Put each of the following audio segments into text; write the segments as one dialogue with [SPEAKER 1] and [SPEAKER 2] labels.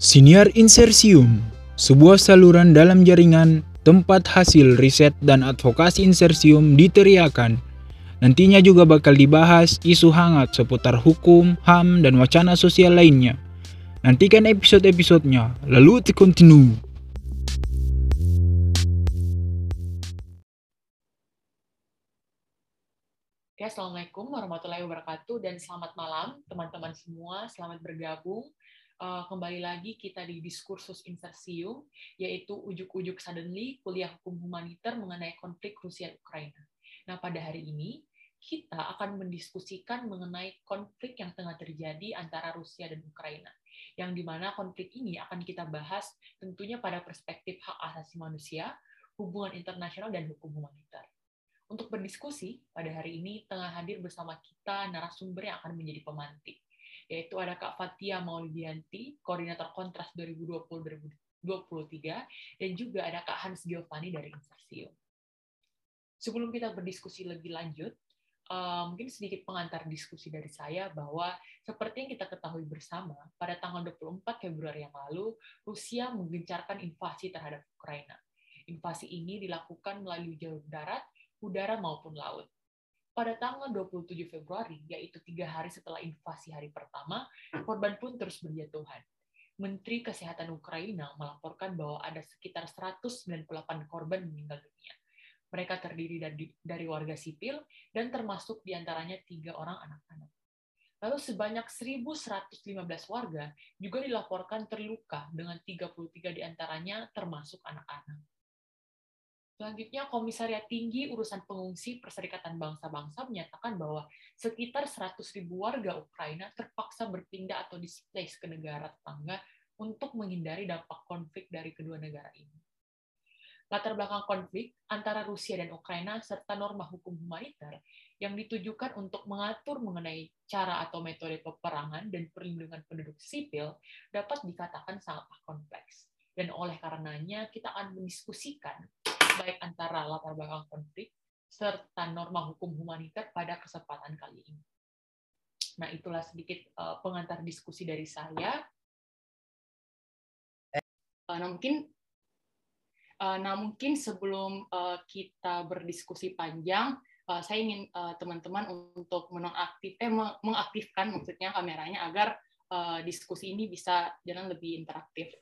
[SPEAKER 1] Siniar Insersium, sebuah saluran dalam jaringan tempat hasil riset dan advokasi insersium diteriakan. Nantinya juga bakal dibahas isu hangat seputar hukum, HAM, dan wacana sosial lainnya. Nantikan episode-episodenya, lalu to continue.
[SPEAKER 2] Oke, Assalamualaikum warahmatullahi wabarakatuh dan selamat malam teman-teman semua. Selamat bergabung. Uh, kembali lagi kita di diskursus insersium, yaitu ujuk-ujuk suddenly kuliah hukum humaniter mengenai konflik Rusia Ukraina. Nah, pada hari ini kita akan mendiskusikan mengenai konflik yang tengah terjadi antara Rusia dan Ukraina, yang di mana konflik ini akan kita bahas tentunya pada perspektif hak asasi manusia, hubungan internasional, dan hukum humaniter. Untuk berdiskusi, pada hari ini tengah hadir bersama kita narasumber yang akan menjadi pemantik, yaitu ada Kak Fatia Maulidianti, Koordinator Kontras 2020-2023, dan juga ada Kak Hans Giovanni dari Insersium. Sebelum kita berdiskusi lebih lanjut, uh, mungkin sedikit pengantar diskusi dari saya bahwa seperti yang kita ketahui bersama, pada tanggal 24 Februari yang lalu, Rusia menggencarkan invasi terhadap Ukraina. Invasi ini dilakukan melalui jalur darat, udara maupun laut. Pada tanggal 27 Februari, yaitu tiga hari setelah invasi hari pertama, korban pun terus berjatuhan. Menteri Kesehatan Ukraina melaporkan bahwa ada sekitar 198 korban meninggal dunia mereka terdiri dari, dari warga sipil dan termasuk di antaranya tiga orang anak-anak. Lalu sebanyak 1.115 warga juga dilaporkan terluka dengan 33 di antaranya termasuk anak-anak. Selanjutnya, Komisariat Tinggi Urusan Pengungsi Perserikatan Bangsa-Bangsa menyatakan bahwa sekitar 100.000 warga Ukraina terpaksa berpindah atau displace ke negara tetangga untuk menghindari dampak konflik dari kedua negara ini latar belakang konflik antara Rusia dan Ukraina serta norma hukum humaniter yang ditujukan untuk mengatur mengenai cara atau metode peperangan dan perlindungan penduduk sipil dapat dikatakan sangatlah kompleks. Dan oleh karenanya kita akan mendiskusikan baik antara latar belakang konflik serta norma hukum humaniter pada kesempatan kali ini. Nah, itulah sedikit uh, pengantar diskusi dari saya. Nah, mungkin Eh, nah, mungkin sebelum uh, kita berdiskusi panjang, uh, saya ingin teman-teman uh, untuk menonaktif, eh, mengaktifkan maksudnya kameranya agar uh, diskusi ini bisa jalan lebih interaktif.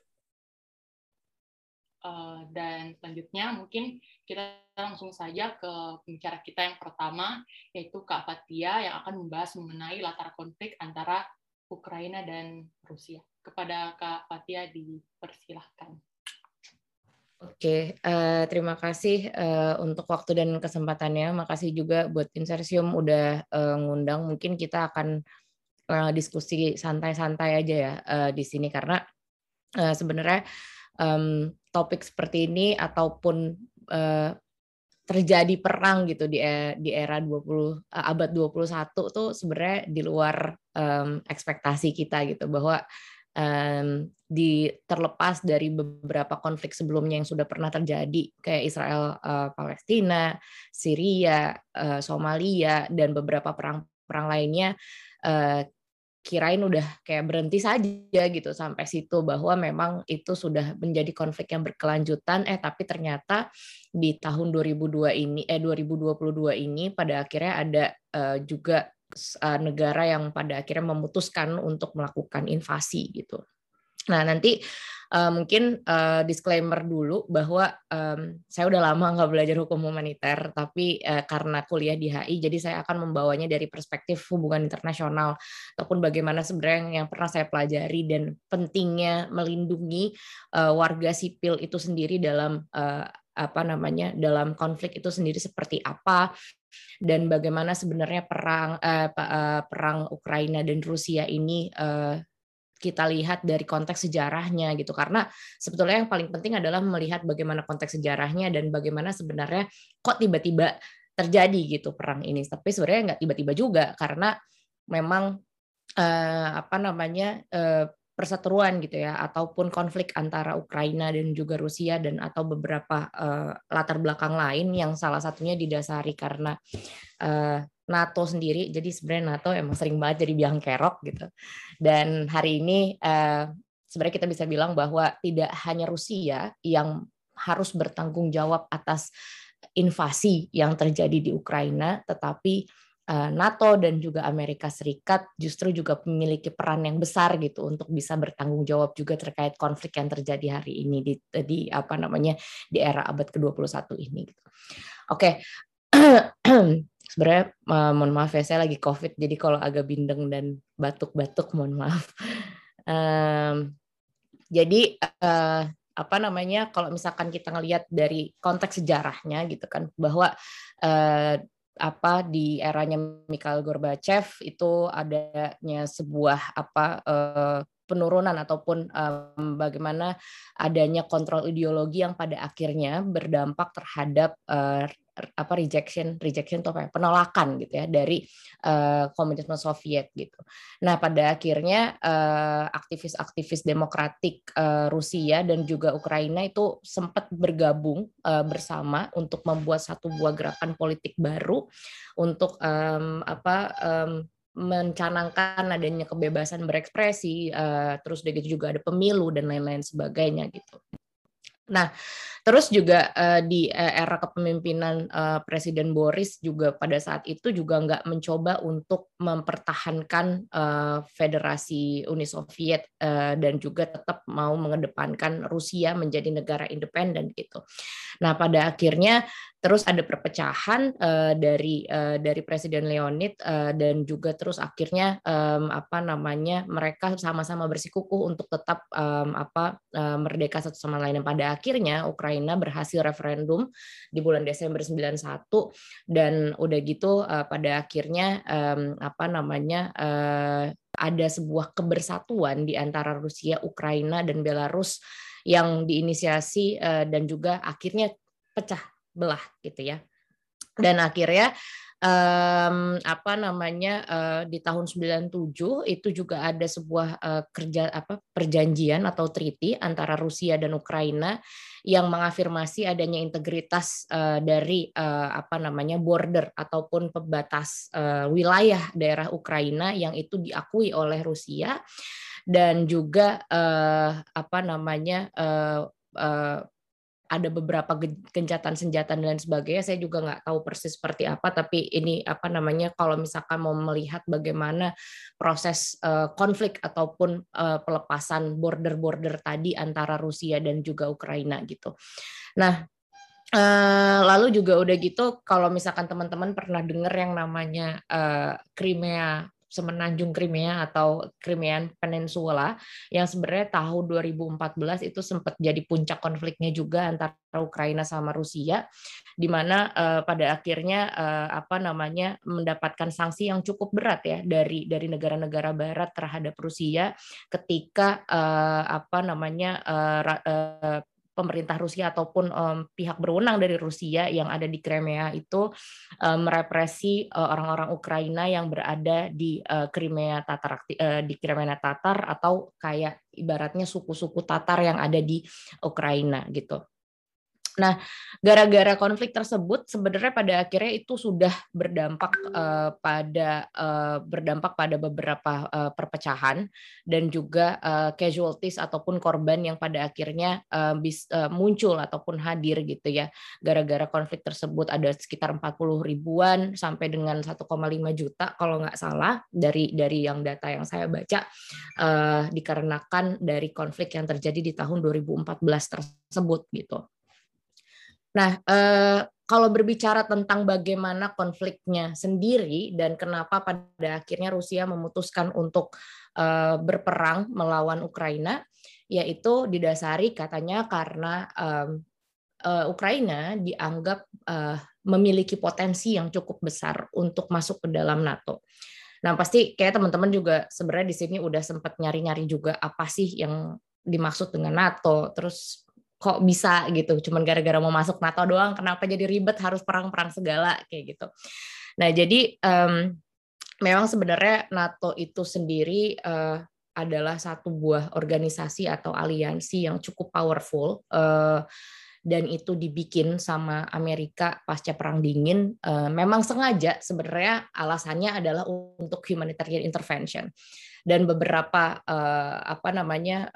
[SPEAKER 2] Uh, dan selanjutnya mungkin kita langsung saja ke pembicara kita yang pertama, yaitu Kak Fatia yang akan membahas mengenai latar konflik antara Ukraina dan Rusia. Kepada Kak Fatia dipersilahkan.
[SPEAKER 3] Oke, uh, terima kasih uh, untuk waktu dan kesempatannya. Makasih juga buat Insersium udah uh, ngundang. Mungkin kita akan uh, diskusi santai-santai aja ya uh, di sini karena uh, sebenarnya um, topik seperti ini ataupun uh, terjadi perang gitu di di era 20 uh, abad 21 tuh sebenarnya di luar um, ekspektasi kita gitu bahwa um, di terlepas dari beberapa konflik sebelumnya yang sudah pernah terjadi kayak Israel uh, Palestina, Syria, uh, Somalia dan beberapa perang-perang lainnya uh, kirain udah kayak berhenti saja gitu sampai situ bahwa memang itu sudah menjadi konflik yang berkelanjutan eh tapi ternyata di tahun 2002 ini eh 2022 ini pada akhirnya ada uh, juga uh, negara yang pada akhirnya memutuskan untuk melakukan invasi gitu. Nah nanti uh, mungkin uh, disclaimer dulu bahwa um, saya udah lama nggak belajar hukum humaniter, tapi uh, karena kuliah di HI, jadi saya akan membawanya dari perspektif hubungan internasional ataupun bagaimana sebenarnya yang pernah saya pelajari dan pentingnya melindungi uh, warga sipil itu sendiri dalam uh, apa namanya dalam konflik itu sendiri seperti apa dan bagaimana sebenarnya perang uh, perang Ukraina dan Rusia ini uh, kita lihat dari konteks sejarahnya gitu. Karena sebetulnya yang paling penting adalah melihat bagaimana konteks sejarahnya dan bagaimana sebenarnya kok tiba-tiba terjadi gitu perang ini. Tapi sebenarnya nggak tiba-tiba juga karena memang uh, apa namanya uh, perseteruan gitu ya. Ataupun konflik antara Ukraina dan juga Rusia dan atau beberapa uh, latar belakang lain yang salah satunya didasari karena uh, NATO sendiri jadi sebenarnya NATO emang sering banget jadi biang kerok gitu dan hari ini uh, sebenarnya kita bisa bilang bahwa tidak hanya Rusia yang harus bertanggung jawab atas invasi yang terjadi di Ukraina, tetapi Eh, NATO dan juga Amerika Serikat justru juga memiliki peran yang besar gitu untuk bisa bertanggung jawab juga terkait konflik yang terjadi hari ini di, di apa namanya di era abad ke-21 ini gitu. Oke. Sebenarnya uh, mohon maaf ya saya lagi Covid jadi kalau agak bindeng dan batuk-batuk mohon maaf. Um, jadi uh, apa namanya kalau misalkan kita ngelihat dari konteks sejarahnya gitu kan bahwa uh, apa di eranya Mikhail Gorbachev itu adanya sebuah apa uh, penurunan ataupun um, bagaimana adanya kontrol ideologi yang pada akhirnya berdampak terhadap uh, apa rejection rejection atau ya, penolakan gitu ya dari uh, komunisme Soviet gitu. Nah pada akhirnya aktivis-aktivis uh, demokratik uh, Rusia dan juga Ukraina itu sempat bergabung uh, bersama untuk membuat satu buah gerakan politik baru untuk um, apa um, mencanangkan adanya kebebasan berekspresi, uh, terus juga ada pemilu dan lain-lain sebagainya gitu. Nah, terus juga uh, di uh, era kepemimpinan uh, Presiden Boris juga pada saat itu juga nggak mencoba untuk mempertahankan uh, Federasi Uni Soviet uh, dan juga tetap mau mengedepankan Rusia menjadi negara independen gitu. Nah, pada akhirnya terus ada perpecahan uh, dari uh, dari Presiden Leonid uh, dan juga terus akhirnya um, apa namanya mereka sama-sama bersikukuh untuk tetap um, apa uh, merdeka satu sama lain. Dan pada akhirnya Ukraina berhasil referendum di bulan Desember 91 dan udah gitu uh, pada akhirnya um, apa namanya uh, ada sebuah kebersatuan di antara Rusia, Ukraina dan Belarus yang diinisiasi uh, dan juga akhirnya pecah belah gitu ya. Dan akhirnya um, apa namanya uh, di tahun 97 itu juga ada sebuah uh, kerja apa perjanjian atau treaty antara Rusia dan Ukraina yang mengafirmasi adanya integritas uh, dari uh, apa namanya border ataupun pembatas uh, wilayah daerah Ukraina yang itu diakui oleh Rusia dan juga uh, apa namanya uh, uh, ada beberapa gencatan senjata dan lain sebagainya. Saya juga nggak tahu persis seperti apa, tapi ini apa namanya kalau misalkan mau melihat bagaimana proses uh, konflik ataupun uh, pelepasan border-border tadi antara Rusia dan juga Ukraina gitu. Nah, uh, lalu juga udah gitu kalau misalkan teman-teman pernah dengar yang namanya uh, Crimea semenanjung Crimea atau Crimean Peninsula yang sebenarnya tahun 2014 itu sempat jadi puncak konfliknya juga antara Ukraina sama Rusia di mana uh, pada akhirnya uh, apa namanya mendapatkan sanksi yang cukup berat ya dari dari negara-negara barat terhadap Rusia ketika uh, apa namanya uh, uh, pemerintah Rusia ataupun um, pihak berwenang dari Rusia yang ada di Crimea itu merepresi uh, orang-orang Ukraina yang berada di uh, Crimea Tatar uh, di Crimea Tatar atau kayak ibaratnya suku-suku Tatar yang ada di Ukraina gitu. Nah, gara-gara konflik tersebut sebenarnya pada akhirnya itu sudah berdampak uh, pada uh, berdampak pada beberapa uh, perpecahan dan juga uh, casualties ataupun korban yang pada akhirnya uh, bis, uh, muncul ataupun hadir gitu ya. Gara-gara konflik tersebut ada sekitar 40 ribuan sampai dengan 1,5 juta kalau nggak salah dari dari yang data yang saya baca uh, dikarenakan dari konflik yang terjadi di tahun 2014 tersebut gitu. Nah, eh, kalau berbicara tentang bagaimana konfliknya sendiri dan kenapa pada akhirnya Rusia memutuskan untuk eh, berperang melawan Ukraina, yaitu didasari katanya karena eh, Ukraina dianggap memiliki potensi yang cukup besar untuk masuk ke dalam NATO. Nah, pasti kayak teman-teman juga sebenarnya di sini udah sempat nyari-nyari juga apa sih yang dimaksud dengan NATO, terus kok bisa gitu cuman gara-gara mau masuk NATO doang kenapa jadi ribet harus perang-perang segala kayak gitu. Nah jadi um, memang sebenarnya NATO itu sendiri uh, adalah satu buah organisasi atau aliansi yang cukup powerful uh, dan itu dibikin sama Amerika pasca perang dingin. Uh, memang sengaja sebenarnya alasannya adalah untuk humanitarian intervention. Dan beberapa apa namanya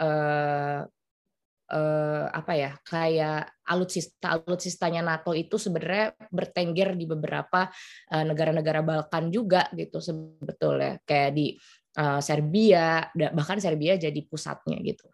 [SPEAKER 3] uh, apa ya kayak alutsista alutsistanya NATO itu sebenarnya bertengger di beberapa negara-negara uh, Balkan juga gitu sebetulnya kayak di uh, Serbia bahkan Serbia jadi pusatnya gitu.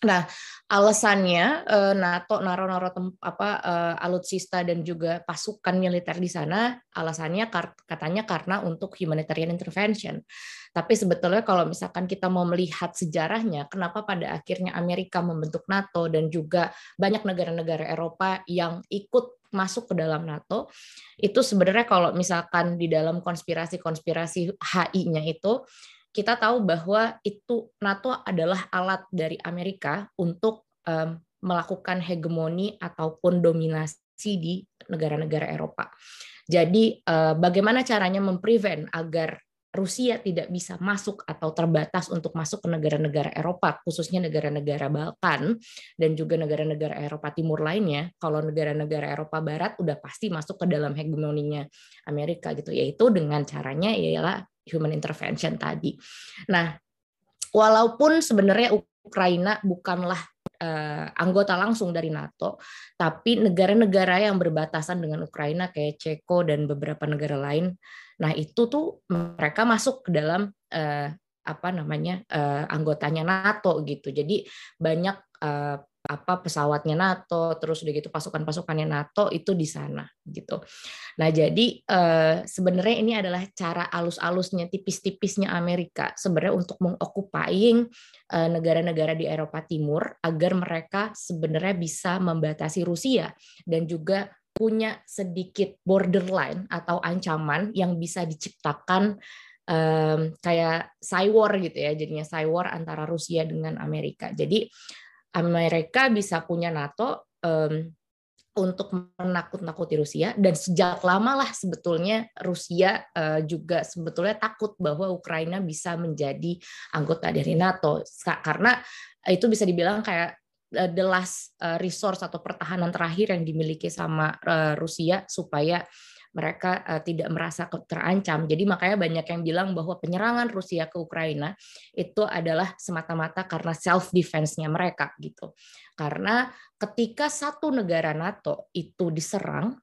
[SPEAKER 3] Nah, alasannya uh, NATO naro-naro apa uh, alutsista dan juga pasukan militer di sana, alasannya katanya karena untuk humanitarian intervention. Tapi sebetulnya kalau misalkan kita mau melihat sejarahnya, kenapa pada akhirnya Amerika membentuk NATO dan juga banyak negara-negara Eropa yang ikut masuk ke dalam NATO, itu sebenarnya kalau misalkan di dalam konspirasi-konspirasi HI-nya itu kita tahu bahwa itu NATO adalah alat dari Amerika untuk um, melakukan hegemoni ataupun dominasi di negara-negara Eropa. Jadi uh, bagaimana caranya memprevent agar Rusia tidak bisa masuk atau terbatas untuk masuk ke negara-negara Eropa, khususnya negara-negara Balkan dan juga negara-negara Eropa Timur lainnya. Kalau negara-negara Eropa Barat udah pasti masuk ke dalam hegemoninya Amerika gitu, yaitu dengan caranya ialah human intervention tadi. Nah, walaupun sebenarnya Ukraina bukanlah uh, anggota langsung dari NATO, tapi negara-negara yang berbatasan dengan Ukraina kayak Ceko dan beberapa negara lain, nah itu tuh mereka masuk ke dalam uh, apa namanya uh, anggotanya NATO gitu. Jadi banyak uh, apa pesawatnya NATO, terus udah gitu pasukan-pasukannya NATO itu di sana gitu. Nah jadi eh, sebenarnya ini adalah cara alus-alusnya, tipis-tipisnya Amerika sebenarnya untuk mengokupying eh, negara-negara di Eropa Timur agar mereka sebenarnya bisa membatasi Rusia dan juga punya sedikit borderline atau ancaman yang bisa diciptakan um, kayak cywar gitu ya jadinya cywar antara Rusia dengan Amerika jadi Amerika bisa punya NATO um, untuk menakut-nakuti Rusia dan sejak lama lah sebetulnya Rusia uh, juga sebetulnya takut bahwa Ukraina bisa menjadi anggota dari NATO. Karena itu bisa dibilang kayak uh, the last uh, resource atau pertahanan terakhir yang dimiliki sama Rusia supaya mereka uh, tidak merasa terancam. Jadi makanya banyak yang bilang bahwa penyerangan Rusia ke Ukraina itu adalah semata-mata karena self defense-nya mereka gitu. Karena ketika satu negara NATO itu diserang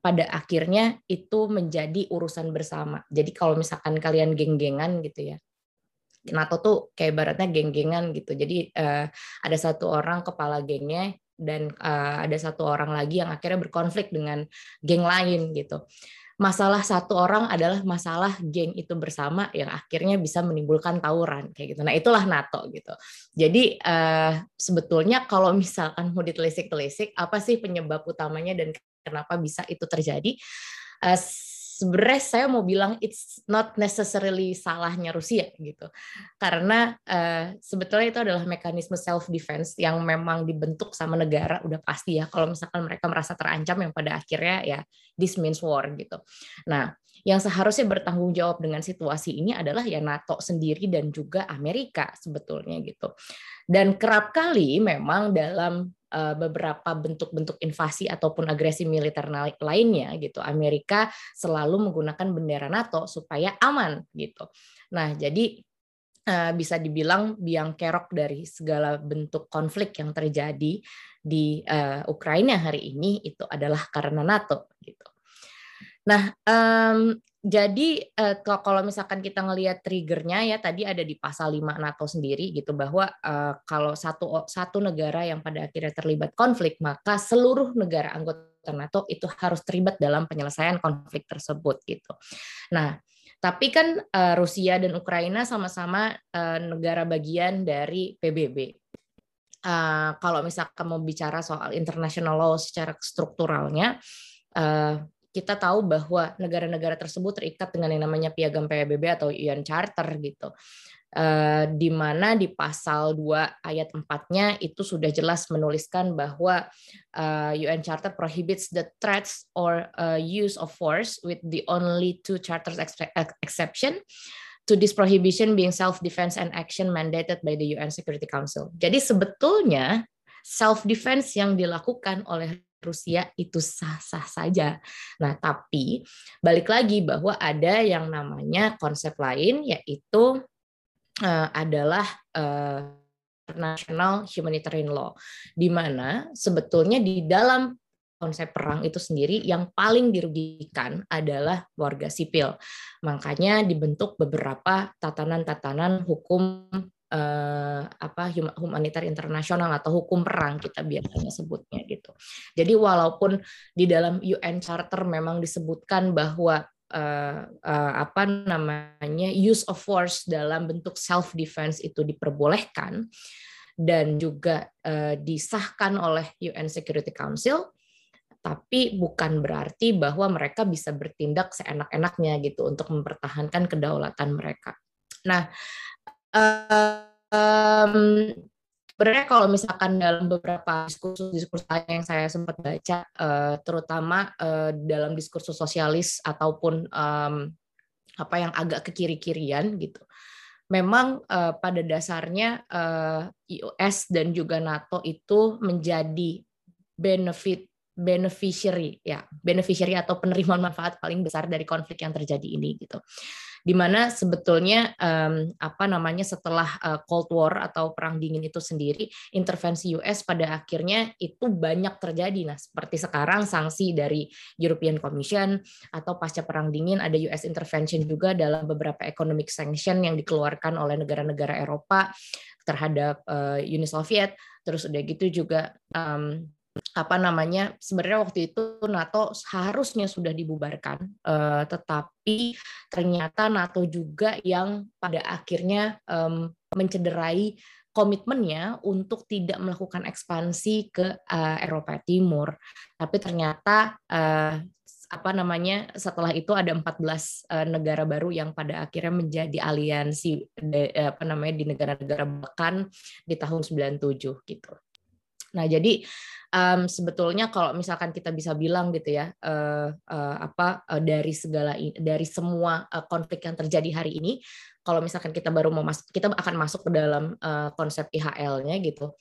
[SPEAKER 3] pada akhirnya itu menjadi urusan bersama. Jadi kalau misalkan kalian geng-gengan gitu ya, NATO tuh kayak baratnya geng-gengan gitu. Jadi uh, ada satu orang kepala gengnya dan uh, ada satu orang lagi yang akhirnya berkonflik dengan geng lain gitu. Masalah satu orang adalah masalah geng itu bersama yang akhirnya bisa menimbulkan tawuran kayak gitu. Nah itulah NATO gitu. Jadi uh, sebetulnya kalau misalkan mau ditelisik-telisik apa sih penyebab utamanya dan kenapa bisa itu terjadi? Uh, sebenarnya saya mau bilang it's not necessarily salahnya Rusia gitu. Karena uh, sebetulnya itu adalah mekanisme self defense yang memang dibentuk sama negara udah pasti ya. Kalau misalkan mereka merasa terancam yang pada akhirnya ya this means war gitu. Nah yang seharusnya bertanggung jawab dengan situasi ini adalah ya NATO sendiri dan juga Amerika sebetulnya gitu. Dan kerap kali memang dalam Eh, beberapa bentuk-bentuk invasi ataupun agresi militer lainnya gitu. Amerika selalu menggunakan bendera NATO supaya aman gitu. Nah, jadi eh, bisa dibilang biang kerok dari segala bentuk konflik yang terjadi di uh, Ukraina hari ini itu adalah karena NATO gitu. Nah, jadi uh, kalau misalkan kita ngelihat triggernya ya tadi ada di pasal 5 NATO sendiri gitu bahwa uh, kalau satu satu negara yang pada akhirnya terlibat konflik maka seluruh negara anggota NATO itu harus terlibat dalam penyelesaian konflik tersebut gitu. Nah, tapi kan uh, Rusia dan Ukraina sama-sama negara bagian dari PBB. Kalau misalkan mau bicara soal international law secara strukturalnya, uh, kita tahu bahwa negara-negara tersebut terikat dengan yang namanya piagam PBB atau UN Charter gitu. Uh, di mana di pasal 2 ayat 4-nya itu sudah jelas menuliskan bahwa uh, eh, UN Charter prohibits the threats or uh, use of force with the only two charters exception to this prohibition being self defense and action mandated by the UN Security Council. Jadi sebetulnya self defense yang dilakukan oleh Rusia itu sah-sah saja. Nah, tapi balik lagi bahwa ada yang namanya konsep lain yaitu uh, adalah uh, international humanitarian law di mana sebetulnya di dalam konsep perang itu sendiri yang paling dirugikan adalah warga sipil. Makanya dibentuk beberapa tatanan-tatanan hukum uh, apa humanitar internasional atau hukum perang kita biasanya sebutnya gitu. Jadi walaupun di dalam UN Charter memang disebutkan bahwa uh, uh, apa namanya use of force dalam bentuk self defense itu diperbolehkan dan juga uh, disahkan oleh UN Security Council tapi bukan berarti bahwa mereka bisa bertindak seenak-enaknya gitu untuk mempertahankan kedaulatan mereka. Nah, um, sebenarnya kalau misalkan dalam beberapa diskursus-diskursus yang saya sempat baca, uh, terutama uh, dalam diskursus sosialis ataupun um, apa yang agak ke kiri-kirian gitu, memang uh, pada dasarnya uh, US dan juga NATO itu menjadi benefit beneficiary ya beneficiary atau penerima manfaat paling besar dari konflik yang terjadi ini gitu di mana sebetulnya um, apa namanya setelah uh, Cold War atau perang dingin itu sendiri intervensi US pada akhirnya itu banyak terjadi. Nah seperti sekarang sanksi dari European Commission atau pasca perang dingin ada US intervention juga dalam beberapa economic sanction yang dikeluarkan oleh negara-negara Eropa terhadap uh, Uni Soviet. Terus udah gitu juga um, apa namanya sebenarnya waktu itu NATO harusnya sudah dibubarkan uh, tetapi ternyata NATO juga yang pada akhirnya um, mencederai komitmennya untuk tidak melakukan ekspansi ke uh, Eropa Timur tapi ternyata uh, apa namanya setelah itu ada 14 uh, negara baru yang pada akhirnya menjadi aliansi de, apa namanya di negara-negara Balkan di tahun 97 gitu. Nah, jadi um, sebetulnya kalau misalkan kita bisa bilang gitu ya uh, uh, apa uh, dari segala dari semua uh, konflik yang terjadi hari ini kalau misalkan kita baru mau masuk kita akan masuk ke dalam uh, konsep IHL-nya gitu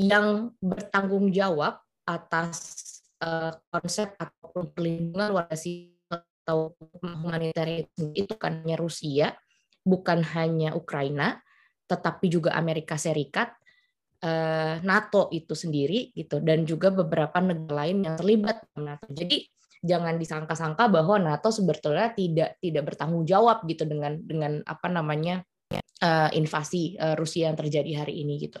[SPEAKER 3] yang bertanggung jawab atas uh, konsep ataupun perlindungan warga sipil atau humanitarian itu kan hanya Rusia bukan hanya Ukraina tetapi juga Amerika Serikat Eh, NATO itu sendiri gitu dan juga beberapa negara lain yang terlibat dalam NATO. Jadi jangan disangka-sangka bahwa NATO sebetulnya tidak tidak bertanggung jawab gitu dengan dengan apa namanya uh, invasi uh, Rusia yang terjadi hari ini gitu.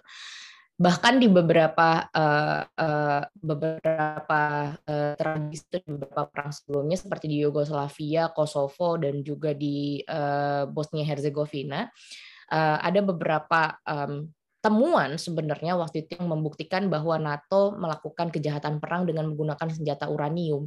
[SPEAKER 3] Bahkan di beberapa uh, uh, beberapa uh, tradisi beberapa perang sebelumnya seperti di Yugoslavia, Kosovo dan juga di uh, Bosnia Herzegovina uh, ada beberapa um, temuan sebenarnya waktu itu yang membuktikan bahwa NATO melakukan kejahatan perang dengan menggunakan senjata uranium.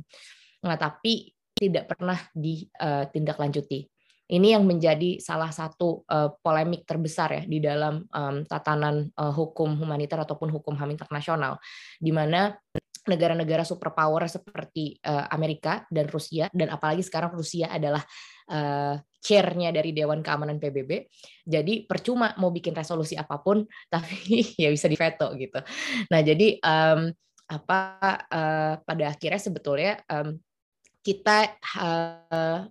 [SPEAKER 3] Nah, tapi tidak pernah ditindaklanjuti. Ini yang menjadi salah satu uh, polemik terbesar ya di dalam tatanan uh, hukum humanitar ataupun hukum HAM internasional, di mana negara-negara superpower seperti uh, Amerika dan Rusia dan apalagi sekarang Rusia adalah uh, chairnya dari Dewan Keamanan PBB. Jadi percuma mau bikin resolusi apa pun, tapi ya bisa diveto gitu. Nah jadi um, apa uh, pada akhirnya sebetulnya um, kita uh,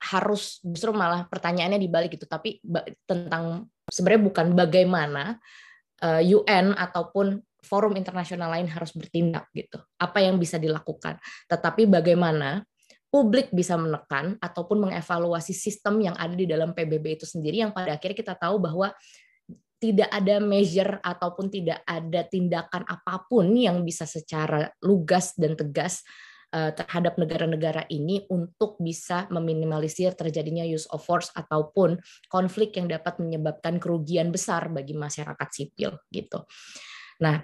[SPEAKER 3] harus justru malah pertanyaannya dibalik gitu, tapi tentang sebenarnya bukan bagaimana uh, UN ataupun forum internasional lain harus bertindak gitu. Apa yang bisa dilakukan, tetapi bagaimana publik bisa menekan ataupun mengevaluasi sistem yang ada di dalam PBB itu sendiri yang pada akhirnya kita tahu bahwa tidak ada measure ataupun tidak ada tindakan apa pun yang bisa secara lugas dan tegas eh, terhadap negara-negara ini untuk bisa meminimalisir terjadinya use of force ataupun konflik yang dapat menyebabkan kerugian besar bagi masyarakat sipil gitu. Nah,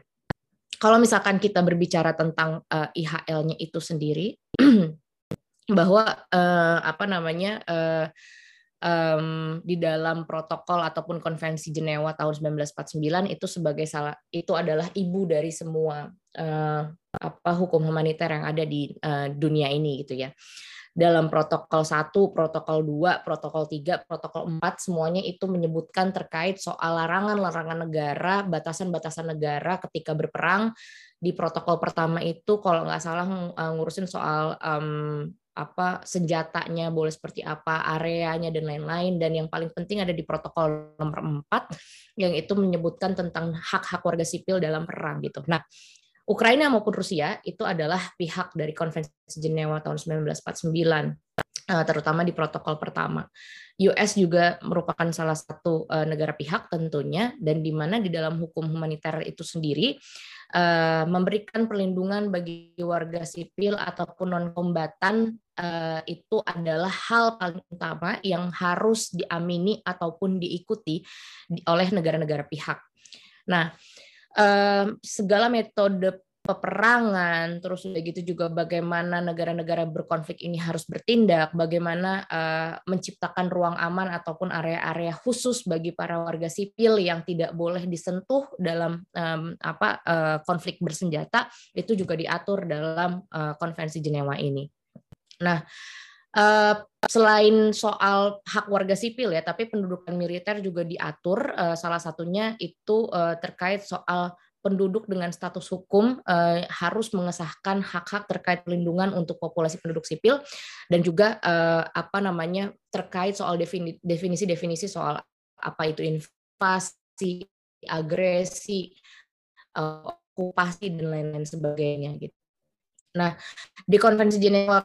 [SPEAKER 3] kalau misalkan kita berbicara tentang eh, IHL-nya itu sendiri bahwa uh, apa namanya uh, um, di dalam protokol ataupun konvensi Jenewa tahun 1949 itu sebagai salah itu adalah ibu dari semua uh, apa hukum humaniter yang ada di uh, dunia ini gitu ya. dalam protokol 1, protokol 2, protokol 3, protokol 4 semuanya itu menyebutkan terkait soal larangan-larangan negara, batasan-batasan negara ketika berperang. Di protokol pertama itu kalau nggak salah ngurusin soal um, apa senjatanya boleh seperti apa, areanya dan lain-lain dan yang paling penting ada di protokol nomor 4 yang itu menyebutkan tentang hak-hak warga sipil dalam perang gitu. Nah, Ukraina maupun Rusia itu adalah pihak dari Konvensi Jenewa tahun 1949, eh, terutama di protokol pertama. US juga merupakan salah satu eh, negara pihak tentunya, dan di mana di dalam hukum humaniter itu sendiri eh, memberikan perlindungan bagi warga sipil ataupun non kombatan itu adalah hal paling utama yang harus diamini ataupun diikuti oleh negara-negara pihak. Nah, segala metode peperangan, terus udah gitu juga bagaimana negara-negara berkonflik ini harus bertindak, bagaimana uh, menciptakan ruang aman ataupun area-area khusus bagi para warga sipil yang tidak boleh disentuh dalam apa uh, konflik bersenjata itu juga diatur dalam konvensi Jenewa ini. Nah, uh, selain soal hak warga sipil ya, tapi pendudukan militer juga diatur. Uh, salah satunya itu uh, terkait soal penduduk dengan status hukum uh, harus mengesahkan hak-hak terkait pelindungan untuk populasi penduduk sipil dan juga uh, apa namanya terkait soal definisi-definisi soal apa itu invasi, agresi, uh, okupasi dan lain-lain sebagainya gitu. Nah, di Konvensi Jenewa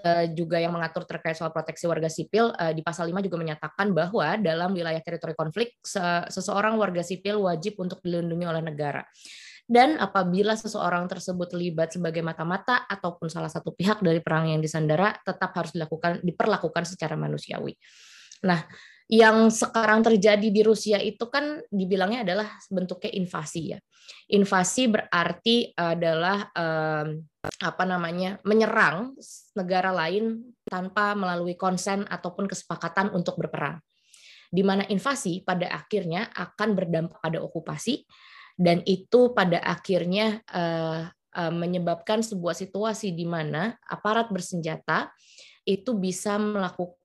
[SPEAKER 3] Eh, juga yang mengatur terkait soal proteksi warga sipil eh, di pasal 5 juga menyatakan bahwa dalam wilayah teritori konflik seseorang warga sipil wajib untuk dilindungi oleh negara. Dan apabila seseorang tersebut terlibat sebagai mata-mata ataupun salah satu pihak dari perang yang disandara tetap harus dilakukan diperlakukan secara manusiawi. Nah, yang sekarang terjadi di Rusia itu kan dibilangnya adalah bentuknya invasi ya. Invasi berarti adalah um, apa namanya menyerang negara lain tanpa melalui konsen ataupun kesepakatan untuk berperang. Di mana invasi pada akhirnya akan berdampak pada okupasi dan itu pada akhirnya uh, uh, menyebabkan sebuah situasi di mana aparat bersenjata itu bisa melakukan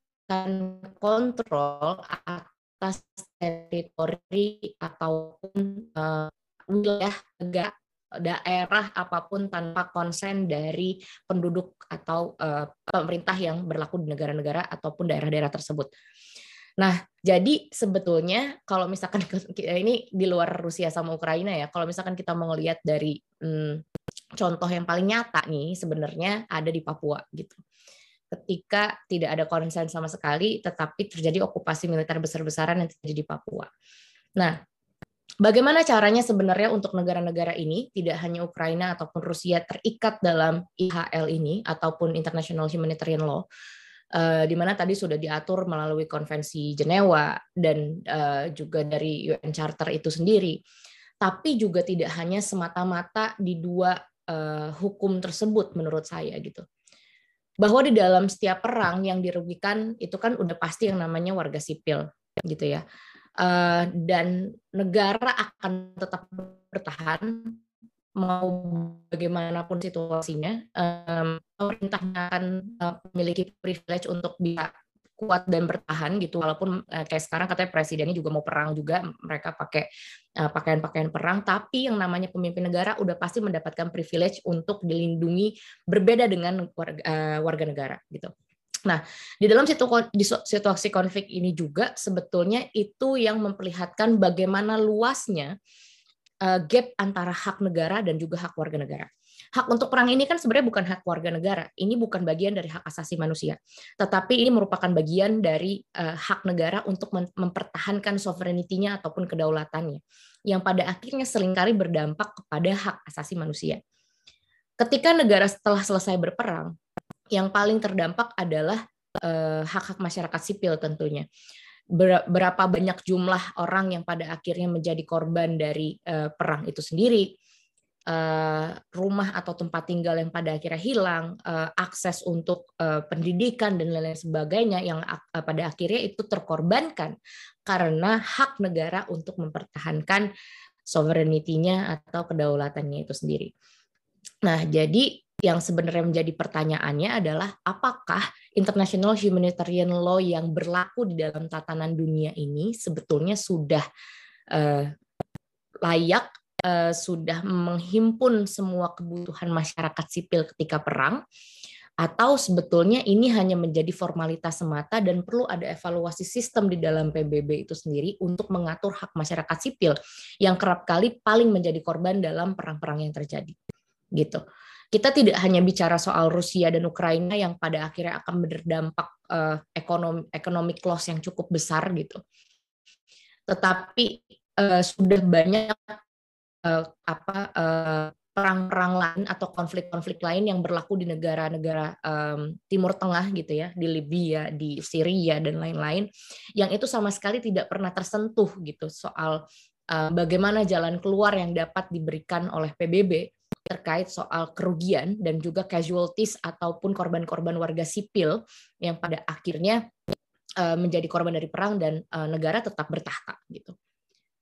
[SPEAKER 3] kontrol atas teritori ataupun uh, wilayah negara daerah apa pun tanpa konsen dari penduduk atau uh, pemerintah yang berlaku di negara-negara ataupun daerah-daerah tersebut. Nah, jadi sebetulnya kalau misalkan ini di luar Rusia sama Ukraina ya, kalau misalkan kita mau ngelihat dari hmm, contoh yang paling nyata nih sebenarnya ada di Papua gitu. Ketika tidak ada konsen sama sekali, tetapi terjadi okupasi militer besar-besaran yang terjadi di Papua. Nah, Bagaimana caranya sebenarnya untuk negara-negara ini, tidak hanya Ukraina ataupun Rusia terikat dalam IHL ini ataupun International Humanitarian Law, uh, di mana tadi sudah diatur melalui Konvensi Jenewa dan uh, juga dari UN Charter itu sendiri, tapi juga tidak hanya semata-mata di dua uh, hukum tersebut menurut saya gitu. Bahwa di dalam setiap perang yang dirugikan itu kan udah pasti yang namanya warga sipil gitu ya. Eh, dan negara akan tetap bertahan mau bagaimanapun situasinya pemerintahnya akan eh, memiliki privilege untuk bisa kuat dan bertahan gitu walaupun eh, kayak sekarang katanya presidennya juga mau perang juga mereka pakai pakaian-pakaian perang tapi yang namanya pemimpin negara udah pasti mendapatkan privilege untuk dilindungi berbeda dengan warga, warga negara gitu. Nah, di dalam situasi konflik ini juga sebetulnya itu yang memperlihatkan bagaimana luasnya uh, gap antara hak negara dan juga hak warga negara. Hak untuk perang ini kan sebenarnya bukan hak warga negara, ini bukan bagian dari hak asasi manusia, tetapi ini merupakan bagian dari uh, hak negara untuk mempertahankan sovereignty-nya ataupun kedaulatannya, yang pada akhirnya sering kali berdampak kepada hak asasi manusia. Ketika negara setelah selesai berperang, yang paling terdampak adalah eh, hak-hak masyarakat sipil tentunya. Berapa banyak jumlah orang yang pada akhirnya menjadi korban dari uh, perang itu sendiri, rumah atau tempat tinggal yang pada akhirnya hilang, uh, akses untuk uh, pendidikan dan lain-lain sebagainya yang pada akhirnya itu terkorbankan karena hak negara untuk mempertahankan sovereignty-nya atau kedaulatannya itu sendiri. Nah, jadi yang sebenarnya menjadi pertanyaannya adalah apakah international humanitarian law yang berlaku di dalam tatanan dunia ini sebetulnya sudah layak uh, sudah menghimpun semua kebutuhan masyarakat sipil ketika perang atau sebetulnya ini hanya menjadi formalitas semata dan perlu ada evaluasi sistem di dalam PBB itu sendiri untuk mengatur hak masyarakat sipil yang kerap kali paling menjadi korban dalam perang-perang yang terjadi. Gitu. Kita tidak hanya bicara soal Rusia dan Ukraina yang pada akhirnya akan berdampak uh, ekonomi economic loss yang cukup besar gitu. Tetapi uh, sudah banyak uh, apa uh, perang-perang lain atau konflik-konflik lain yang berlaku di negara-negara um, Timur Tengah gitu ya, di Libya, di Syria dan lain-lain, yang itu sama sekali tidak pernah tersentuh gitu soal uh, bagaimana jalan keluar yang dapat diberikan oleh PBB terkait soal kerugian dan juga casualties ataupun korban-korban warga sipil yang pada akhirnya menjadi korban dari perang dan negara tetap bertahta gitu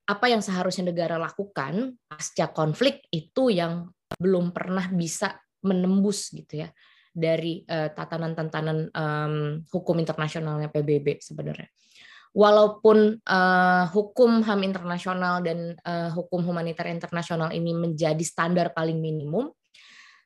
[SPEAKER 3] apa yang seharusnya negara lakukan pasca konflik itu yang belum pernah bisa menembus gitu ya dari uh, tatanan-tatanan um, hukum internasionalnya PBB sebenarnya. Walaupun uh, hukum HAM internasional dan uh, hukum humaniter internasional ini menjadi standar paling minimum,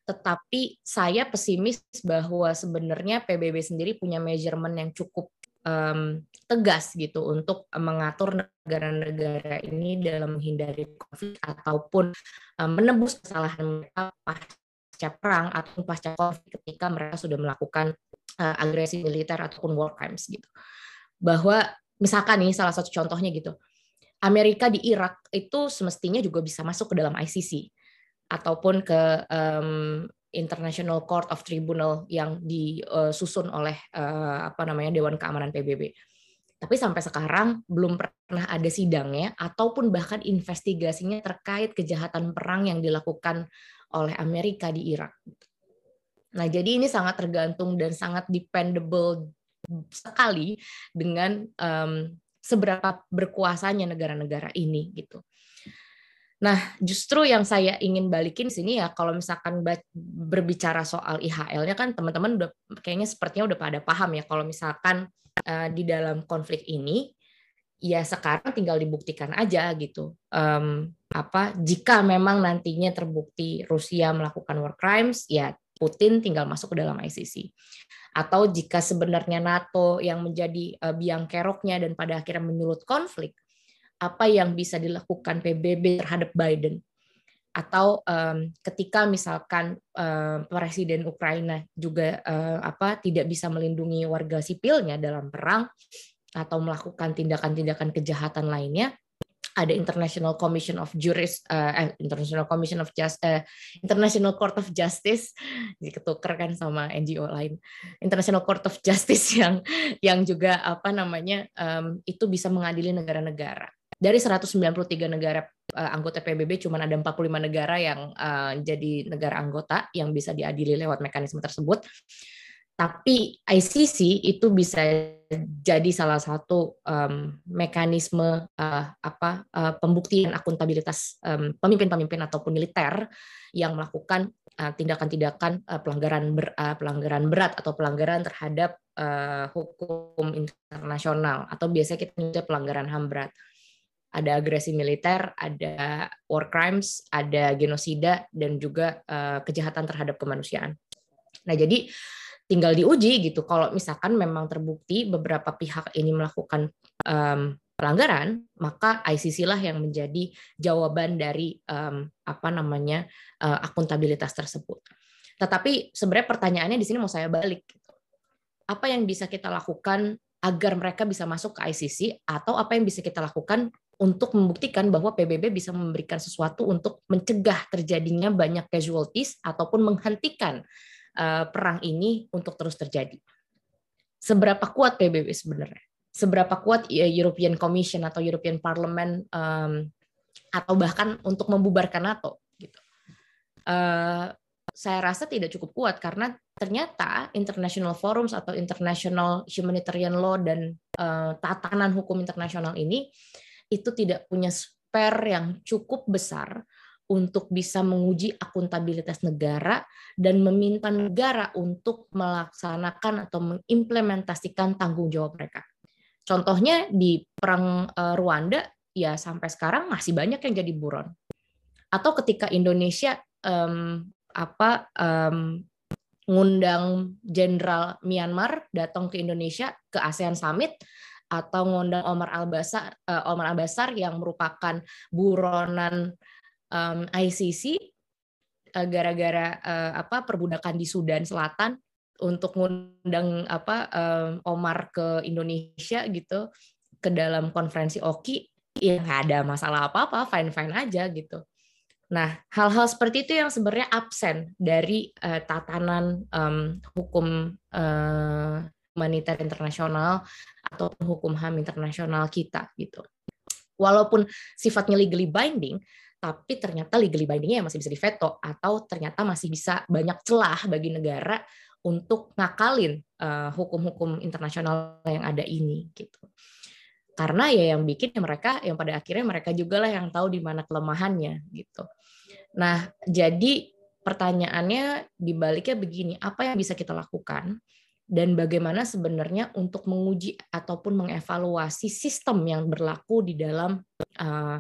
[SPEAKER 3] tetapi saya pesimis bahwa sebenarnya PBB sendiri punya measurement yang cukup um, tegas gitu untuk mengatur negara-negara ini dalam menghindari konflik ataupun um, menebus kesalahan mereka pasca perang atau pasca konflik ketika mereka sudah melakukan uh, agresi militer ataupun war crimes gitu. Bahwa misalkan nih salah satu contohnya gitu. Amerika di Irak itu semestinya juga bisa masuk ke dalam ICC ataupun ke um, International Court of Tribunal yang disusun oleh eh, apa namanya Dewan Keamanan PBB. Tapi sampai sekarang belum pernah ada sidangnya ataupun bahkan investigasinya terkait kejahatan perang yang dilakukan oleh Amerika di Irak. Nah, jadi ini sangat tergantung dan sangat dependable sekali dengan um, seberapa berkuasanya negara-negara ini gitu. Nah, justru yang saya ingin balikin sini ya, kalau misalkan berbicara soal IHL-nya kan teman-teman kayaknya sepertinya udah pada paham ya, kalau misalkan uh, di dalam konflik ini ya sekarang tinggal dibuktikan aja gitu. Um, apa jika memang nantinya terbukti Rusia melakukan war crimes, ya Putin tinggal masuk ke dalam ICC. Atau jika sebenarnya NATO yang menjadi uh, biang keroknya dan pada akhirnya menyulut konflik, apa yang bisa dilakukan PBB terhadap Biden? Atau um, ketika misalkan um, presiden Ukraina juga uh, apa tidak bisa melindungi warga sipilnya dalam perang atau melakukan tindakan-tindakan kejahatan lainnya ada International Commission of Juris uh, International Commission of Just uh, International Court of Justice diketukar kan sama NGO lain. International Court of Justice yang yang juga apa namanya um, itu bisa mengadili negara-negara dari 193 negara uh, anggota PBB cuma ada 45 negara yang uh, jadi negara anggota yang bisa diadili lewat mekanisme tersebut. Tapi ICC itu bisa jadi salah satu um, mekanisme uh, apa uh, pembuktian akuntabilitas pemimpin-pemimpin um, ataupun militer yang melakukan tindakan-tindakan uh, pelanggaran ber, uh, pelanggaran berat atau pelanggaran terhadap uh, hukum internasional atau biasanya kita nyebutnya pelanggaran HAM berat ada agresi militer, ada war crimes, ada genosida, dan juga uh, kejahatan terhadap kemanusiaan. Nah, jadi tinggal diuji gitu. Kalau misalkan memang terbukti beberapa pihak ini melakukan um, pelanggaran, maka ICC lah yang menjadi jawaban dari um, apa namanya uh, akuntabilitas tersebut. Tetapi sebenarnya pertanyaannya di sini mau saya balik. Gitu. Apa yang bisa kita lakukan agar mereka bisa masuk ke ICC atau apa yang bisa kita lakukan untuk membuktikan bahwa PBB bisa memberikan sesuatu untuk mencegah terjadinya banyak casualties ataupun menghentikan uh, perang ini untuk terus terjadi. Seberapa kuat PBB sebenarnya? Seberapa kuat eh, European Commission atau European Parliament um, atau bahkan untuk membubarkan NATO? Gitu. Uh, saya rasa tidak cukup kuat karena ternyata international forums atau international humanitarian law dan uh, tatanan hukum internasional ini itu tidak punya spare yang cukup besar untuk bisa menguji akuntabilitas negara dan meminta negara untuk melaksanakan atau mengimplementasikan tanggung jawab mereka. Contohnya di perang uh, Rwanda ya sampai sekarang masih banyak yang jadi buron. Atau ketika Indonesia um, apa um, ngundang jenderal Myanmar datang ke Indonesia ke ASEAN Summit atau ngundang Omar Al-Basar uh, Omar Al-Basar yang merupakan buronan um, ICC eh, gara-gara uh, apa perbudakan di Sudan Selatan untuk ngundang apa um, Omar ke Indonesia gitu ke dalam konferensi OKI ya ada masalah apa-apa fine fine aja gitu. Nah hal-hal seperti itu yang sebenarnya absen dari uh, tatanan um, hukum uh, humaniter internasional atau hukum ham internasional kita gitu walaupun sifatnya legally binding tapi ternyata legally bindingnya masih bisa diveto atau ternyata masih bisa banyak celah bagi negara untuk ngakalin uh, hukum-hukum internasional yang ada ini gitu. Karena ya yang bikin ya mereka yang pada akhirnya mereka juga lah yang tahu di mana kelemahannya gitu. Nah, jadi pertanyaannya dibaliknya begini, apa yang bisa kita lakukan dan bagaimana sebenarnya untuk menguji ataupun mengevaluasi sistem yang berlaku di dalam uh,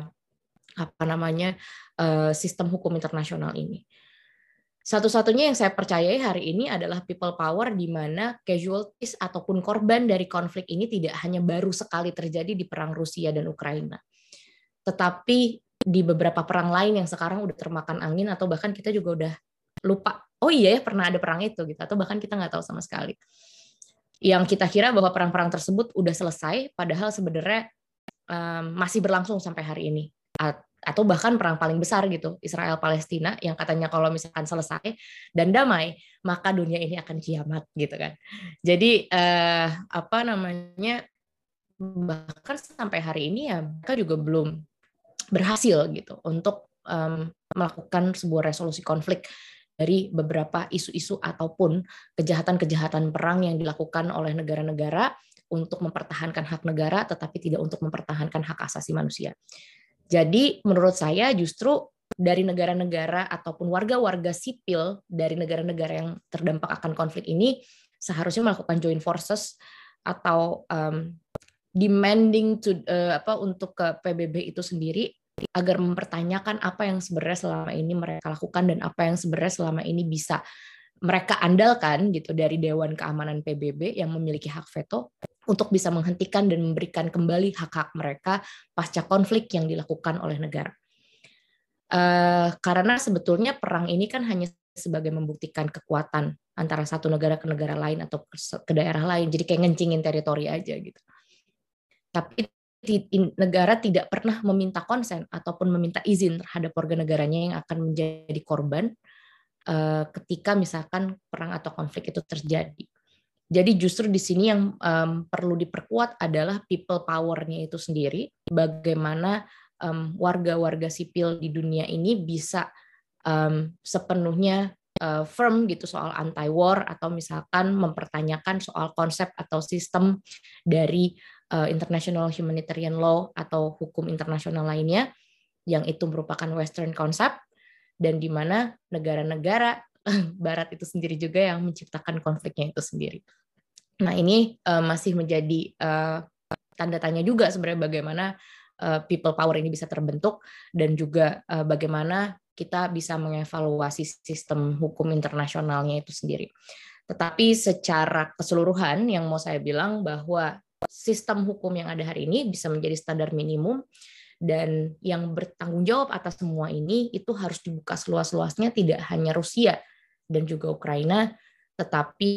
[SPEAKER 3] apa namanya uh, sistem hukum internasional ini. Satu-satunya yang saya percayai hari ini adalah people power di mana casualties ataupun korban dari konflik ini tidak hanya baru sekali terjadi di perang Rusia dan Ukraina. Tetapi di beberapa perang lain yang sekarang udah termakan angin atau bahkan kita juga udah lupa, oh iya ya pernah ada perang itu gitu atau bahkan kita nggak tahu sama sekali. Yang kita kira bahwa perang-perang tersebut udah selesai padahal sebenarnya um, masih berlangsung sampai hari ini atau bahkan perang paling besar gitu Israel Palestina yang katanya kalau misalkan selesai dan damai maka dunia ini akan kiamat gitu kan jadi eh, apa namanya bahkan sampai hari ini ya mereka juga belum berhasil gitu untuk um, melakukan sebuah resolusi konflik dari beberapa isu-isu ataupun kejahatan-kejahatan perang yang dilakukan oleh negara-negara untuk mempertahankan hak negara tetapi tidak untuk mempertahankan hak asasi manusia. Jadi menurut saya justru dari negara-negara ataupun warga-warga sipil dari negara-negara yang terdampak akan konflik ini seharusnya melakukan joint forces atau um, demanding to uh, apa untuk ke PBB itu sendiri agar mempertanyakan apa yang sebenarnya selama ini mereka lakukan dan apa yang sebenarnya selama ini bisa mereka andalkan gitu dari Dewan Keamanan PBB yang memiliki hak veto untuk bisa menghentikan dan memberikan kembali hak-hak mereka pasca konflik yang dilakukan oleh negara. Uh, karena sebetulnya perang ini kan hanya sebagai membuktikan kekuatan antara satu negara ke negara lain atau ke daerah lain, jadi kayak ngencingin teritori aja gitu. Tapi negara tidak pernah meminta konsen ataupun meminta izin terhadap warga negaranya yang akan menjadi korban uh, ketika misalkan perang atau konflik itu terjadi. Jadi justru di sini yang perlu diperkuat adalah people power-nya itu sendiri. Bagaimana warga-warga sipil di dunia ini bisa sepenuhnya uh, firm gitu soal anti-war atau misalkan mempertanyakan soal konsep atau sistem dari uh, international humanitarian law atau hukum internasional lainnya yang itu merupakan Western concept dan di mana negara-negara Barat itu sendiri juga yang menciptakan konfliknya itu sendiri. Nah ini uh, masih menjadi uh, tanda tanya juga sebenarnya bagaimana uh, people power ini bisa terbentuk dan juga uh, bagaimana kita bisa mengevaluasi sistem hukum internasionalnya itu sendiri. Tetapi secara keseluruhan yang mau saya bilang bahwa sistem hukum yang ada hari ini bisa menjadi standar minimum dan yang bertanggung jawab atas semua ini itu harus dibuka seluas-luasnya tidak hanya Rusia dan juga Ukraina, tetapi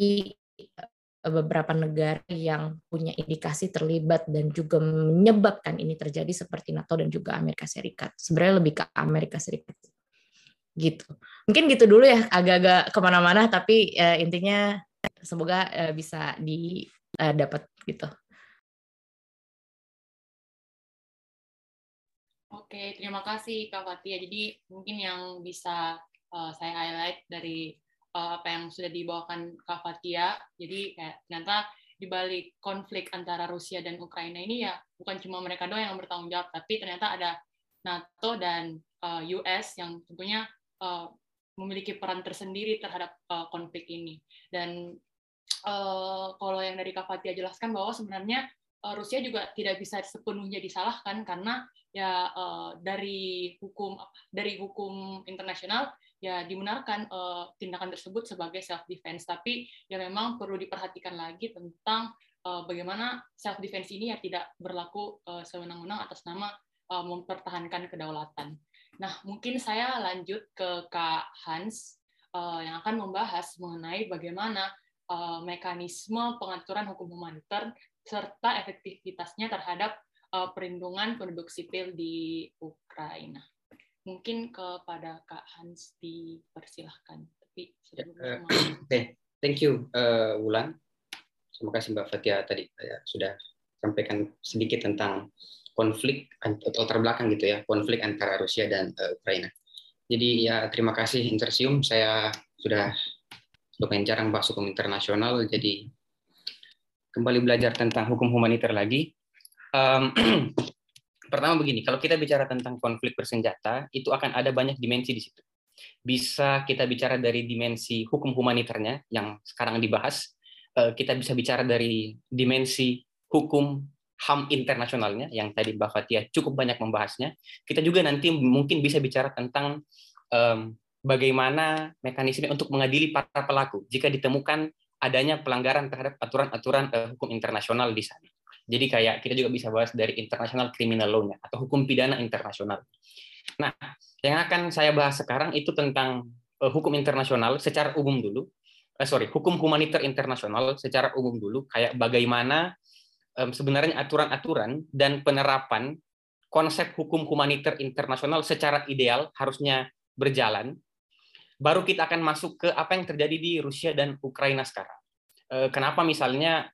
[SPEAKER 3] eh, beberapa negara yang punya indikasi terlibat dan juga menyebabkan ini terjadi seperti NATO dan juga Amerika Serikat. Sebenarnya lebih ke Amerika Serikat. Gitu. Mungkin gitu dulu ya, agak-agak ke mana-mana, tapi uh, intinya semoga uh, bisa didapat uh, gitu.
[SPEAKER 4] Oke, terima kasih Kak Fatia. Jadi mungkin yang bisa uh, saya highlight dari uh, apa yang sudah dibawakan Kak Fatia. Jadi kayak ternyata di balik konflik antara Rusia dan Ukraina ini ya bukan cuma mereka doang yang bertanggung jawab, tapi ternyata ada NATO dan US yang tentunya memiliki peran tersendiri terhadap konflik ini. Dan kalau yang dari Kak Fatia jelaskan bahwa sebenarnya Rusia juga tidak bisa sepenuhnya disalahkan karena ya dari hukum dari hukum internasional ya dibenarkan uh, tindakan tersebut sebagai self defense tapi ya memang perlu diperhatikan lagi tentang uh, bagaimana self defense ini ya tidak berlaku uh, sewenang-wenang atas nama uh, mempertahankan kedaulatan. Nah, mungkin saya lanjut ke Kak Hans uh, yang akan membahas mengenai bagaimana uh, mekanisme pengaturan hukum humaniter serta efektivitasnya terhadap uh, perlindungan penduduk sipil di Ukraina mungkin kepada Kak Hans dipersilahkan. Tapi
[SPEAKER 5] sebelumnya. Uh, okay. Thank you, uh, Wulan. Terima kasih Mbak Fatia tadi ya, sudah sampaikan sedikit tentang konflik atau terbelakang gitu ya, konflik antara Rusia dan uh, Ukraina. Jadi ya terima kasih Intersium, saya sudah lumayan jarang bahas hukum internasional, jadi kembali belajar tentang hukum humaniter lagi. Um, pertama begini, kalau kita bicara tentang konflik bersenjata, itu akan ada banyak dimensi di situ. Bisa kita bicara dari dimensi hukum humaniternya yang sekarang dibahas, eh, kita bisa bicara dari dimensi hukum HAM internasionalnya yang tadi Mbak Fatia cukup banyak membahasnya. Kita juga nanti mungkin bisa bicara tentang bagaimana mekanisme untuk mengadili para pelaku jika ditemukan adanya pelanggaran terhadap aturan-aturan uh, hukum internasional di sana. Jadi kayak kita juga bisa bahas dari international criminal law-nya atau hukum pidana internasional. Nah, yang akan saya bahas sekarang itu tentang uh, hukum internasional secara umum dulu. Uh, sorry, hukum humaniter internasional secara umum dulu. Kayak bagaimana um, sebenarnya aturan-aturan dan penerapan konsep hukum humaniter internasional secara ideal harusnya berjalan. Baru kita akan masuk ke apa yang terjadi di Rusia dan Ukraina sekarang. Kenapa misalnya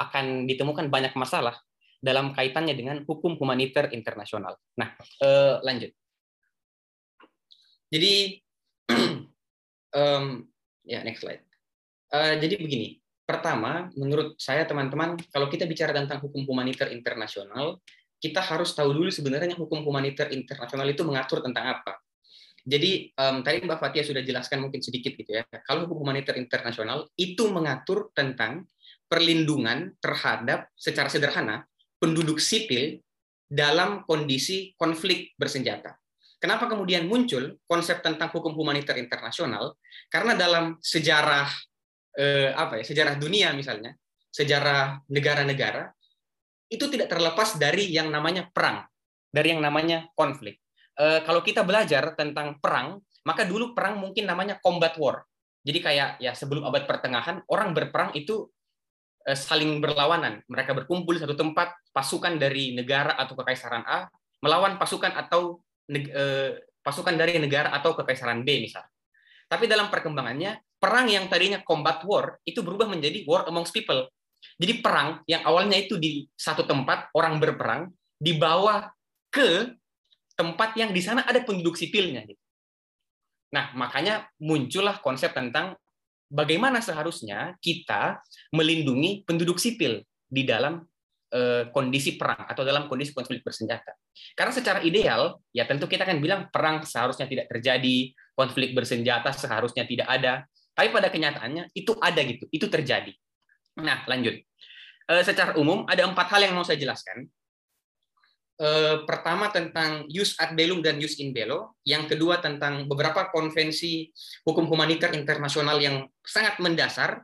[SPEAKER 5] akan ditemukan banyak masalah dalam kaitannya dengan hukum humaniter internasional. Nah, uh, lanjut. Jadi, um, ya next slide. Uh, jadi begini, pertama, menurut saya teman-teman, kalau kita bicara tentang hukum humaniter internasional, kita harus tahu dulu sebenarnya hukum humaniter internasional itu mengatur tentang apa. Jadi um, tadi Mbak Fatia sudah jelaskan mungkin sedikit gitu ya. Kalau hukum humaniter internasional itu mengatur tentang perlindungan terhadap secara sederhana penduduk sipil dalam kondisi konflik bersenjata. Kenapa kemudian muncul konsep tentang hukum humaniter internasional? Karena dalam sejarah eh, apa ya, sejarah dunia misalnya, sejarah negara-negara itu tidak terlepas dari yang namanya perang, dari yang namanya konflik. Eh, kalau kita belajar tentang perang, maka dulu perang mungkin namanya combat war. Jadi kayak ya sebelum abad pertengahan orang berperang itu Eh, saling berlawanan. Mereka berkumpul di satu tempat, pasukan dari negara atau kekaisaran A melawan pasukan atau eh, pasukan dari negara atau kekaisaran B misal. Tapi dalam perkembangannya, perang yang tadinya combat war itu berubah menjadi war amongst people. Jadi perang yang awalnya itu di satu tempat orang berperang dibawa ke tempat yang di sana ada penduduk sipilnya. Nah, makanya muncullah konsep tentang bagaimana seharusnya kita melindungi penduduk sipil di dalam eh, kondisi perang atau dalam kondisi konflik bersenjata. Karena secara ideal, ya tentu kita akan bilang perang seharusnya tidak terjadi, konflik bersenjata seharusnya tidak ada. Tapi pada kenyataannya itu ada gitu, itu terjadi. Nah, lanjut. Eh, secara umum ada empat hal yang mau saya jelaskan Eh, pertama tentang jus ad bellum dan jus in bello, yang kedua tentang beberapa konvensi hukum humaniter internasional yang sangat mendasar,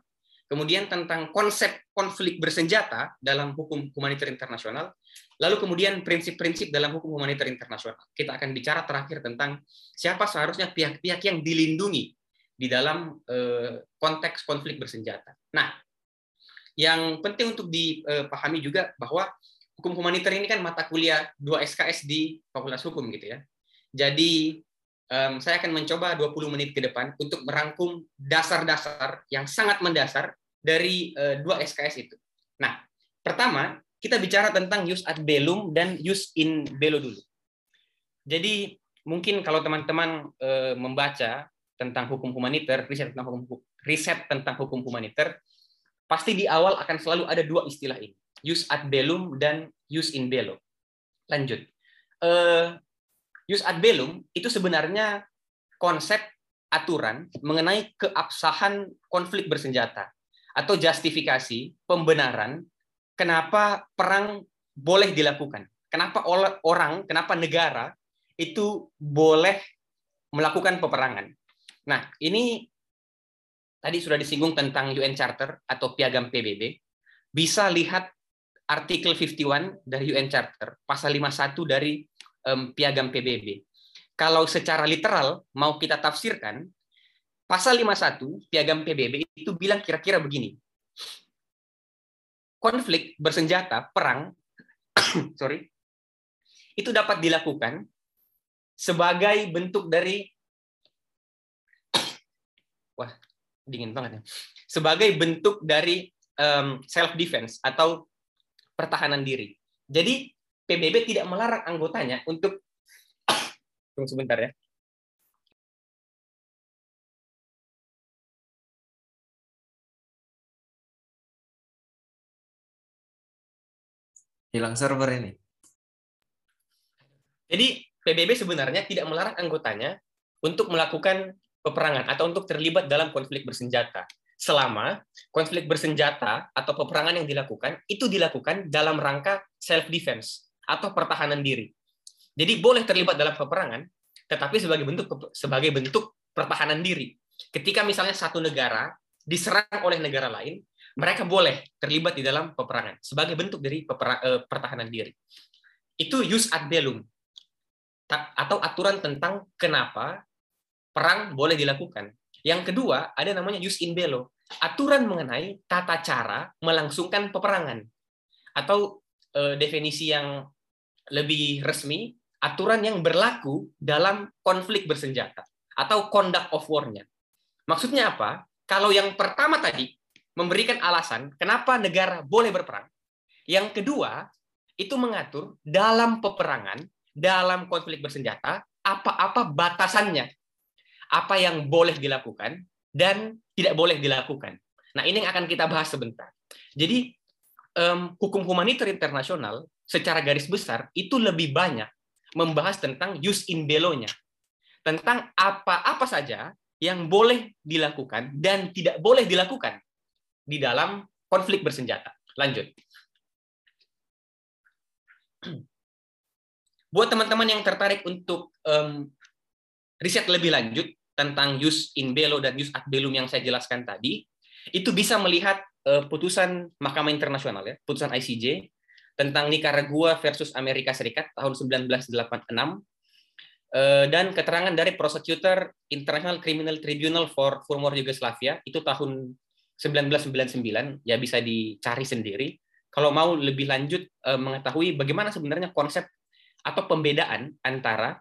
[SPEAKER 5] kemudian tentang konsep konflik bersenjata dalam hukum humaniter internasional, lalu kemudian prinsip-prinsip dalam hukum humaniter internasional. Kita akan bicara terakhir tentang siapa seharusnya pihak-pihak yang dilindungi di dalam eh, konteks konflik bersenjata. Nah, yang penting untuk dipahami juga bahwa hukum humaniter ini kan mata kuliah 2 SKS di Fakultas Hukum gitu ya. Jadi um, saya akan mencoba 20 menit ke depan untuk merangkum dasar-dasar yang sangat mendasar dari uh, dua SKS itu. Nah, pertama kita bicara tentang use ad bellum dan use in bello dulu. Jadi mungkin kalau teman-teman uh, membaca tentang hukum humaniter, riset tentang hukum riset tentang hukum humaniter, pasti di awal akan selalu ada dua istilah ini use ad bellum dan use in bello. Lanjut. Uh, Jus ad bellum itu sebenarnya konsep aturan mengenai keabsahan konflik bersenjata atau justifikasi pembenaran kenapa perang boleh dilakukan. Kenapa orang, kenapa negara itu boleh melakukan peperangan. Nah, ini tadi sudah disinggung tentang UN Charter atau piagam PBB. Bisa lihat artikel 51 dari UN Charter, pasal 51 dari um, piagam PBB. Kalau secara literal mau kita tafsirkan, pasal 51 piagam PBB itu bilang kira-kira begini. Konflik bersenjata, perang, sorry, itu dapat dilakukan sebagai bentuk dari wah dingin banget ya sebagai bentuk dari um, self defense atau pertahanan diri. Jadi PBB tidak melarang anggotanya untuk tunggu sebentar ya.
[SPEAKER 6] Hilang server ini.
[SPEAKER 5] Jadi PBB sebenarnya tidak melarang anggotanya untuk melakukan peperangan atau untuk terlibat dalam konflik bersenjata selama konflik bersenjata atau peperangan yang dilakukan itu dilakukan dalam rangka self defense atau pertahanan diri. Jadi boleh terlibat dalam peperangan tetapi sebagai bentuk sebagai bentuk pertahanan diri. Ketika misalnya satu negara diserang oleh negara lain, mereka boleh terlibat di dalam peperangan sebagai bentuk dari eh, pertahanan diri. Itu jus ad bellum atau aturan tentang kenapa perang boleh dilakukan. Yang kedua, ada namanya jus in bello, aturan mengenai tata cara melangsungkan peperangan. Atau e, definisi yang lebih resmi, aturan yang berlaku dalam konflik bersenjata atau conduct of war-nya. Maksudnya apa? Kalau yang pertama tadi memberikan alasan kenapa negara boleh berperang, yang kedua itu mengatur dalam peperangan dalam konflik bersenjata apa-apa batasannya. Apa yang boleh dilakukan dan tidak boleh dilakukan. Nah, ini yang akan kita bahas sebentar. Jadi, um, hukum humaniter internasional secara garis besar itu lebih banyak membahas tentang jus in bello-nya. Tentang apa-apa saja yang boleh dilakukan dan tidak boleh dilakukan di dalam konflik bersenjata. Lanjut. buat teman-teman yang tertarik untuk um, riset lebih lanjut tentang jus in bello dan jus ad bellum yang saya jelaskan tadi, itu bisa melihat uh, putusan Mahkamah Internasional ya, putusan ICJ tentang Nicaragua versus Amerika Serikat tahun 1986 uh, dan keterangan dari Prosecutor International Criminal Tribunal for Former Yugoslavia itu tahun 1999 ya bisa dicari sendiri. Kalau mau lebih lanjut uh, mengetahui bagaimana sebenarnya konsep atau pembedaan antara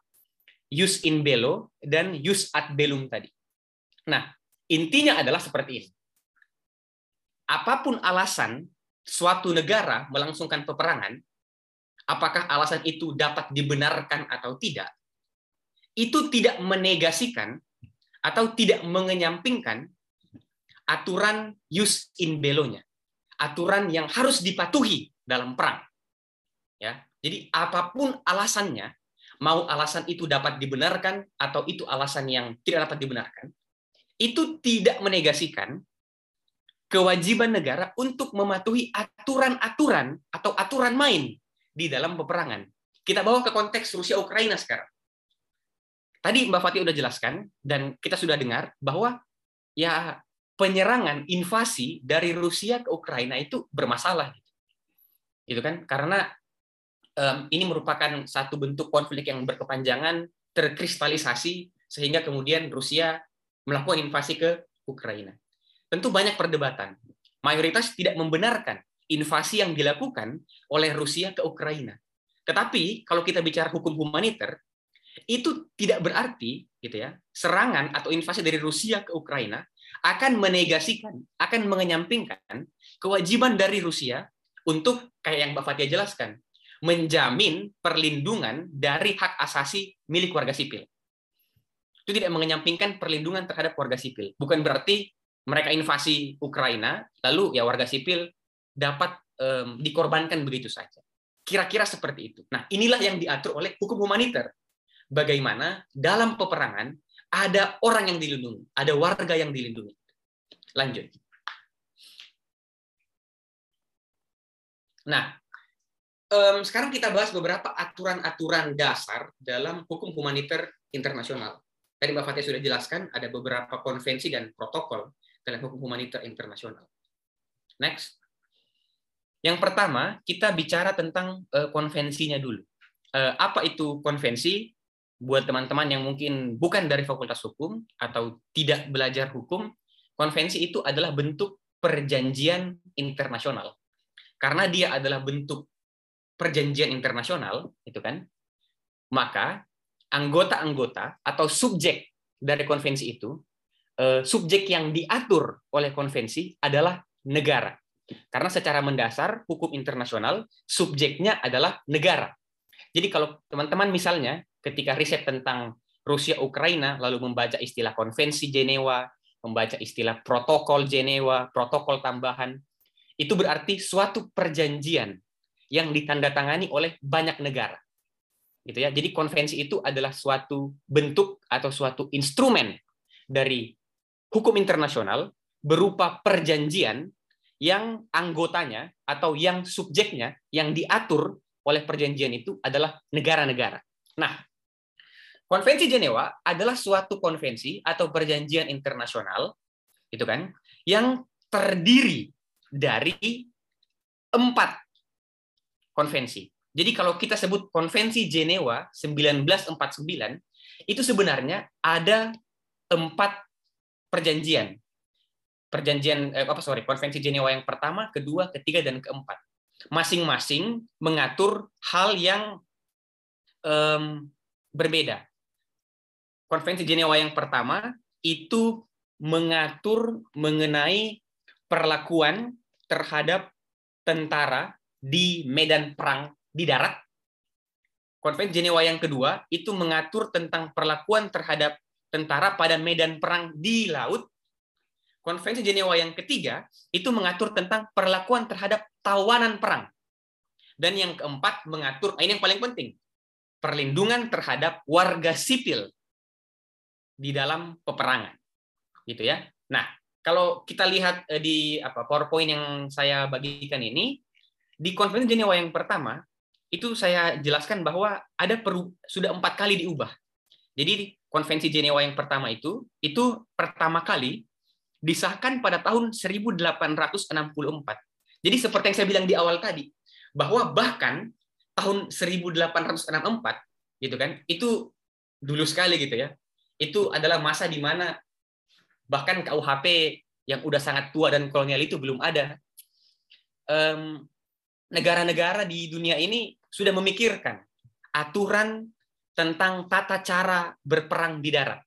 [SPEAKER 5] use in bello dan use ad bellum tadi. Nah, intinya adalah seperti ini. Apa pun alasan suatu negara melangsungkan peperangan, apakah alasan itu dapat dibenarkan atau tidak, itu tidak menegasikan atau tidak mengenyampingkan aturan use in bello-nya. Aturan yang harus dipatuhi dalam perang. Ya, jadi apa pun alasannya, mau alasan itu dapat dibenarkan atau itu alasan yang tidak dapat dibenarkan, itu tidak menegasikan kewajiban negara untuk mematuhi aturan-aturan atau aturan main di dalam peperangan. Kita bawa ke konteks Rusia Ukraina sekarang. Tadi Mbak Fatih sudah jelaskan dan kita sudah dengar bahwa ya penyerangan invasi dari Rusia ke Ukraina itu bermasalah gitu. Itu kan karena um, ini merupakan satu bentuk konflik yang berkepanjangan terkristalisasi sehingga kemudian Rusia melakukan invasi ke Ukraina. Tentu banyak perdebatan. Mayoritas tidak membenarkan invasi yang dilakukan oleh Rusia ke Ukraina. Tetapi kalau kita bicara hukum humaniter, itu tidak berarti gitu ya, serangan atau invasi dari Rusia ke Ukraina akan menegasikan, akan mengenyampingkan kewajiban dari Rusia untuk kayak yang Mbak Fatia jelaskan, menjamin perlindungan dari hak asasi milik warga sipil. Itu tidak mengenyampingkan perlindungan terhadap warga sipil. Bukan berarti mereka invasi Ukraina, lalu ya warga sipil dapat um, dikorbankan begitu saja. Kira-kira seperti itu. Nah, inilah yang diatur oleh hukum humaniter. bagaimana dalam peperangan ada orang yang dilindungi, ada warga yang dilindungi. Lanjut. Nah, um, sekarang kita bahas beberapa aturan-aturan dasar dalam hukum humaniter internasional. Tadi Mbak Fatih sudah jelaskan ada beberapa konvensi dan protokol dalam hukum humaniter internasional. Next. Yang pertama, kita bicara tentang uh, konvensinya dulu. Uh, apa itu konvensi? Buat teman-teman yang mungkin bukan dari Fakultas Hukum atau tidak belajar hukum, konvensi itu adalah bentuk perjanjian internasional. Karena dia adalah bentuk perjanjian internasional, itu kan, maka anggota-anggota atau subjek dari konvensi itu, uh, subjek yang diatur oleh konvensi adalah negara. Karena secara mendasar hukum internasional subjeknya adalah negara. Jadi kalau teman-teman misalnya ketika riset tentang Rusia Ukraina lalu membaca istilah konvensi Jenewa, membaca istilah protokol Jenewa, protokol tambahan, itu berarti suatu perjanjian yang ditandatangani oleh banyak negara. Gitu ya. Jadi konvensi itu adalah suatu bentuk atau suatu instrumen dari hukum internasional berupa perjanjian yang anggotanya atau yang subjeknya yang diatur oleh perjanjian itu adalah negara-negara. Nah, Konvensi Jenewa adalah suatu konvensi atau perjanjian internasional, itu kan, yang terdiri dari empat konvensi. Jadi kalau kita sebut konvensi Jenewa 1949, itu sebenarnya ada empat perjanjian perjanjian eh, apa sorry konvensi Jenewa yang pertama, kedua, ketiga dan keempat. Masing-masing mengatur hal yang um, berbeda. Konvensi Jenewa yang pertama itu mengatur mengenai perlakuan terhadap tentara di medan perang di darat. Konvensi Jenewa yang kedua itu mengatur tentang perlakuan terhadap tentara pada medan perang di laut Konvensi Jenewa yang ketiga itu mengatur tentang perlakuan terhadap tawanan perang. Dan yang keempat mengatur, nah ini yang paling penting, perlindungan terhadap warga sipil di dalam peperangan. Gitu ya. Nah, kalau kita lihat eh, di apa PowerPoint yang saya bagikan ini, di Konvensi Jenewa yang pertama, itu saya jelaskan bahwa ada peru, sudah empat kali diubah. Jadi Konvensi Jenewa yang pertama itu, itu pertama kali disahkan pada tahun 1864. Jadi seperti yang saya bilang di awal tadi, bahwa bahkan tahun 1864 gitu kan, itu dulu sekali gitu ya. Itu adalah masa di mana bahkan KUHP yang udah sangat tua dan kolonial itu belum ada. Negara-negara di dunia ini sudah memikirkan aturan tentang tata cara berperang di darat.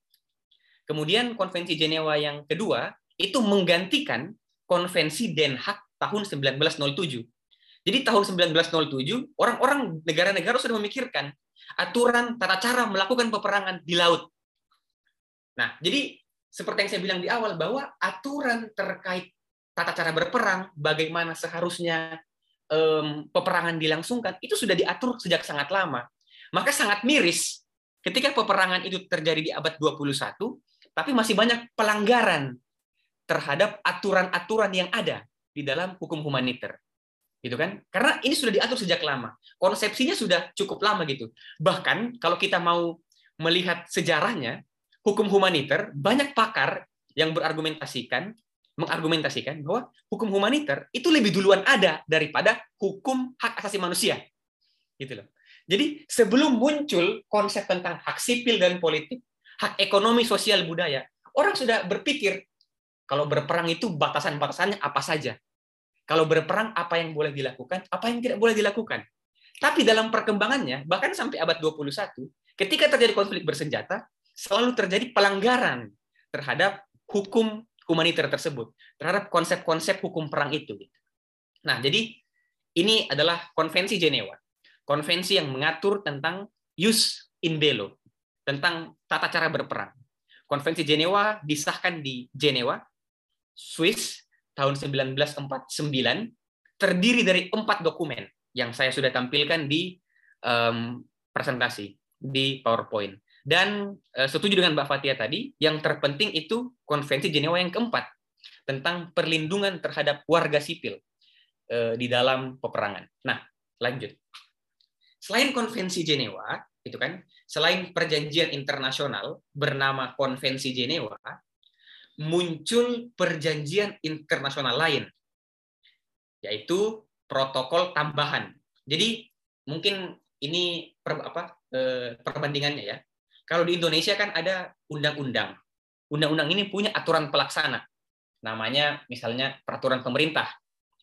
[SPEAKER 5] Kemudian konvensi Jenewa yang kedua itu menggantikan konvensi Den Haag tahun 1907. Jadi tahun 1907 orang-orang negara-negara sudah memikirkan aturan tata cara melakukan peperangan di laut. Nah, jadi seperti yang saya bilang di awal bahwa aturan terkait tata cara berperang, bagaimana seharusnya peperangan dilangsungkan, itu sudah diatur sejak sangat lama. Maka sangat miris ketika peperangan itu terjadi di abad 21, tapi masih banyak pelanggaran terhadap aturan-aturan yang ada di dalam hukum humaniter. Gitu kan? Karena ini sudah diatur sejak lama. Konsepsinya sudah cukup lama gitu. Bahkan kalau kita mau melihat sejarahnya, hukum humaniter banyak pakar yang berargumentasikan mengargumentasikan bahwa hukum humaniter itu lebih duluan ada daripada hukum hak asasi manusia. Gitu loh. Jadi sebelum muncul konsep tentang hak sipil dan politik, hak ekonomi, sosial, budaya, orang sudah berpikir kalau berperang itu batasan-batasannya apa saja. Kalau berperang apa yang boleh dilakukan, apa yang tidak boleh dilakukan. Tapi dalam perkembangannya, bahkan sampai abad 21, ketika terjadi konflik bersenjata, selalu terjadi pelanggaran terhadap hukum humaniter tersebut, terhadap konsep-konsep hukum perang itu. Nah, jadi ini adalah konvensi Jenewa. Konvensi yang mengatur tentang jus in bello, tentang tata cara berperang. Konvensi Jenewa disahkan di Jenewa Swiss tahun 1949 terdiri dari empat dokumen yang saya sudah tampilkan di um, presentasi. di PowerPoint. Dan uh, setuju dengan Mbak Fatia tadi, yang terpenting itu Konvensi Jenewa yang keempat tentang perlindungan terhadap warga sipil uh, di dalam peperangan. Nah, lanjut. Selain Konvensi Jenewa, itu kan, selain perjanjian internasional bernama Konvensi Jenewa, muncul perjanjian internasional lain, yaitu protokol tambahan. Jadi mungkin ini per, apa eh, perbandingannya ya. Kalau di Indonesia kan ada undang-undang. Undang-undang ini punya aturan pelaksana. Namanya misalnya peraturan pemerintah.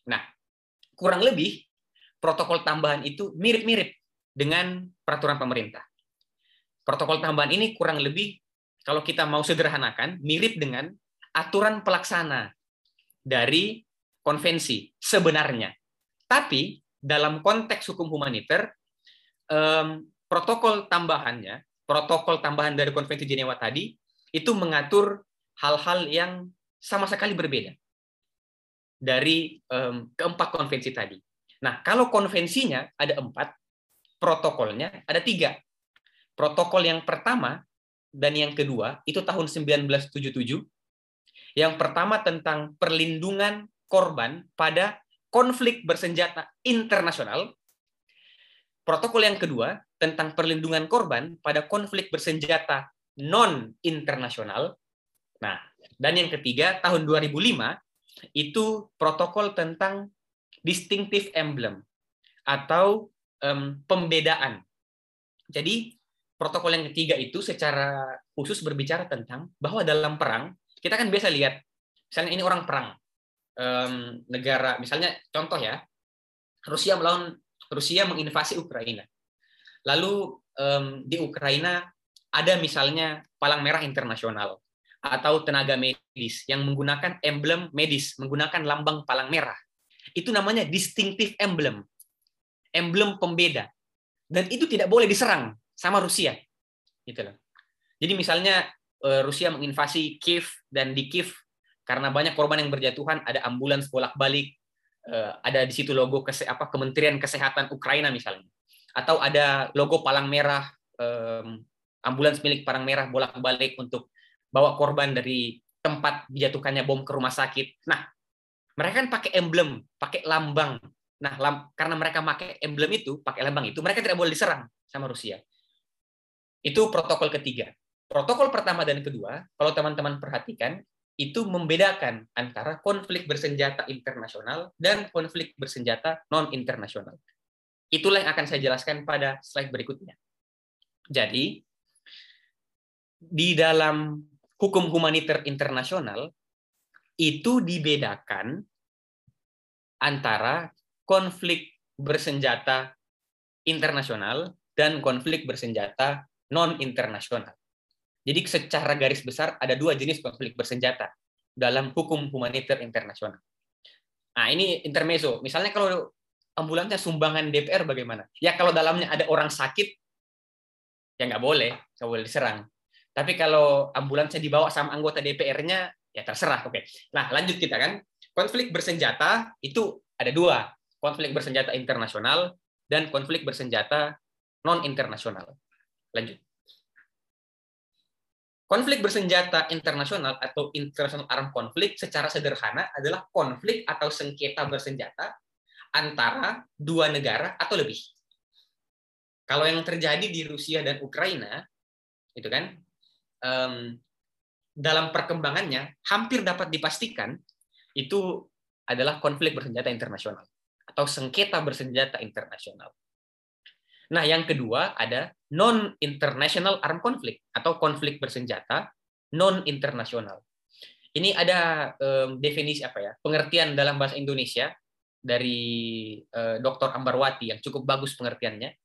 [SPEAKER 5] Nah, kurang lebih protokol tambahan itu mirip-mirip dengan peraturan pemerintah. Protokol tambahan ini kurang lebih kalau kita mau sederhanakan mirip dengan aturan pelaksana dari konvensi sebenarnya. Tapi dalam konteks hukum humaniter protokol tambahannya, protokol tambahan dari konvensi Jenewa tadi itu mengatur hal-hal yang sama sekali berbeda dari keempat konvensi tadi. Nah, kalau konvensinya ada empat, protokolnya ada tiga. Protokol yang pertama dan yang kedua itu tahun 1977. Yang pertama tentang perlindungan korban pada konflik bersenjata internasional. Protokol yang kedua tentang perlindungan korban pada konflik bersenjata non internasional. Nah, dan yang ketiga tahun 2005 itu protokol tentang distinctive emblem atau um, pembedaan. Jadi protokol yang ketiga itu secara khusus berbicara tentang bahwa dalam perang kita kan biasa lihat misalnya ini orang perang um, negara misalnya contoh ya Rusia melawan Rusia menginvasi Ukraina. Lalu um, di Ukraina ada misalnya palang merah internasional atau tenaga medis yang menggunakan emblem medis menggunakan lambang palang merah. Itu namanya distinctive emblem. Emblem pembeda. Dan itu tidak boleh diserang sama Rusia. Gitu loh. Jadi misalnya eh, Rusia menginvasi Kiev dan di Kiev karena banyak korban yang berjatuhan ada ambulans bolak-balik ada di situ logo kese apa Kementerian Kesehatan Ukraina misalnya atau ada logo palang merah ambulans milik palang merah bolak-balik untuk bawa korban dari tempat dijatuhkannya bom ke rumah sakit. Nah, mereka kan pakai emblem, pakai lambang Nah, lam, karena mereka pakai emblem itu, pakai lambang itu, mereka tidak boleh diserang sama Rusia. Itu protokol ketiga. Protokol pertama dan kedua, kalau teman-teman perhatikan, itu membedakan antara konflik bersenjata internasional dan konflik bersenjata non-internasional. Itulah yang akan saya jelaskan pada slide berikutnya. Jadi, di dalam hukum humaniter internasional, itu dibedakan antara konflik bersenjata internasional dan konflik bersenjata non-internasional. Jadi secara garis besar ada dua jenis konflik bersenjata dalam hukum humaniter internasional. Nah ini intermezzo. Misalnya kalau ambulansnya sumbangan DPR bagaimana? Ya kalau dalamnya ada orang sakit, ya nggak boleh, nggak boleh diserang. Tapi kalau ambulansnya dibawa sama anggota DPR-nya, ya terserah. Oke. Nah lanjut kita kan. Konflik bersenjata itu ada dua konflik bersenjata internasional, dan konflik bersenjata non-internasional. Lanjut. Konflik bersenjata internasional atau international armed conflict secara sederhana adalah konflik atau sengketa bersenjata antara dua negara atau lebih. Kalau yang terjadi di Rusia dan Ukraina, itu kan, um, dalam perkembangannya hampir dapat dipastikan itu adalah konflik bersenjata internasional atau sengketa bersenjata internasional. Nah, yang kedua ada non-international armed conflict atau konflik bersenjata non-internasional. Ini ada um, definisi apa ya? Pengertian dalam bahasa Indonesia dari uh, Dr. Ambarwati yang cukup bagus pengertiannya.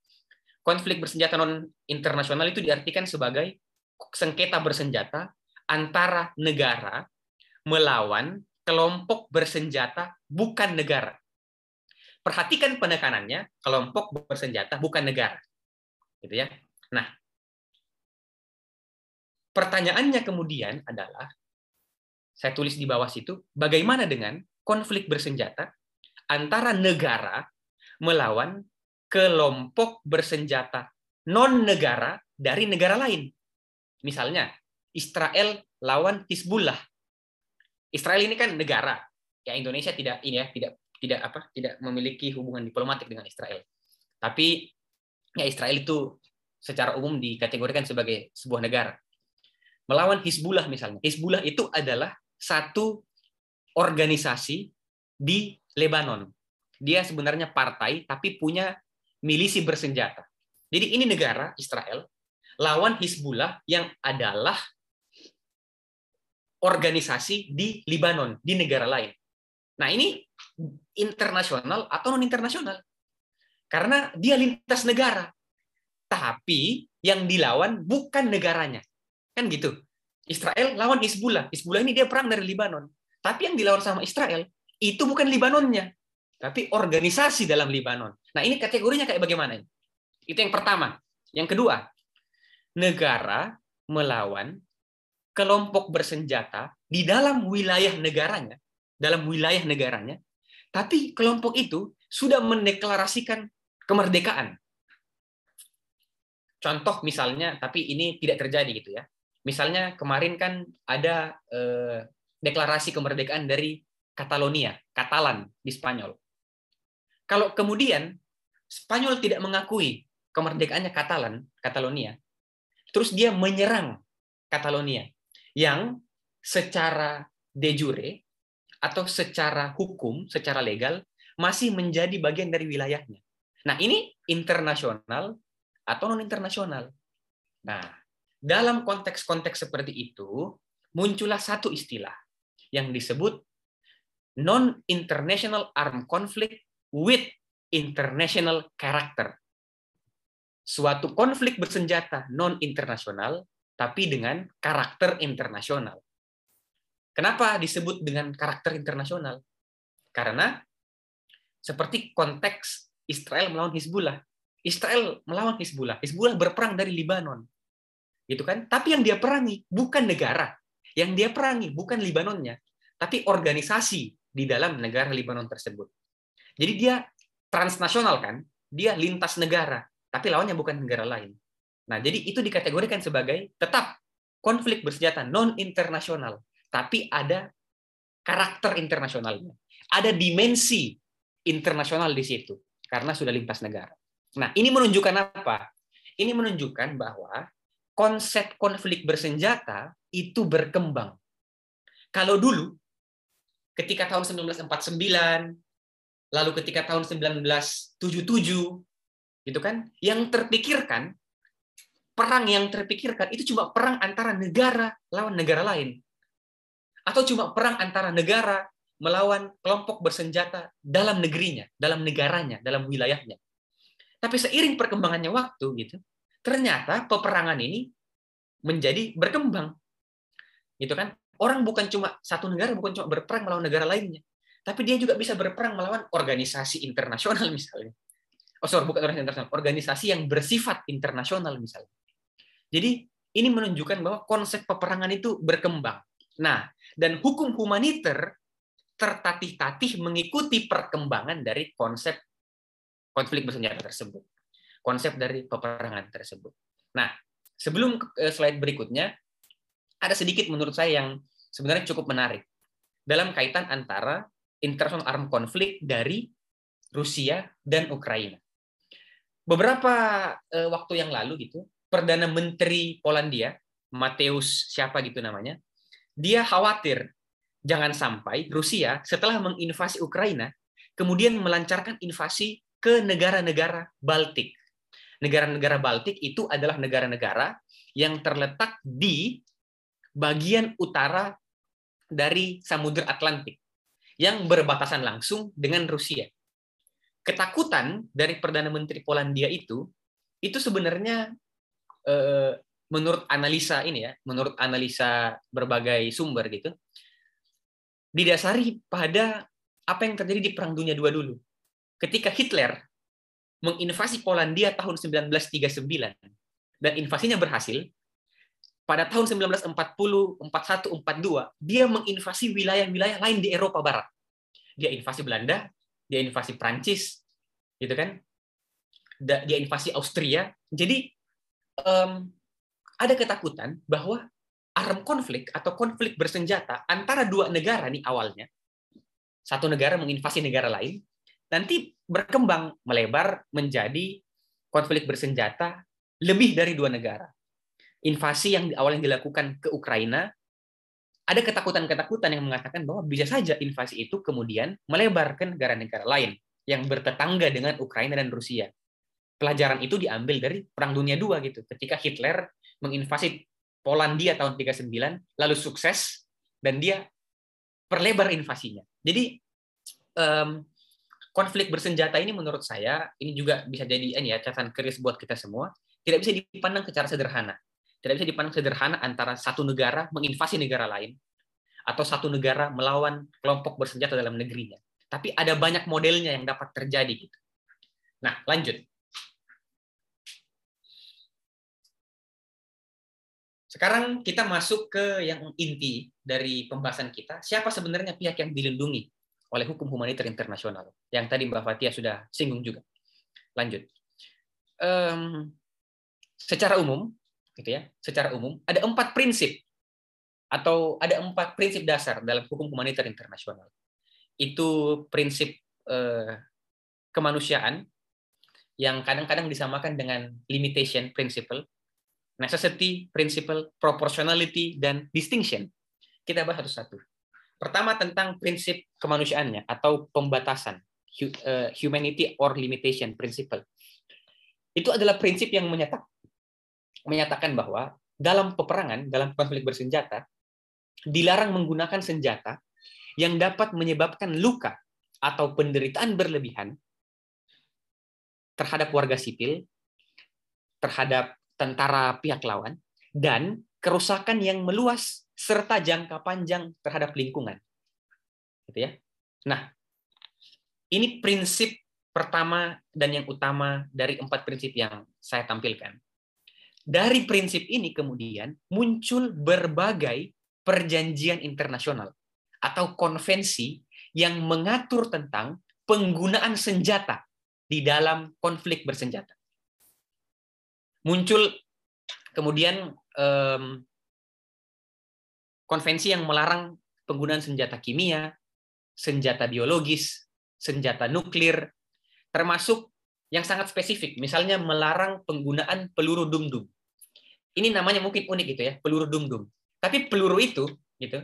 [SPEAKER 5] Konflik bersenjata non-internasional itu diartikan sebagai sengketa bersenjata antara negara melawan kelompok bersenjata bukan negara perhatikan penekanannya kelompok bersenjata bukan negara gitu ya nah pertanyaannya kemudian adalah saya tulis di bawah situ bagaimana dengan konflik bersenjata antara negara melawan kelompok bersenjata non-negara dari negara lain. Misalnya, Israel lawan Hizbullah. Israel ini kan negara. Ya Indonesia tidak ini ya, tidak tidak apa? tidak memiliki hubungan diplomatik dengan Israel. Tapi ya Israel itu secara umum dikategorikan sebagai sebuah negara. Melawan Hizbullah misalnya. Hizbullah itu adalah satu organisasi di Lebanon. Dia sebenarnya partai tapi punya milisi bersenjata. Jadi ini negara Israel lawan Hizbullah yang adalah organisasi di Lebanon, di negara lain. Nah, ini internasional atau non internasional. Karena dia lintas negara. Tapi yang dilawan bukan negaranya. Kan gitu. Israel lawan Hizbullah. Hizbullah ini dia perang dari Lebanon. Tapi yang dilawan sama Israel itu bukan Libanonnya, tapi organisasi dalam Libanon. Nah, ini kategorinya kayak bagaimana? Itu yang pertama. Yang kedua, negara melawan kelompok bersenjata di dalam wilayah negaranya, dalam wilayah negaranya, tapi kelompok itu sudah mendeklarasikan kemerdekaan. Contoh misalnya, tapi ini tidak terjadi gitu ya. Misalnya kemarin kan ada eh, deklarasi kemerdekaan dari Catalonia, Katalan di Spanyol. Kalau kemudian Spanyol tidak mengakui kemerdekaannya Katalan, Catalonia, terus dia menyerang Catalonia yang secara de jure atau secara hukum, secara legal masih menjadi bagian dari wilayahnya. Nah, ini internasional atau non internasional. Nah, dalam konteks-konteks seperti itu muncullah satu istilah yang disebut non-international armed conflict with international character. Suatu konflik bersenjata non-internasional tapi dengan karakter internasional. Kenapa disebut dengan karakter internasional? Karena seperti konteks Israel melawan Hizbullah. Israel melawan Hizbullah. Hizbullah berperang dari Libanon. Gitu kan? Tapi yang dia perangi bukan negara. Yang dia perangi bukan Libanonnya, tapi organisasi di dalam negara Libanon tersebut. Jadi dia transnasional kan? Dia lintas negara, tapi lawannya bukan negara lain. Nah, jadi itu dikategorikan sebagai tetap konflik bersenjata non internasional, tapi ada karakter internasionalnya. Ada dimensi internasional di situ karena sudah lintas negara. Nah, ini menunjukkan apa? Ini menunjukkan bahwa konsep konflik bersenjata itu berkembang. Kalau dulu, ketika tahun 1949, lalu ketika tahun 1977, gitu kan, yang terpikirkan, perang yang terpikirkan itu cuma perang antara negara lawan negara lain. Atau cuma perang antara negara melawan kelompok bersenjata dalam negerinya, dalam negaranya, dalam wilayahnya. Tapi seiring perkembangannya waktu gitu, ternyata peperangan ini menjadi berkembang. Gitu kan? Orang bukan cuma satu negara bukan cuma berperang melawan negara lainnya, tapi dia juga bisa berperang melawan organisasi internasional misalnya. Oh sorry, bukan organisasi internasional, organisasi yang bersifat internasional misalnya. Jadi ini menunjukkan bahwa konsep peperangan itu berkembang. Nah, dan hukum humaniter tertatih-tatih mengikuti perkembangan dari konsep konflik bersenjata tersebut. Konsep dari peperangan tersebut. Nah, sebelum eh, slide berikutnya, ada sedikit menurut saya yang sebenarnya cukup menarik dalam kaitan antara international armed conflict dari Rusia dan Ukraina. Beberapa eh, waktu yang lalu gitu, Perdana Menteri Polandia, Mateusz siapa gitu namanya, dia khawatir jangan sampai Rusia setelah menginvasi Ukraina kemudian melancarkan invasi ke negara-negara Baltik. Negara-negara Baltik itu adalah negara-negara yang terletak di bagian utara dari Samudra Atlantik yang berbatasan langsung dengan Rusia. Ketakutan dari Perdana Menteri Polandia itu itu sebenarnya eh, menurut analisa ini ya, menurut analisa berbagai sumber gitu, didasari pada apa yang terjadi di Perang Dunia II dulu. Ketika Hitler menginvasi Polandia tahun 1939 dan invasinya berhasil, pada tahun 1940, 41, 42, dia menginvasi wilayah-wilayah lain di Eropa Barat. Dia invasi Belanda, dia invasi Prancis, gitu kan? Dia invasi Austria. Jadi ada ketakutan bahwa arm konflik atau konflik bersenjata antara dua negara nih awalnya, satu negara menginvasi negara lain, nanti berkembang melebar menjadi konflik bersenjata lebih dari dua negara. Invasi yang awalnya dilakukan ke Ukraina, ada ketakutan-ketakutan yang mengatakan bahwa bisa saja invasi itu kemudian melebar ke negara-negara lain yang bertetangga dengan Ukraina dan Rusia. Pelajaran itu diambil dari Perang Dunia II gitu. Ketika Hitler menginvasi Polandia tahun 39, lalu sukses, dan dia perlebar invasinya. Jadi um, konflik bersenjata ini menurut saya ini juga bisa jadi ya catatan keris buat kita semua. Tidak bisa dipandang secara sederhana. Tidak bisa dipandang sederhana antara satu negara menginvasi negara lain atau satu negara melawan kelompok bersenjata dalam negerinya. Tapi ada banyak modelnya yang dapat terjadi gitu. Nah, lanjut. Sekarang kita masuk ke yang inti dari pembahasan kita. Siapa sebenarnya pihak yang dilindungi oleh hukum humaniter internasional? Yang tadi Mbak Fatia sudah singgung juga. Lanjut. Um, secara umum, gitu ya. Secara umum ada empat prinsip atau ada empat prinsip dasar dalam hukum humaniter internasional. Itu prinsip uh, kemanusiaan yang kadang-kadang disamakan dengan limitation principle necessity, principle, proportionality, dan distinction. Kita bahas satu-satu. Pertama tentang prinsip kemanusiaannya atau pembatasan, eh, humanity or limitation principle. Itu adalah prinsip yang menyatak, menyatakan bahwa dalam peperangan, dalam konflik bersenjata, dilarang menggunakan senjata yang dapat menyebabkan luka atau penderitaan berlebihan terhadap warga sipil, terhadap tentara pihak lawan, dan kerusakan yang meluas serta jangka panjang terhadap lingkungan. Gitu ya. Nah, ini prinsip pertama dan yang utama dari empat prinsip yang saya tampilkan. Dari prinsip ini kemudian muncul berbagai perjanjian internasional atau konvensi yang mengatur tentang penggunaan senjata di dalam konflik bersenjata muncul kemudian um, konvensi yang melarang penggunaan senjata kimia, senjata biologis, senjata nuklir, termasuk yang sangat spesifik, misalnya melarang penggunaan peluru dum-dum. Ini namanya mungkin unik gitu ya, peluru dum-dum. Tapi peluru itu gitu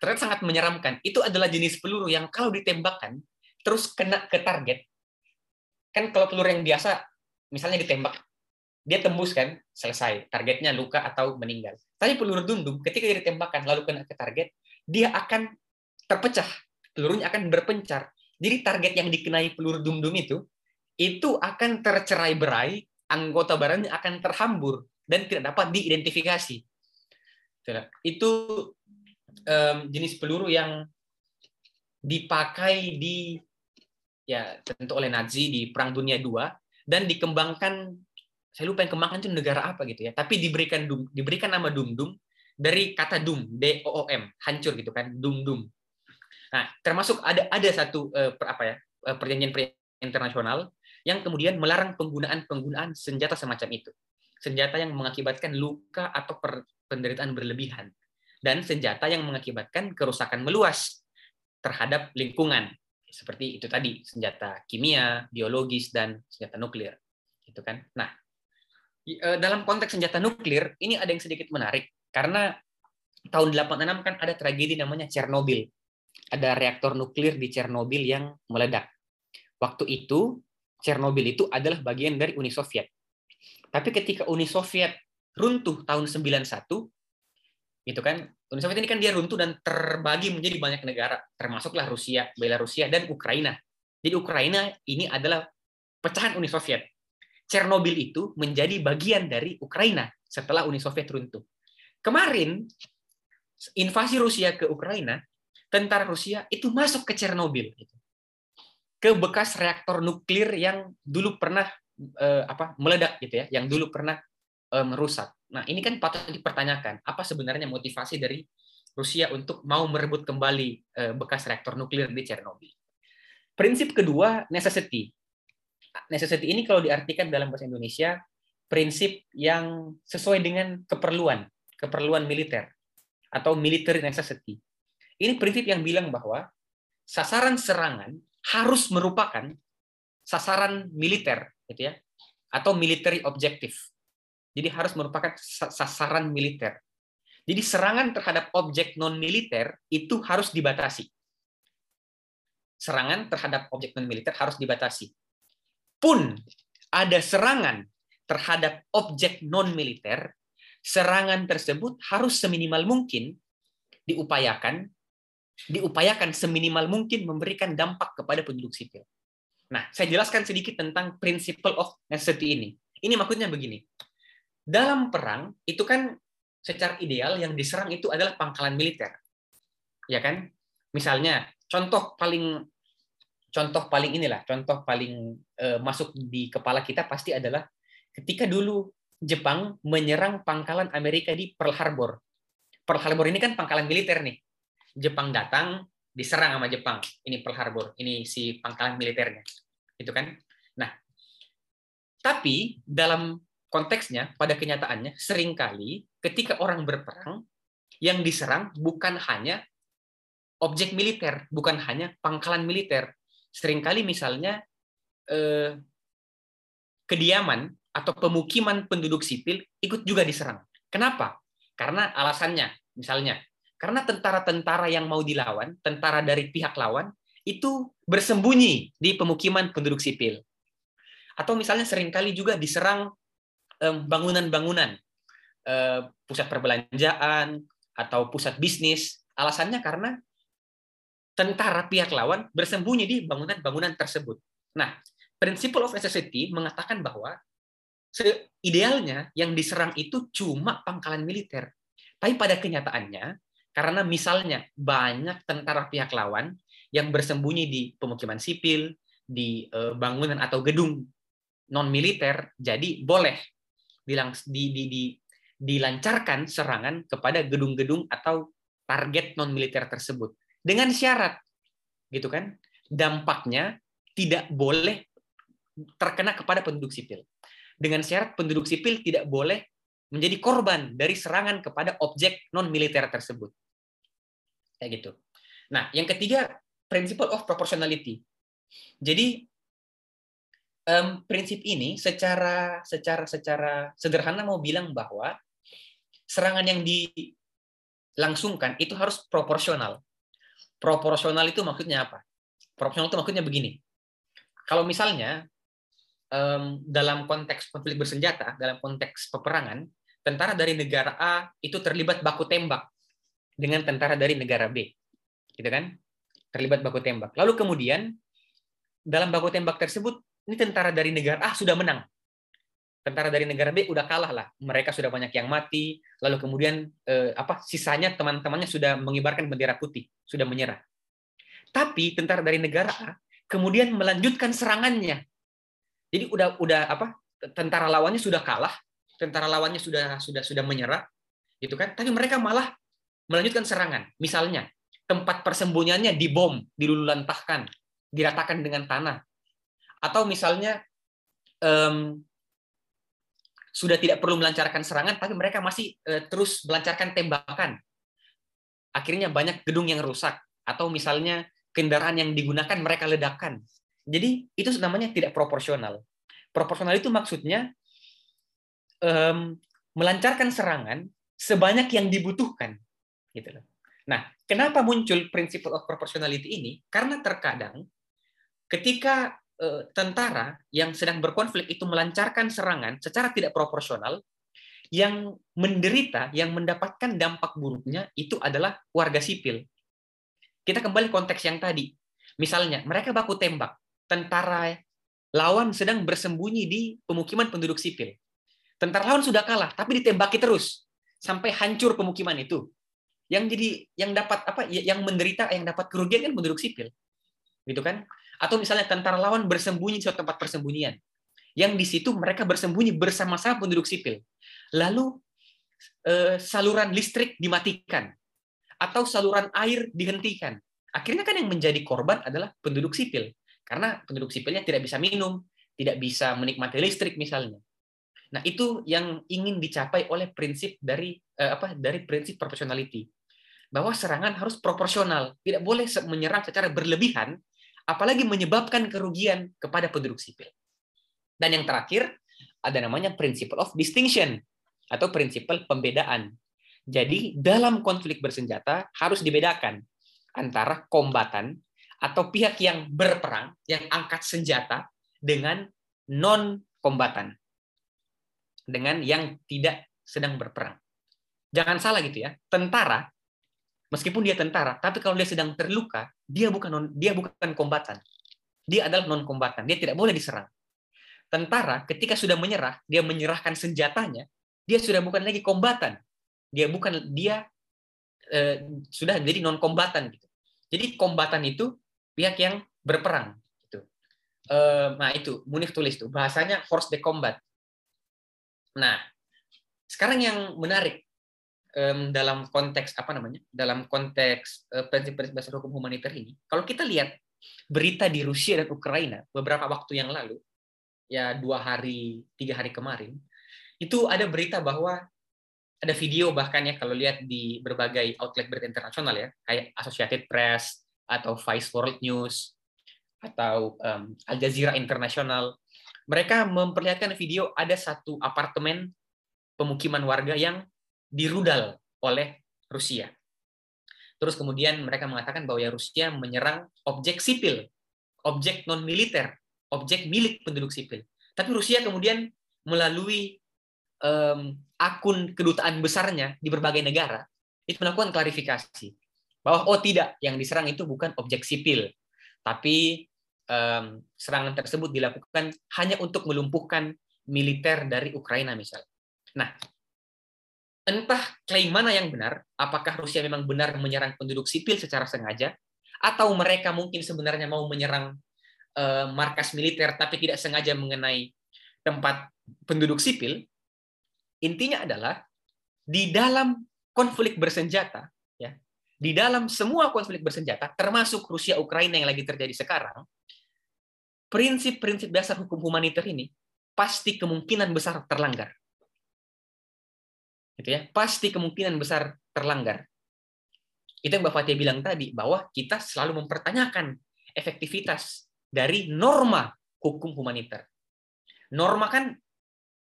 [SPEAKER 5] ternyata sangat menyeramkan. Itu adalah jenis peluru yang kalau ditembakkan terus kena ke target. Kan kalau peluru yang biasa misalnya ditembak dia tembus kan selesai. Targetnya luka atau meninggal. Tapi peluru dum ketika dia ditembakkan lalu kena ke target dia akan terpecah. Pelurunya akan berpencar. Jadi target yang dikenai peluru dum itu itu akan tercerai berai anggota barangnya akan terhambur dan tidak dapat diidentifikasi. Itu um, jenis peluru yang dipakai di ya tentu oleh Nazi di Perang Dunia II dan dikembangkan saya lupa yang kembangkan itu negara apa gitu ya. Tapi diberikan dum diberikan nama dum dum dari kata dum d o o m hancur gitu kan dum dum nah termasuk ada ada satu uh, per, apa ya uh, perjanjian internasional yang kemudian melarang penggunaan penggunaan senjata semacam itu. Senjata yang mengakibatkan luka atau per, penderitaan berlebihan. Dan senjata yang mengakibatkan kerusakan meluas terhadap lingkungan. Seperti itu tadi senjata kimia biologis dan senjata nuklir. Gitu kan? Nah Eh, dalam konteks senjata nuklir ini ada yang sedikit menarik karena tahun 86 kan ada tragedi namanya Chernobyl. Ada reaktor nuklir di Chernobyl yang meledak. Waktu itu Chernobyl itu adalah bagian dari Uni Soviet. Tapi ketika Uni Soviet runtuh tahun 91 itu kan Uni Soviet ini kan dia runtuh dan terbagi menjadi banyak negara, termasuklah Rusia, Belarusia dan Ukraina. Jadi Ukraina ini adalah pecahan Uni Soviet. Chernobyl itu menjadi bagian dari Ukraina setelah Uni Soviet runtuh. Kemarin invasi Rusia ke Ukraina, tentara Rusia itu masuk ke Chernobyl gitu. ke bekas reaktor nuklir yang dulu pernah eh, apa meledak gitu ya, yang dulu pernah eh, merusak. Nah ini kan patut dipertanyakan apa sebenarnya motivasi dari Rusia untuk mau merebut kembali eh, bekas reaktor nuklir di Chernobyl. Prinsip kedua necessity necessity ini kalau diartikan dalam bahasa Indonesia prinsip yang sesuai dengan keperluan, keperluan militer atau military necessity. Ini prinsip yang bilang bahwa sasaran serangan harus merupakan sasaran militer, gitu ya, atau military objective. Jadi harus merupakan sasaran militer. Jadi serangan terhadap objek non militer itu harus dibatasi. Serangan terhadap objek non militer harus dibatasi. Pun ada serangan terhadap objek non militer, serangan tersebut harus seminimal mungkin diupayakan diupayakan seminimal mungkin memberikan dampak kepada penduduk sipil. Nah, saya jelaskan sedikit tentang principle of necessity ini. Ini maksudnya begini. Dalam perang, itu kan secara ideal yang diserang itu adalah pangkalan militer. Ya kan? Misalnya, contoh paling contoh paling inilah, contoh paling uh, masuk di kepala kita pasti adalah ketika dulu Jepang menyerang pangkalan Amerika di Pearl Harbor. Pearl Harbor ini kan pangkalan militer nih. Jepang datang, diserang sama Jepang. Ini Pearl Harbor, ini si pangkalan militernya. Itu kan? Nah, tapi dalam konteksnya, pada kenyataannya, sering kali ketika orang berperang, yang diserang bukan hanya objek militer, bukan hanya pangkalan militer. Seringkali misalnya eh, kediaman atau pemukiman penduduk sipil ikut juga diserang. Kenapa? Karena alasannya, misalnya karena tentara-tentara yang mau dilawan, tentara dari pihak lawan, itu bersembunyi di pemukiman penduduk sipil. Atau misalnya sering kali juga diserang bangunan-bangunan, eh, pusat perbelanjaan, atau pusat bisnis. Alasannya karena tentara pihak lawan bersembunyi di bangunan-bangunan tersebut. Nah, principle of necessity mengatakan bahwa idealnya yang diserang itu cuma pangkalan militer. Tapi pada kenyataannya, karena misalnya banyak tentara pihak lawan yang bersembunyi di pemukiman sipil, di eh, bangunan atau gedung non militer, jadi boleh bilang di, di, di, dilancarkan serangan kepada gedung-gedung atau target non militer tersebut dengan syarat, gitu kan? Dampaknya tidak boleh terkena kepada penduduk sipil. Dengan syarat penduduk sipil tidak boleh menjadi korban dari serangan kepada objek non militer tersebut. Kayak gitu. Nah, yang ketiga principle of proportionality. Jadi um, prinsip ini secara secara secara sederhana mau bilang bahwa serangan yang dilangsungkan itu harus proporsional. Proporsional itu maksudnya apa? Proporsional itu maksudnya begini. Kalau misalnya um, dalam konteks konflik bersenjata, dalam konteks peperangan, tentara dari negara A itu terlibat baku tembak dengan tentara dari negara B. Gitu kan? Terlibat baku tembak. Lalu kemudian dalam baku tembak tersebut ini tentara dari negara A sudah menang. Tentara dari negara B udah kalah lah. Mereka sudah banyak yang mati. Lalu kemudian eh, apa sisanya teman-temannya sudah mengibarkan bendera putih, sudah menyerah. Tapi tentara dari negara A kemudian melanjutkan serangannya. Jadi udah udah apa? Tentara lawannya sudah kalah, tentara lawannya sudah sudah sudah menyerah, gitu kan? Tapi mereka malah melanjutkan serangan. Misalnya tempat persembunyiannya dibom, dilululantahkan, diratakan dengan tanah, atau misalnya um, sudah tidak perlu melancarkan serangan, tapi mereka masih uh, terus melancarkan tembakan. Akhirnya banyak gedung yang rusak, atau misalnya kendaraan yang digunakan mereka ledakan. Jadi itu namanya tidak proporsional. Proporsional itu maksudnya um, melancarkan serangan sebanyak yang dibutuhkan, gitu loh. Nah, kenapa muncul principle of proportionality ini? Karena terkadang ketika uh, tentara yang sedang berkonflik itu melancarkan serangan secara tidak proporsional, yang menderita, yang mendapatkan dampak buruknya itu adalah warga sipil. Kita kembali konteks yang tadi. Misalnya, mereka baku tembak. Tentara lawan sedang bersembunyi di pemukiman penduduk sipil. Tentara lawan sudah kalah, tapi ditembaki terus sampai hancur pemukiman itu. Yang jadi yang dapat apa? Ya, yang menderita, yang dapat kerugian kan penduduk sipil, gitu kan? Atau misalnya tentara lawan bersembunyi di suatu tempat persembunyian, yang di situ mereka bersembunyi bersama-sama penduduk sipil. Lalu eh, saluran listrik dimatikan atau saluran air dihentikan. Akhirnya kan yang menjadi korban adalah penduduk sipil karena penduduk sipilnya tidak bisa minum, tidak bisa menikmati listrik misalnya. Nah, itu yang ingin dicapai oleh prinsip dari eh, apa? Dari prinsip proportionality. Bahwa serangan harus proporsional, tidak boleh menyerang secara berlebihan apalagi menyebabkan kerugian kepada penduduk sipil. Dan yang terakhir ada namanya principle of distinction atau prinsip pembedaan. Jadi dalam konflik bersenjata harus dibedakan antara kombatan atau pihak yang berperang, yang angkat senjata dengan non kombatan. Dengan yang tidak sedang berperang. Jangan salah gitu ya. Tentara meskipun dia tentara, tapi kalau dia sedang terluka, dia bukan non, dia bukan kombatan. Dia adalah non kombatan. Dia tidak boleh diserang. Tentara ketika sudah menyerah, dia menyerahkan senjatanya, dia sudah bukan lagi kombatan. Dia bukan dia eh, sudah jadi non kombatan gitu. Jadi kombatan itu pihak yang berperang gitu. Eh, nah itu Munif tulis tuh bahasanya force de combat. Nah, sekarang yang menarik um, dalam konteks apa namanya dalam konteks uh, prinsip-prinsip dasar hukum humaniter ini kalau kita lihat berita di Rusia dan Ukraina beberapa waktu yang lalu ya dua hari tiga hari kemarin itu ada berita bahwa ada video bahkan ya kalau lihat di berbagai outlet berita internasional ya kayak Associated Press atau Vice World News atau um, Al Jazeera Internasional mereka memperlihatkan video ada satu apartemen pemukiman warga yang dirudal oleh Rusia. Terus kemudian mereka mengatakan bahwa ya Rusia menyerang objek sipil, objek non militer, objek milik penduduk sipil. Tapi Rusia kemudian melalui um, akun kedutaan besarnya di berbagai negara itu melakukan klarifikasi bahwa oh tidak, yang diserang itu bukan objek sipil, tapi um, serangan tersebut dilakukan hanya untuk melumpuhkan militer dari Ukraina misalnya. Nah, entah klaim mana yang benar, apakah Rusia memang benar menyerang penduduk sipil secara sengaja, atau mereka mungkin sebenarnya mau menyerang uh, markas militer tapi tidak sengaja mengenai tempat penduduk sipil, intinya adalah di dalam konflik bersenjata, ya, di dalam semua konflik bersenjata, termasuk Rusia Ukraina yang lagi terjadi sekarang, prinsip-prinsip dasar hukum humaniter ini pasti kemungkinan besar terlanggar gitu ya, pasti kemungkinan besar terlanggar. Itu yang Mbak Fatia bilang tadi, bahwa kita selalu mempertanyakan efektivitas dari norma hukum humaniter. Norma kan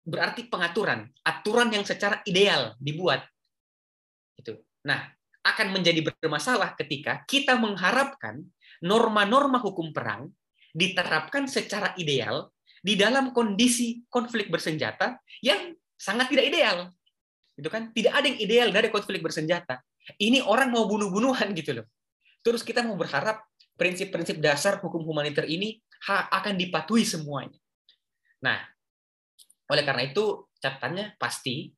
[SPEAKER 5] berarti pengaturan, aturan yang secara ideal dibuat. Itu. Nah, akan menjadi bermasalah ketika kita mengharapkan norma-norma hukum perang diterapkan secara ideal di dalam kondisi konflik bersenjata yang sangat tidak ideal. Itu kan? Tidak ada yang ideal dari konflik bersenjata. Ini orang mau bunuh-bunuhan gitu loh. Terus kita mau berharap prinsip-prinsip dasar hukum humaniter ini akan dipatuhi semuanya. Nah oleh karena itu catatannya pasti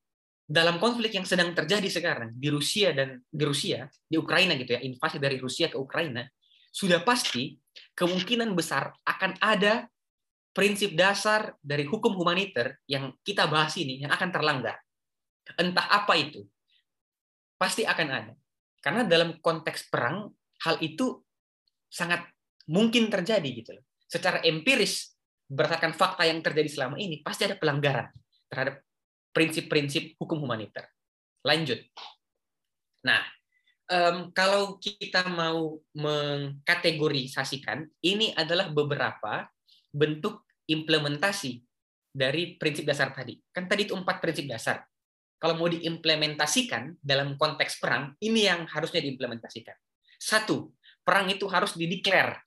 [SPEAKER 5] dalam konflik yang sedang terjadi sekarang di Rusia dan di Rusia di Ukraina gitu ya invasi dari Rusia ke Ukraina sudah pasti kemungkinan besar akan ada prinsip dasar dari hukum humaniter yang kita bahas ini yang akan terlanggar entah apa itu, pasti akan ada. Karena dalam konteks perang, hal itu sangat mungkin terjadi gitu loh. Secara empiris, berdasarkan fakta yang terjadi selama ini, pasti ada pelanggaran terhadap prinsip-prinsip hukum humaniter. Lanjut. Nah, um, kalau kita mau mengkategorisasikan, ini adalah beberapa bentuk implementasi dari prinsip dasar tadi. Kan tadi itu empat prinsip dasar kalau mau diimplementasikan dalam konteks perang, ini yang harusnya diimplementasikan. Satu, perang itu harus dideklar,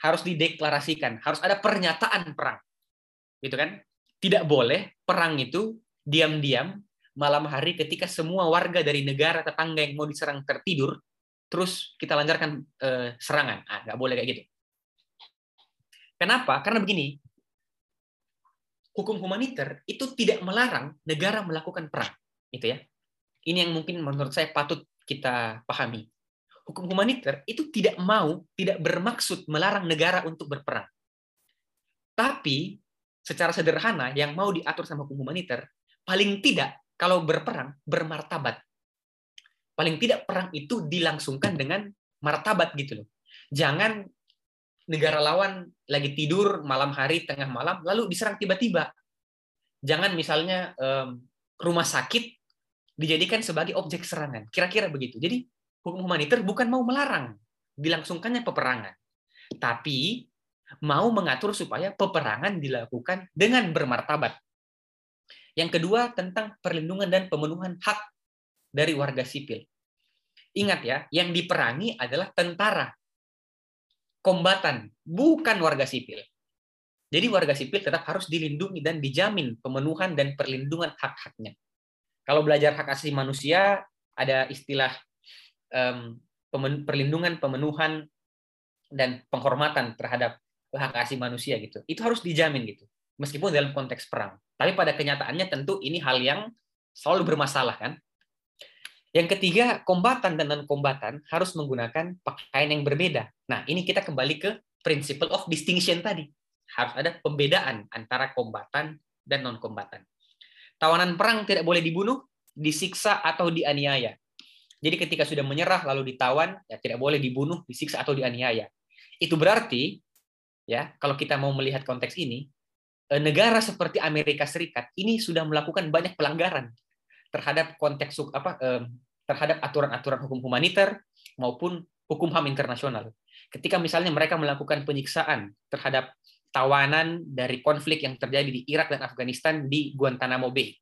[SPEAKER 5] harus dideklarasikan, harus ada pernyataan perang. Gitu kan? Tidak boleh perang itu diam-diam malam hari ketika semua warga dari negara tetangga yang mau diserang tertidur, terus kita lancarkan eh, serangan. Ah, nggak boleh kayak gitu. Kenapa? Karena begini, hukum humaniter itu tidak melarang negara melakukan perang, itu ya. Ini yang mungkin menurut saya patut kita pahami. Hukum humaniter itu tidak mau, tidak bermaksud melarang negara untuk berperang. Tapi secara sederhana yang mau diatur sama hukum humaniter, paling tidak kalau berperang bermartabat. Paling tidak perang itu dilangsungkan dengan martabat gitu loh. Jangan negara lawan lagi tidur malam hari tengah malam lalu diserang tiba-tiba jangan misalnya um, rumah sakit dijadikan sebagai objek serangan. Kira-kira begitu. Jadi hukum humaniter bukan mau melarang dilangsungkannya peperangan, tapi mau mengatur supaya peperangan dilakukan dengan bermartabat. Yang kedua tentang perlindungan dan pemenuhan hak dari warga sipil. Ingat ya, yang diperangi adalah tentara, kombatan, bukan warga sipil. Jadi warga sipil tetap harus dilindungi dan dijamin pemenuhan dan perlindungan hak-haknya. Kalau belajar hak asasi manusia, ada istilah um, perlindungan, pemenuhan, dan penghormatan terhadap hak asasi manusia gitu. Itu harus dijamin gitu, meskipun dalam konteks perang. Tapi pada kenyataannya tentu ini hal yang selalu bermasalah kan. Yang ketiga, kombatan dan non-kombatan harus menggunakan pakaian yang berbeda. Nah, ini kita kembali ke principle of distinction tadi harus ada pembedaan antara kombatan dan non kombatan. Tawanan perang tidak boleh dibunuh, disiksa atau dianiaya. Jadi ketika sudah menyerah lalu ditawan, ya tidak boleh dibunuh, disiksa atau dianiaya. Itu berarti ya, kalau kita mau melihat konteks ini, eh, negara seperti Amerika Serikat ini sudah melakukan banyak pelanggaran terhadap konteks apa terhadap aturan-aturan hukum humaniter maupun hukum HAM internasional. Ketika misalnya mereka melakukan penyiksaan terhadap tawanan dari konflik yang terjadi di Irak dan Afghanistan di Guantanamo Bay,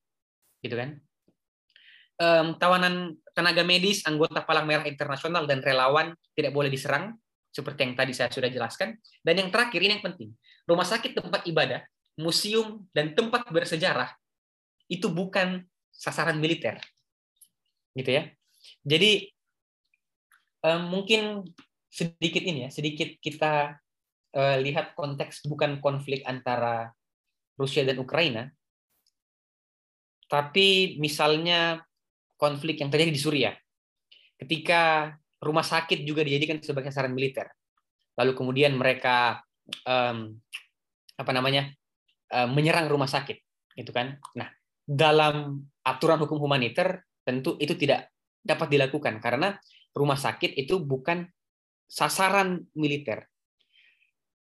[SPEAKER 5] gitu kan? Um, tawanan tenaga medis, anggota Palang Merah Internasional dan relawan tidak boleh diserang, seperti yang tadi saya sudah jelaskan. Dan yang terakhir ini yang penting, rumah sakit, tempat ibadah, museum dan tempat bersejarah itu bukan sasaran militer, gitu ya. Jadi um, mungkin sedikit ini ya, sedikit kita uh, lihat konteks bukan konflik antara Rusia dan Ukraina, tapi misalnya konflik yang terjadi di Suriah. Ketika rumah sakit juga dijadikan sebagai sasaran militer, lalu kemudian mereka um, apa namanya uh, menyerang rumah sakit, gitu kan? Nah, dalam aturan hukum humaniter tentu itu tidak dapat dilakukan karena rumah sakit itu bukan sasaran militer.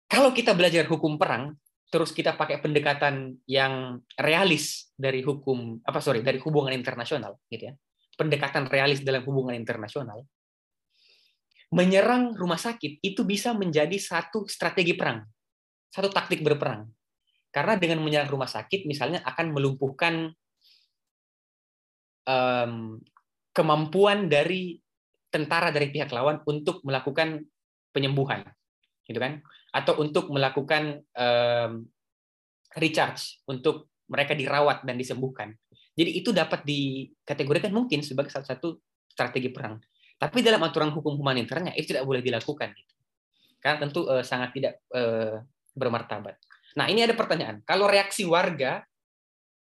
[SPEAKER 5] Kalau kita belajar hukum perang, terus kita pakai pendekatan yang realis dari hukum apa sorry dari hubungan internasional, gitu ya, pendekatan realis dalam hubungan internasional, menyerang rumah sakit itu bisa menjadi satu strategi perang, satu taktik berperang. Karena dengan menyerang rumah sakit, misalnya akan melumpuhkan um, kemampuan dari tentara dari pihak lawan untuk melakukan penyembuhan, gitu kan? Atau untuk melakukan um, recharge untuk mereka dirawat dan disembuhkan. Jadi itu dapat dikategorikan mungkin sebagai salah satu strategi perang. Tapi dalam aturan hukum humaniternya itu tidak boleh dilakukan. Gitu. Karena tentu uh, sangat tidak uh, bermartabat. Nah ini ada pertanyaan. Kalau reaksi warga,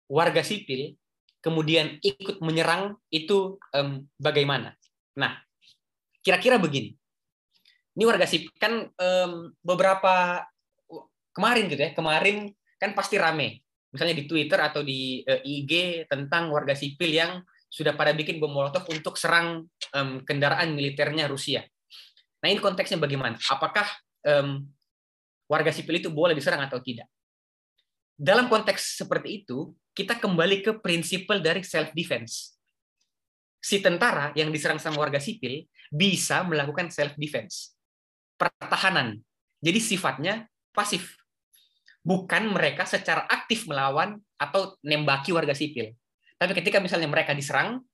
[SPEAKER 5] warga sipil, kemudian ikut menyerang itu um, bagaimana? Nah, kira-kira begini ini warga sipil kan um, beberapa kemarin gitu ya kemarin kan pasti rame misalnya di Twitter atau di uh, eh, IG tentang warga sipil yang sudah pada bikin bom molotov untuk serang um, kendaraan militernya Rusia. Nah ini konteksnya bagaimana? Apakah um, warga sipil itu boleh diserang atau tidak? Dalam konteks seperti itu, kita kembali ke prinsip dari self defense. Si tentara yang diserang sama warga sipil bisa melakukan self defense pertahanan. Jadi sifatnya pasif. Bukan mereka secara aktif melawan atau nembaki warga sipil. Tapi ketika misalnya mereka diserang,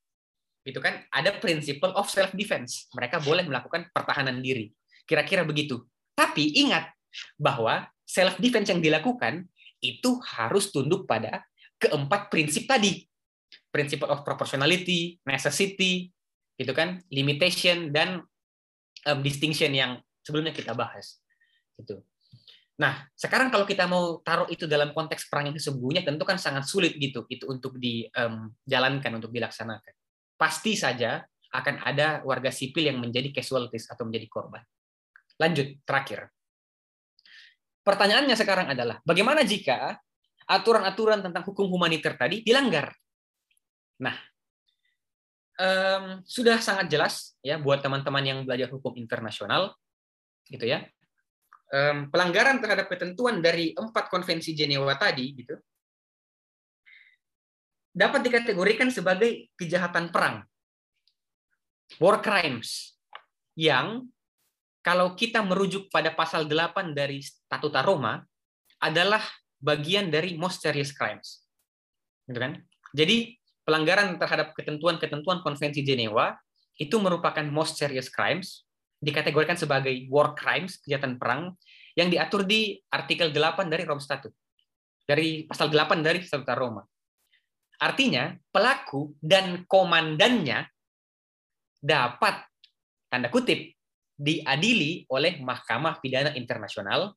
[SPEAKER 5] itu kan ada principle of self defense. Mereka boleh melakukan pertahanan diri. Kira-kira begitu. Tapi ingat bahwa self defense yang dilakukan itu harus tunduk pada keempat prinsip tadi. Principle of proportionality, necessity, gitu kan, limitation dan um, distinction yang sebelumnya kita bahas. Gitu. Nah, sekarang kalau kita mau taruh itu dalam konteks perang yang sesungguhnya, tentu kan sangat sulit gitu itu untuk dijalankan, untuk dilaksanakan. Pasti saja akan ada warga sipil yang menjadi casualties atau menjadi korban. Lanjut, terakhir. Pertanyaannya sekarang adalah, bagaimana jika aturan-aturan tentang hukum humaniter tadi dilanggar? Nah, um, sudah sangat jelas ya buat teman-teman yang belajar hukum internasional gitu ya. Um, pelanggaran terhadap ketentuan dari empat konvensi Jenewa tadi gitu dapat dikategorikan sebagai kejahatan perang. War crimes yang kalau kita merujuk pada pasal 8 dari Statuta Roma adalah bagian dari most serious crimes. Gitu kan? Jadi pelanggaran terhadap ketentuan-ketentuan Konvensi Jenewa itu merupakan most serious crimes, dikategorikan sebagai war crimes, kejahatan perang, yang diatur di artikel 8 dari Rome Statute. Dari pasal 8 dari Statuta Roma. Artinya, pelaku dan komandannya dapat, tanda kutip, diadili oleh Mahkamah Pidana Internasional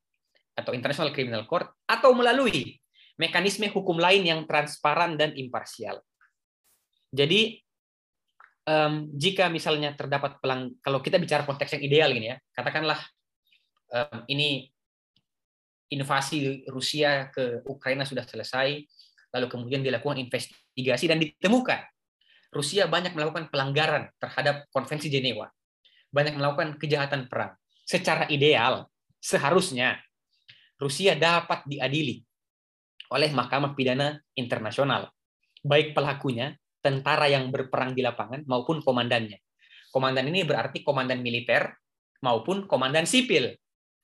[SPEAKER 5] atau International Criminal Court atau melalui mekanisme hukum lain yang transparan dan imparsial. Jadi um, jika misalnya terdapat pelang, kalau kita bicara konteks yang ideal ini ya, katakanlah um, ini invasi Rusia ke Ukraina sudah selesai, lalu kemudian dilakukan investigasi dan ditemukan Rusia banyak melakukan pelanggaran terhadap Konvensi Jenewa, banyak melakukan kejahatan perang. Secara ideal, seharusnya Rusia dapat diadili oleh Mahkamah Pidana Internasional, baik pelakunya tentara yang berperang di lapangan maupun komandannya. Komandan ini berarti komandan militer maupun komandan sipil.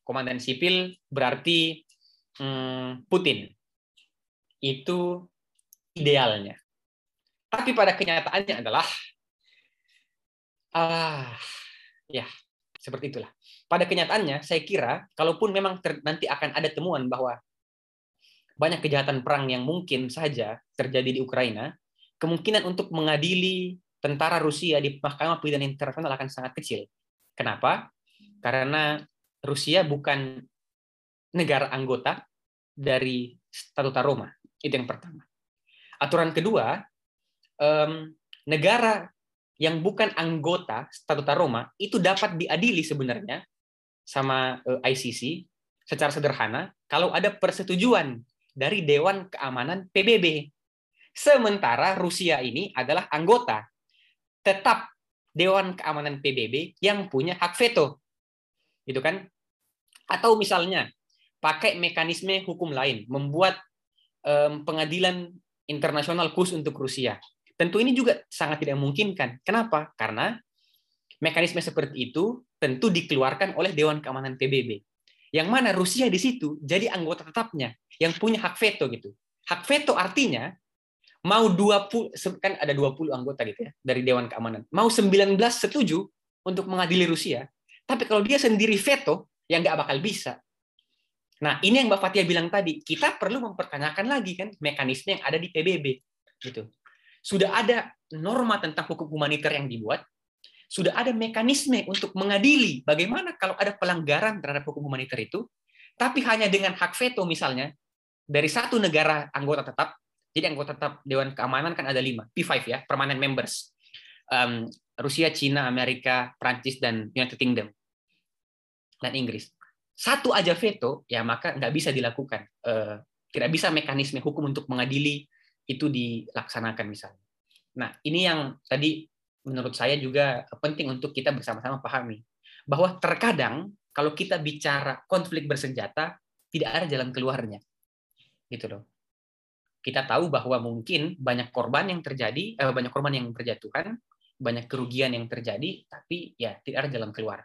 [SPEAKER 5] Komandan sipil berarti hmm, Putin. Itu idealnya. Tapi pada kenyataannya adalah ah ya seperti itulah. Pada kenyataannya saya kira kalaupun memang ter, nanti akan ada temuan bahwa banyak kejahatan perang yang mungkin saja terjadi di Ukraina, kemungkinan untuk mengadili tentara Rusia di Mahkamah Pidana Internasional akan sangat kecil. Kenapa? Karena Rusia bukan negara anggota dari Statuta Roma. Itu yang pertama. Aturan kedua, negara yang bukan anggota Statuta Roma itu dapat diadili sebenarnya sama eh, ICC secara sederhana kalau ada persetujuan dari Dewan Keamanan PBB. Sementara Rusia ini adalah anggota tetap Dewan Keamanan PBB yang punya hak veto. Itu kan? Atau misalnya pakai mekanisme hukum lain, membuat um, pengadilan internasional khusus untuk Rusia. Tentu ini juga sangat tidak memungkinkan. Kenapa? Karena mekanisme seperti itu tentu dikeluarkan oleh Dewan Keamanan PBB. Yang mana Rusia di situ jadi anggota tetapnya yang punya hak veto gitu. Hak veto artinya mau 20 kan ada 20 anggota gitu ya dari Dewan Keamanan. Mau 19 setuju untuk mengadili Rusia, tapi kalau dia sendiri veto, ya nggak bakal bisa. Nah, ini yang Mbak Fatia bilang tadi, kita perlu mempertanyakan lagi kan mekanisme yang ada di PBB gitu. Sudah ada norma tentang hukum humaniter yang dibuat, sudah ada mekanisme untuk mengadili bagaimana kalau ada pelanggaran terhadap hukum humaniter itu, tapi hanya dengan hak veto misalnya dari satu negara anggota tetap jadi anggota tetap Dewan Keamanan kan ada lima, P5 ya, permanent members. Um, Rusia, Cina, Amerika, Prancis, dan United Kingdom. Dan Inggris. Satu aja veto, ya maka nggak bisa dilakukan. Uh, tidak bisa mekanisme hukum untuk mengadili itu dilaksanakan misalnya. Nah, ini yang tadi menurut saya juga penting untuk kita bersama-sama pahami. Bahwa terkadang kalau kita bicara konflik bersenjata, tidak ada jalan keluarnya. Gitu loh kita tahu bahwa mungkin banyak korban yang terjadi, eh, banyak korban yang berjatuhan, banyak kerugian yang terjadi, tapi ya tidak ada jalan keluar.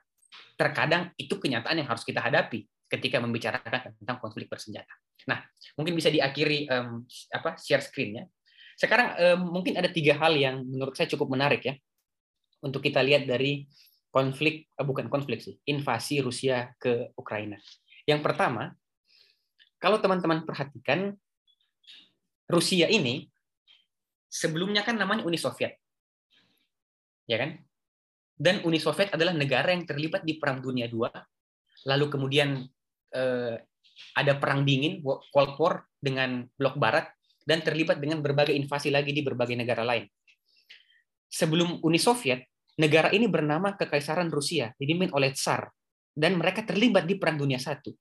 [SPEAKER 5] Terkadang itu kenyataan yang harus kita hadapi ketika membicarakan tentang konflik bersenjata. Nah, mungkin bisa diakhiri um, apa share screen-nya. Sekarang um, mungkin ada tiga hal yang menurut saya cukup menarik ya untuk kita lihat dari konflik eh, bukan konflik sih invasi Rusia ke Ukraina. Yang pertama, kalau teman-teman perhatikan Rusia ini sebelumnya kan namanya Uni Soviet. Ya kan? Dan Uni Soviet adalah negara yang terlibat di Perang Dunia II. Lalu kemudian eh, ada perang dingin, Cold War dengan blok barat dan terlibat dengan berbagai invasi lagi di berbagai negara lain. Sebelum Uni Soviet, negara ini bernama Kekaisaran Rusia, dipimpin oleh Tsar dan mereka terlibat di Perang Dunia I.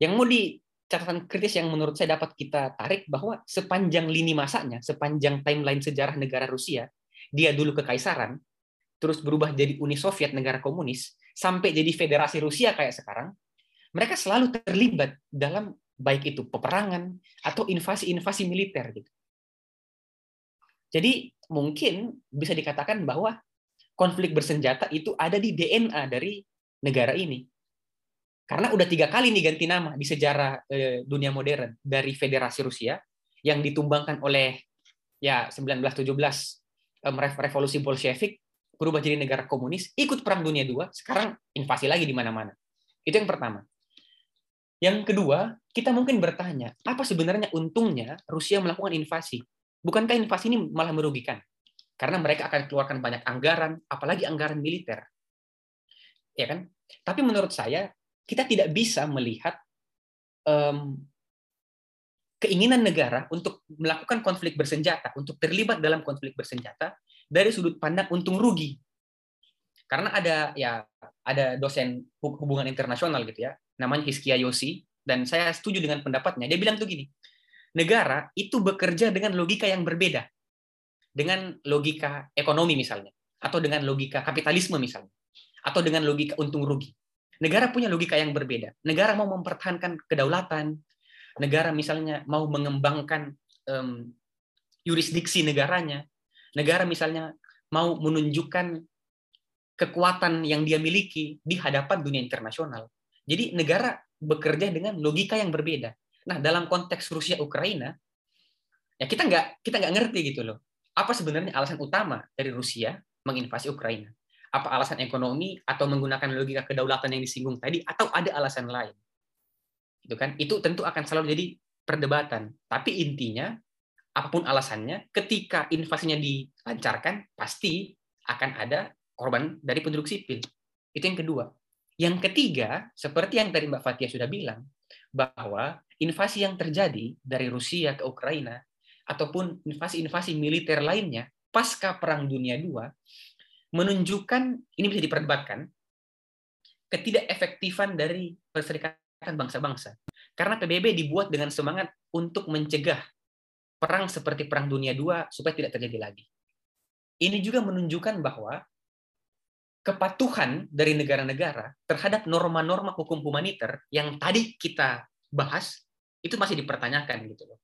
[SPEAKER 5] Yang mau di catatan kritis yang menurut saya dapat kita tarik bahwa sepanjang lini masanya, sepanjang timeline sejarah negara Rusia, dia dulu kekaisaran, terus berubah jadi Uni Soviet negara komunis, sampai jadi Federasi Rusia kayak sekarang, mereka selalu terlibat dalam baik itu peperangan atau invasi-invasi militer gitu. Jadi mungkin bisa dikatakan bahwa konflik bersenjata itu ada di DNA dari negara ini. Karena udah tiga kali nih ganti nama di sejarah eh, dunia modern dari Federasi Rusia yang ditumbangkan oleh ya 1917 um, revolusi Bolshevik berubah jadi negara komunis, ikut perang dunia dua, sekarang invasi lagi di mana-mana. Itu yang pertama. Yang kedua, kita mungkin bertanya, apa sebenarnya untungnya Rusia melakukan invasi? Bukankah invasi ini malah merugikan? Karena mereka akan keluarkan banyak anggaran, apalagi anggaran militer. Ya kan? Tapi menurut saya, kita tidak bisa melihat um, keinginan negara untuk melakukan konflik bersenjata, untuk terlibat dalam konflik bersenjata dari sudut pandang untung rugi. Karena ada ya ada dosen hubungan internasional gitu ya, namanya Hiskia Yosi dan saya setuju dengan pendapatnya. Dia bilang tuh gini, negara itu bekerja dengan logika yang berbeda. Dengan logika ekonomi misalnya, atau dengan logika kapitalisme misalnya, atau dengan logika untung rugi. Negara punya logika yang berbeda. Negara mau mempertahankan kedaulatan, negara misalnya mau mengembangkan um, yurisdiksi negaranya, negara misalnya mau menunjukkan kekuatan yang dia miliki di hadapan dunia internasional. Jadi negara bekerja dengan logika yang berbeda. Nah, dalam konteks Rusia Ukraina, ya kita nggak kita nggak ngerti gitu loh. Apa sebenarnya alasan utama dari Rusia menginvasi Ukraina? Apa alasan ekonomi atau menggunakan logika kedaulatan yang disinggung tadi atau ada alasan lain. Itu kan? Itu tentu akan selalu jadi perdebatan. Tapi intinya apa pun alasannya ketika invasinya dilancarkan pasti akan ada korban dari penduduk sipil. Itu yang kedua. Yang ketiga seperti yang tadi Mbak Fatia sudah bilang bahwa invasi yang terjadi dari Rusia ke Ukraina ataupun invasi-invasi militer lainnya pasca Perang Dunia II menunjukkan ini bisa diperdebatkan ketidakefektifan dari perserikatan bangsa-bangsa. Karena PBB dibuat dengan semangat untuk mencegah perang seperti Perang Dunia II supaya tidak terjadi lagi. Ini juga menunjukkan bahwa kepatuhan dari negara-negara terhadap norma-norma hukum humaniter yang tadi kita bahas itu masih dipertanyakan gitu loh.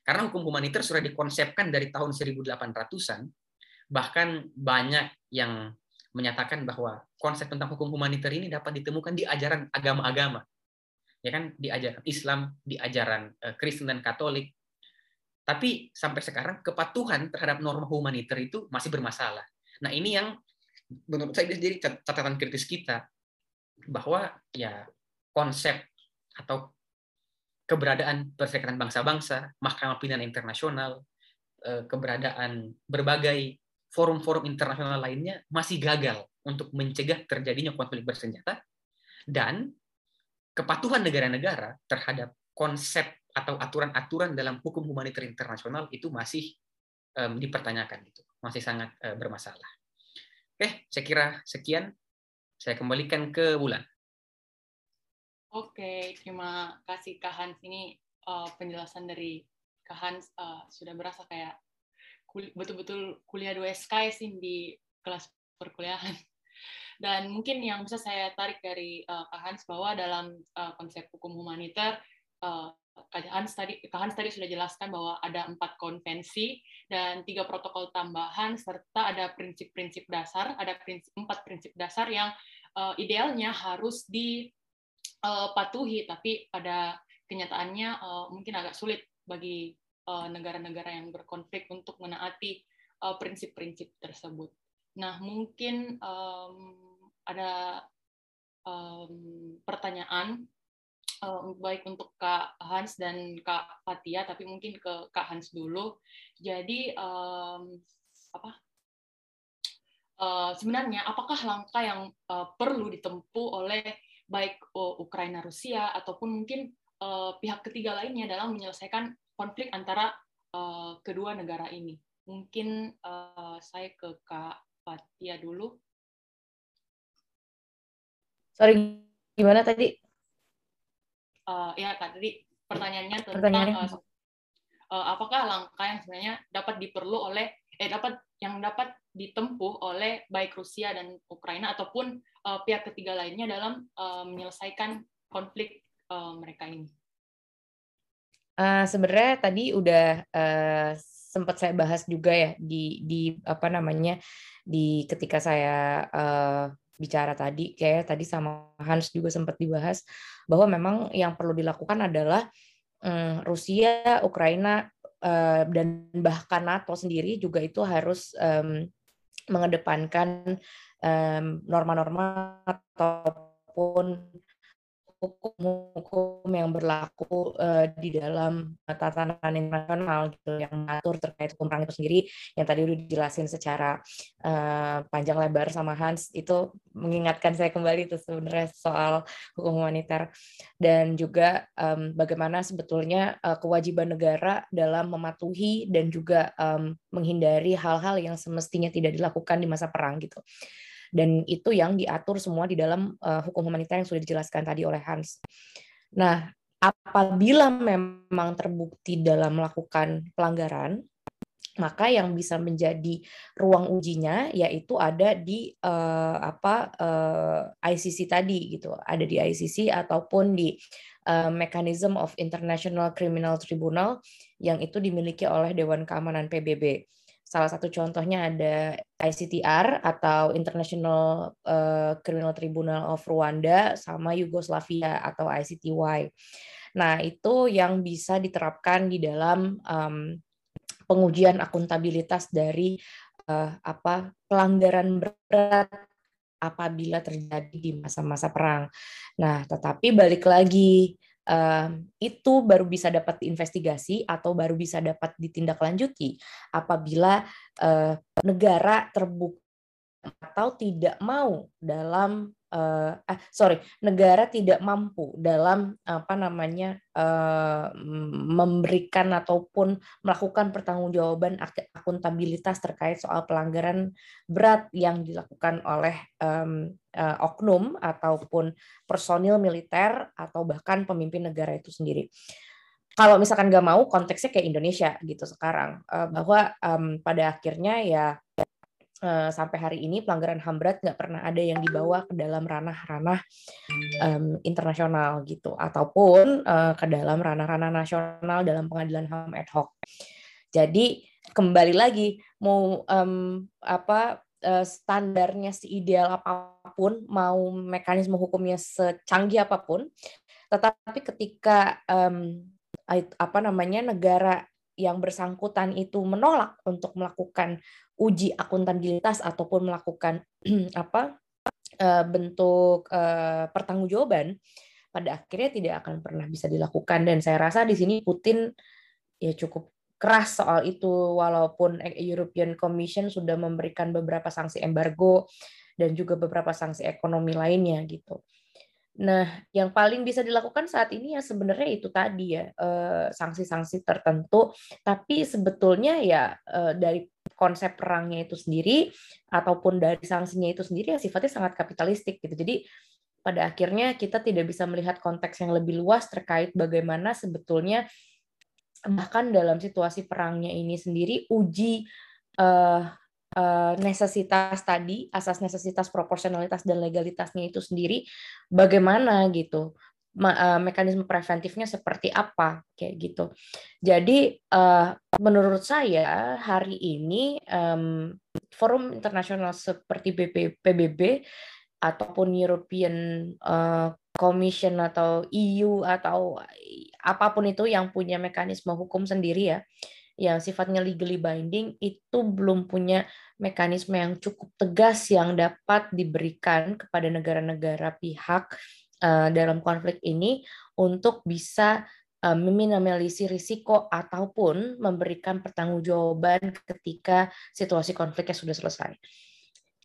[SPEAKER 5] Karena hukum humaniter sudah dikonsepkan dari tahun 1800-an bahkan banyak yang menyatakan bahwa konsep tentang hukum humaniter ini dapat ditemukan di ajaran agama-agama. Ya kan? Di ajaran Islam di ajaran eh, Kristen dan Katolik. Tapi sampai sekarang kepatuhan terhadap norma humaniter itu masih bermasalah. Nah ini yang menurut saya jadi catatan kritis kita bahwa ya konsep atau keberadaan perserikatan bangsa-bangsa, Mahkamah Pidana Internasional, eh, keberadaan berbagai forum-forum internasional lainnya masih gagal untuk mencegah terjadinya konflik bersenjata dan kepatuhan negara-negara terhadap konsep atau aturan-aturan dalam hukum humaniter internasional itu masih um, dipertanyakan gitu masih sangat uh, bermasalah. Oke saya kira sekian. Saya kembalikan ke bulan
[SPEAKER 4] oke terima kasih kak Hans. Ini uh, penjelasan dari kak uh, sudah berasa kayak betul-betul kuliah 2 SK sih di kelas perkuliahan. Dan mungkin yang bisa saya tarik dari uh, Kak Hans bahwa dalam uh, konsep hukum humaniter, uh, Kak Hans tadi Kak Hans tadi sudah jelaskan bahwa ada empat konvensi dan tiga protokol tambahan serta ada prinsip-prinsip dasar, ada prinsip empat prinsip dasar yang uh, idealnya harus dipatuhi, tapi pada kenyataannya uh, mungkin agak sulit bagi negara-negara yang berkonflik untuk menaati eh, prinsip-prinsip tersebut. Nah, mungkin um, ada um, pertanyaan um, baik untuk Kak Hans dan Kak Fatia, tapi mungkin ke Kak Hans dulu. Jadi um, apa? Uh, sebenarnya apakah langkah yang uh, perlu ditempuh oleh baik uh, Ukraina Rusia ataupun mungkin uh, pihak ketiga lainnya dalam menyelesaikan konflik antara uh, kedua negara ini. Mungkin uh, saya ke Kak Fatia dulu.
[SPEAKER 3] Sorry, gimana tadi?
[SPEAKER 4] Uh, ya Kak, tadi pertanyaannya tentang pertanyaannya. Uh, uh, apakah langkah yang sebenarnya dapat diperlu oleh eh dapat yang dapat ditempuh oleh baik Rusia dan Ukraina ataupun uh, pihak ketiga lainnya dalam uh, menyelesaikan konflik uh, mereka ini.
[SPEAKER 3] Uh, sebenarnya tadi udah uh, sempat saya bahas juga ya di di apa namanya di ketika saya uh, bicara tadi kayak tadi sama Hans juga sempat dibahas bahwa memang yang perlu dilakukan adalah um, Rusia, Ukraina uh, dan bahkan NATO sendiri juga itu harus um, mengedepankan norma-norma um, ataupun hukum-hukum yang berlaku uh, di dalam tatanan internasional gitu yang mengatur terkait hukum perang itu sendiri yang tadi udah dijelasin secara uh, panjang lebar sama Hans itu mengingatkan saya kembali itu sebenarnya soal hukum humaniter. Dan juga um, bagaimana sebetulnya uh, kewajiban negara dalam mematuhi dan juga um, menghindari hal-hal yang semestinya tidak dilakukan di masa perang gitu dan itu yang diatur semua di dalam uh, hukum humaniter yang sudah dijelaskan tadi oleh Hans. Nah, apabila memang terbukti dalam melakukan pelanggaran, maka yang bisa menjadi ruang ujinya yaitu ada di uh, apa uh, ICC tadi gitu, ada di ICC ataupun di Mechanism of International Criminal Tribunal yang itu dimiliki oleh Dewan Keamanan PBB. Salah satu contohnya ada ICTR atau International uh, Criminal Tribunal of Rwanda sama Yugoslavia atau ICTY. Nah, itu yang bisa diterapkan di dalam um, pengujian akuntabilitas dari uh, apa pelanggaran berat apabila terjadi di masa-masa perang. Nah, tetapi balik lagi itu baru bisa dapat diinvestigasi atau baru bisa dapat ditindaklanjuti apabila uh, negara terbukti atau tidak mau dalam uh, eh, sorry negara tidak mampu dalam apa namanya uh, memberikan ataupun melakukan pertanggungjawaban akuntabilitas terkait soal pelanggaran berat yang dilakukan oleh um, uh, oknum ataupun personil militer atau bahkan pemimpin negara itu sendiri. Kalau misalkan nggak mau konteksnya kayak Indonesia gitu sekarang uh, bahwa um, pada akhirnya ya uh, sampai hari ini pelanggaran HAM berat nggak pernah ada yang dibawa ke dalam ranah-ranah um, internasional gitu ataupun uh, ke dalam ranah-ranah nasional dalam pengadilan HAM ad hoc. Jadi kembali lagi mau um, apa uh, standarnya seideal apa pun, mau mekanisme hukumnya secanggih apa pun, tetapi ketika um, apa namanya negara yang bersangkutan itu menolak untuk melakukan uji akuntabilitas ataupun melakukan apa eh, bentuk eh, pertanggungjawaban pada akhirnya tidak akan pernah bisa dilakukan dan saya rasa di sini Putin ya cukup keras soal itu walaupun European Commission sudah memberikan beberapa sanksi embargo dan juga beberapa sanksi ekonomi lainnya gitu. Nah, yang paling bisa dilakukan saat ini ya sebenarnya itu tadi ya eh, sanksi-sanksi tertentu, tapi sebetulnya ya eh, dari konsep perangnya itu sendiri ataupun dari sanksinya itu sendiri ya sifatnya sangat kapitalistik gitu. Jadi pada akhirnya kita tidak bisa melihat konteks yang lebih luas terkait bagaimana sebetulnya bahkan dalam situasi perangnya ini sendiri uji uh, uh, necesitas tadi, asas necesitas proporsionalitas dan legalitasnya itu sendiri bagaimana gitu. Eh, mekanisme preventifnya seperti apa kayak gitu. Jadi uh, menurut saya hari ini um, forum internasional seperti BP, PBB ataupun European uh, Commission atau EU atau apa pun itu yang punya mekanisme hukum sendiri ya yang sifatnya legally binding itu belum punya mekanisme yang cukup tegas yang dapat diberikan kepada negara-negara pihak uh, dalam konflik ini untuk bisa uh, meminimalisir risiko ataupun memberikan pertanggungjawaban ketika situasi konfliknya sudah selesai.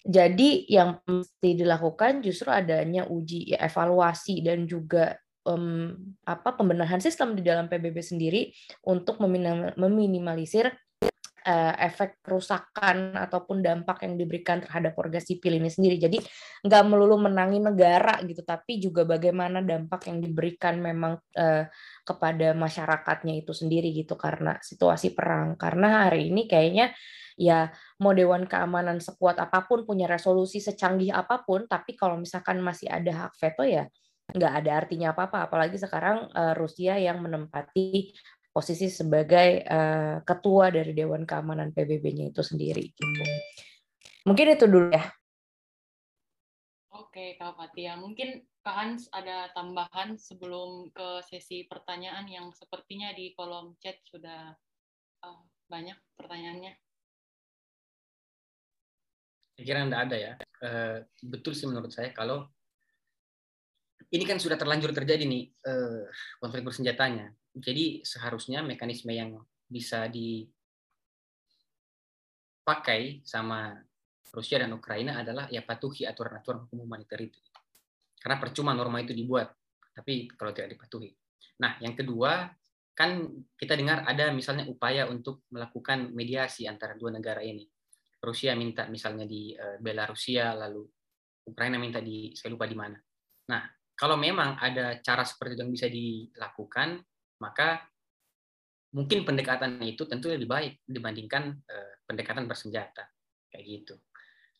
[SPEAKER 3] Jadi yang mesti dilakukan justru adanya uji evaluasi dan juga um, apa pembenahan sistem di dalam PBB sendiri untuk meminimalisir uh, efek kerusakan ataupun dampak yang diberikan terhadap warga sipil ini sendiri. Jadi nggak melulu menangi negara gitu, tapi juga bagaimana dampak yang diberikan memang uh, kepada masyarakatnya itu sendiri gitu karena situasi perang. Karena hari ini kayaknya ya mau Dewan Keamanan sekuat apa pun punya resolusi secanggih apa pun, tapi kalau misalkan masih ada hak veto ya nggak ada artinya apa-apa apalagi sekarang uh, Rusia yang menempati posisi sebagai uh, ketua dari Dewan Keamanan PBB-nya itu sendiri gitu. Mungkin itu dulu ya.
[SPEAKER 4] Oke, Kak Fatia. Mungkin Kak Hans ada tambahan sebelum ke sesi pertanyaan yang sepertinya di kolom chat sudah uh, banyak pertanyaannya.
[SPEAKER 5] Saya kira tidak ada ya. Uh, betul sih menurut saya kalau ini kan sudah terlanjur terjadi nih uh, konflik bersenjatanya. Jadi seharusnya mekanisme yang bisa dipakai sama Rusia dan Ukraina adalah ya patuhi aturan-aturan hukum humaniter itu. Karena percuma norma itu dibuat, tapi kalau tidak dipatuhi. Nah, yang kedua, kan kita dengar ada misalnya upaya untuk melakukan mediasi antara dua negara ini. Rusia minta misalnya di uh, Belarusia, lalu Ukraina minta di saya lupa di mana. Nah, kalau memang ada cara seperti itu yang bisa dilakukan, maka mungkin pendekatan itu tentu lebih baik dibandingkan uh, pendekatan bersenjata kayak gitu.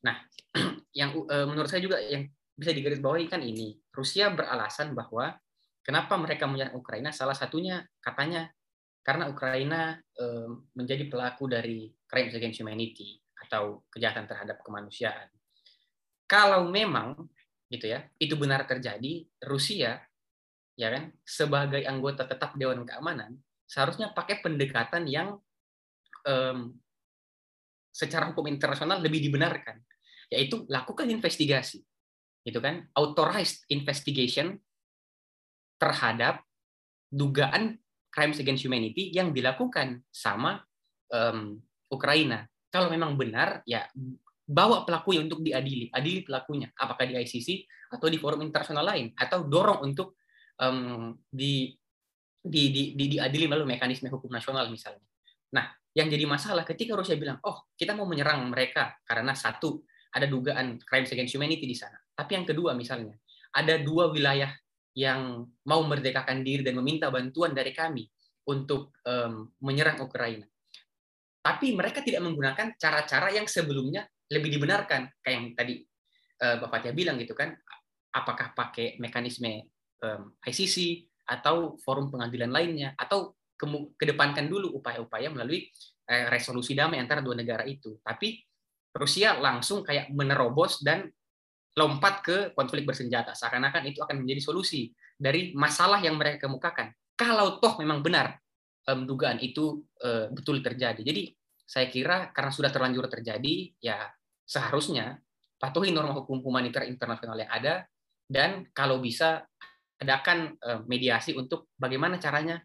[SPEAKER 5] Nah, yang uh, menurut saya juga yang bisa digarisbawahi kan ini, Rusia beralasan bahwa kenapa mereka menyerang Ukraina salah satunya katanya karena Ukraina uh, menjadi pelaku dari crimes against humanity atau kejahatan terhadap kemanusiaan. Kalau memang gitu ya, itu benar terjadi, Rusia ya kan sebagai anggota tetap Dewan Keamanan seharusnya pakai pendekatan yang um, secara hukum internasional lebih dibenarkan yaitu lakukan investigasi itu kan authorized investigation terhadap dugaan crimes against humanity yang dilakukan sama um, Ukraina. Kalau memang benar ya bawa pelakunya untuk diadili adili pelakunya apakah di ICC atau di forum internasional lain atau dorong untuk um, di, di, di, di diadili melalui mekanisme hukum nasional misalnya nah yang jadi masalah ketika Rusia bilang oh kita mau menyerang mereka karena satu ada dugaan crimes against humanity di sana. Tapi yang kedua misalnya, ada dua wilayah yang mau merdekakan diri dan meminta bantuan dari kami untuk um, menyerang Ukraina. Tapi mereka tidak menggunakan cara-cara yang sebelumnya lebih dibenarkan, kayak yang tadi uh, Bapak Tia bilang gitu kan, apakah pakai mekanisme um, ICC atau forum pengadilan lainnya, atau kedepankan dulu upaya-upaya melalui uh, resolusi damai antara dua negara itu. Tapi Rusia langsung kayak menerobos dan lompat ke konflik bersenjata. Seakan-akan itu akan menjadi solusi dari masalah yang mereka kemukakan. Kalau toh memang benar um, dugaan itu uh, betul terjadi. Jadi saya kira karena sudah terlanjur terjadi, ya seharusnya patuhi norma hukum humaniter internasional yang ada dan kalau bisa adakan uh, mediasi untuk bagaimana caranya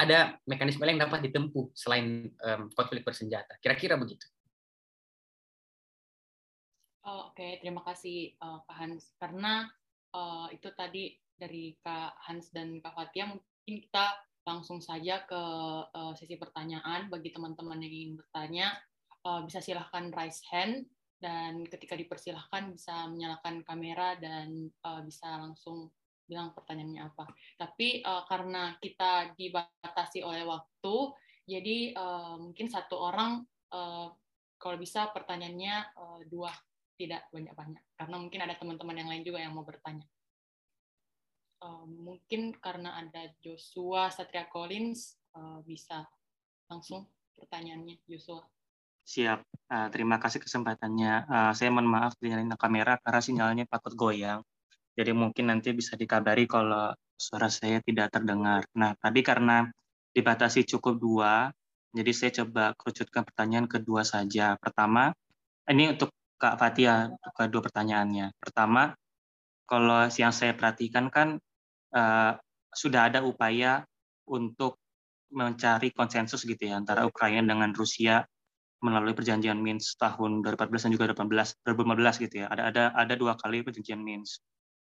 [SPEAKER 5] ada mekanisme yang dapat ditempuh selain konflik bersenjata. Kira-kira begitu.
[SPEAKER 4] Oh, Oke, okay. terima kasih uh, Kak Hans. Karena uh, itu tadi dari Kak Hans dan Kak Fatia, mungkin kita langsung saja ke uh, sesi pertanyaan. Bagi teman-teman yang ingin bertanya, uh, bisa silahkan raise hand, dan ketika dipersilahkan bisa menyalakan kamera dan uh, bisa langsung bilang pertanyaannya apa. Tapi uh, karena kita dibatasi oleh waktu, jadi uh, mungkin satu orang uh, kalau bisa pertanyaannya uh, dua tidak banyak-banyak karena mungkin ada teman-teman yang lain juga yang mau bertanya. Uh, mungkin karena ada Joshua Satria Collins uh, bisa langsung pertanyaannya Joshua.
[SPEAKER 6] Siap, uh, terima kasih kesempatannya. Saya mohon maaf dinyalain kamera karena sinyalnya takut goyang. Jadi mungkin nanti bisa dikabari kalau suara saya tidak terdengar. Nah, tadi karena dibatasi cukup dua, jadi saya coba kerucutkan pertanyaan kedua saja. Pertama, ini untuk Kak Fatia kedua pertanyaannya. Pertama, kalau yang saya perhatikan kan uh, sudah ada upaya untuk mencari konsensus gitu ya antara Ukraina dengan Rusia melalui perjanjian Minsk tahun 2014 dan juga 2015, 2015 gitu ya. Ada ada ada dua kali perjanjian Minsk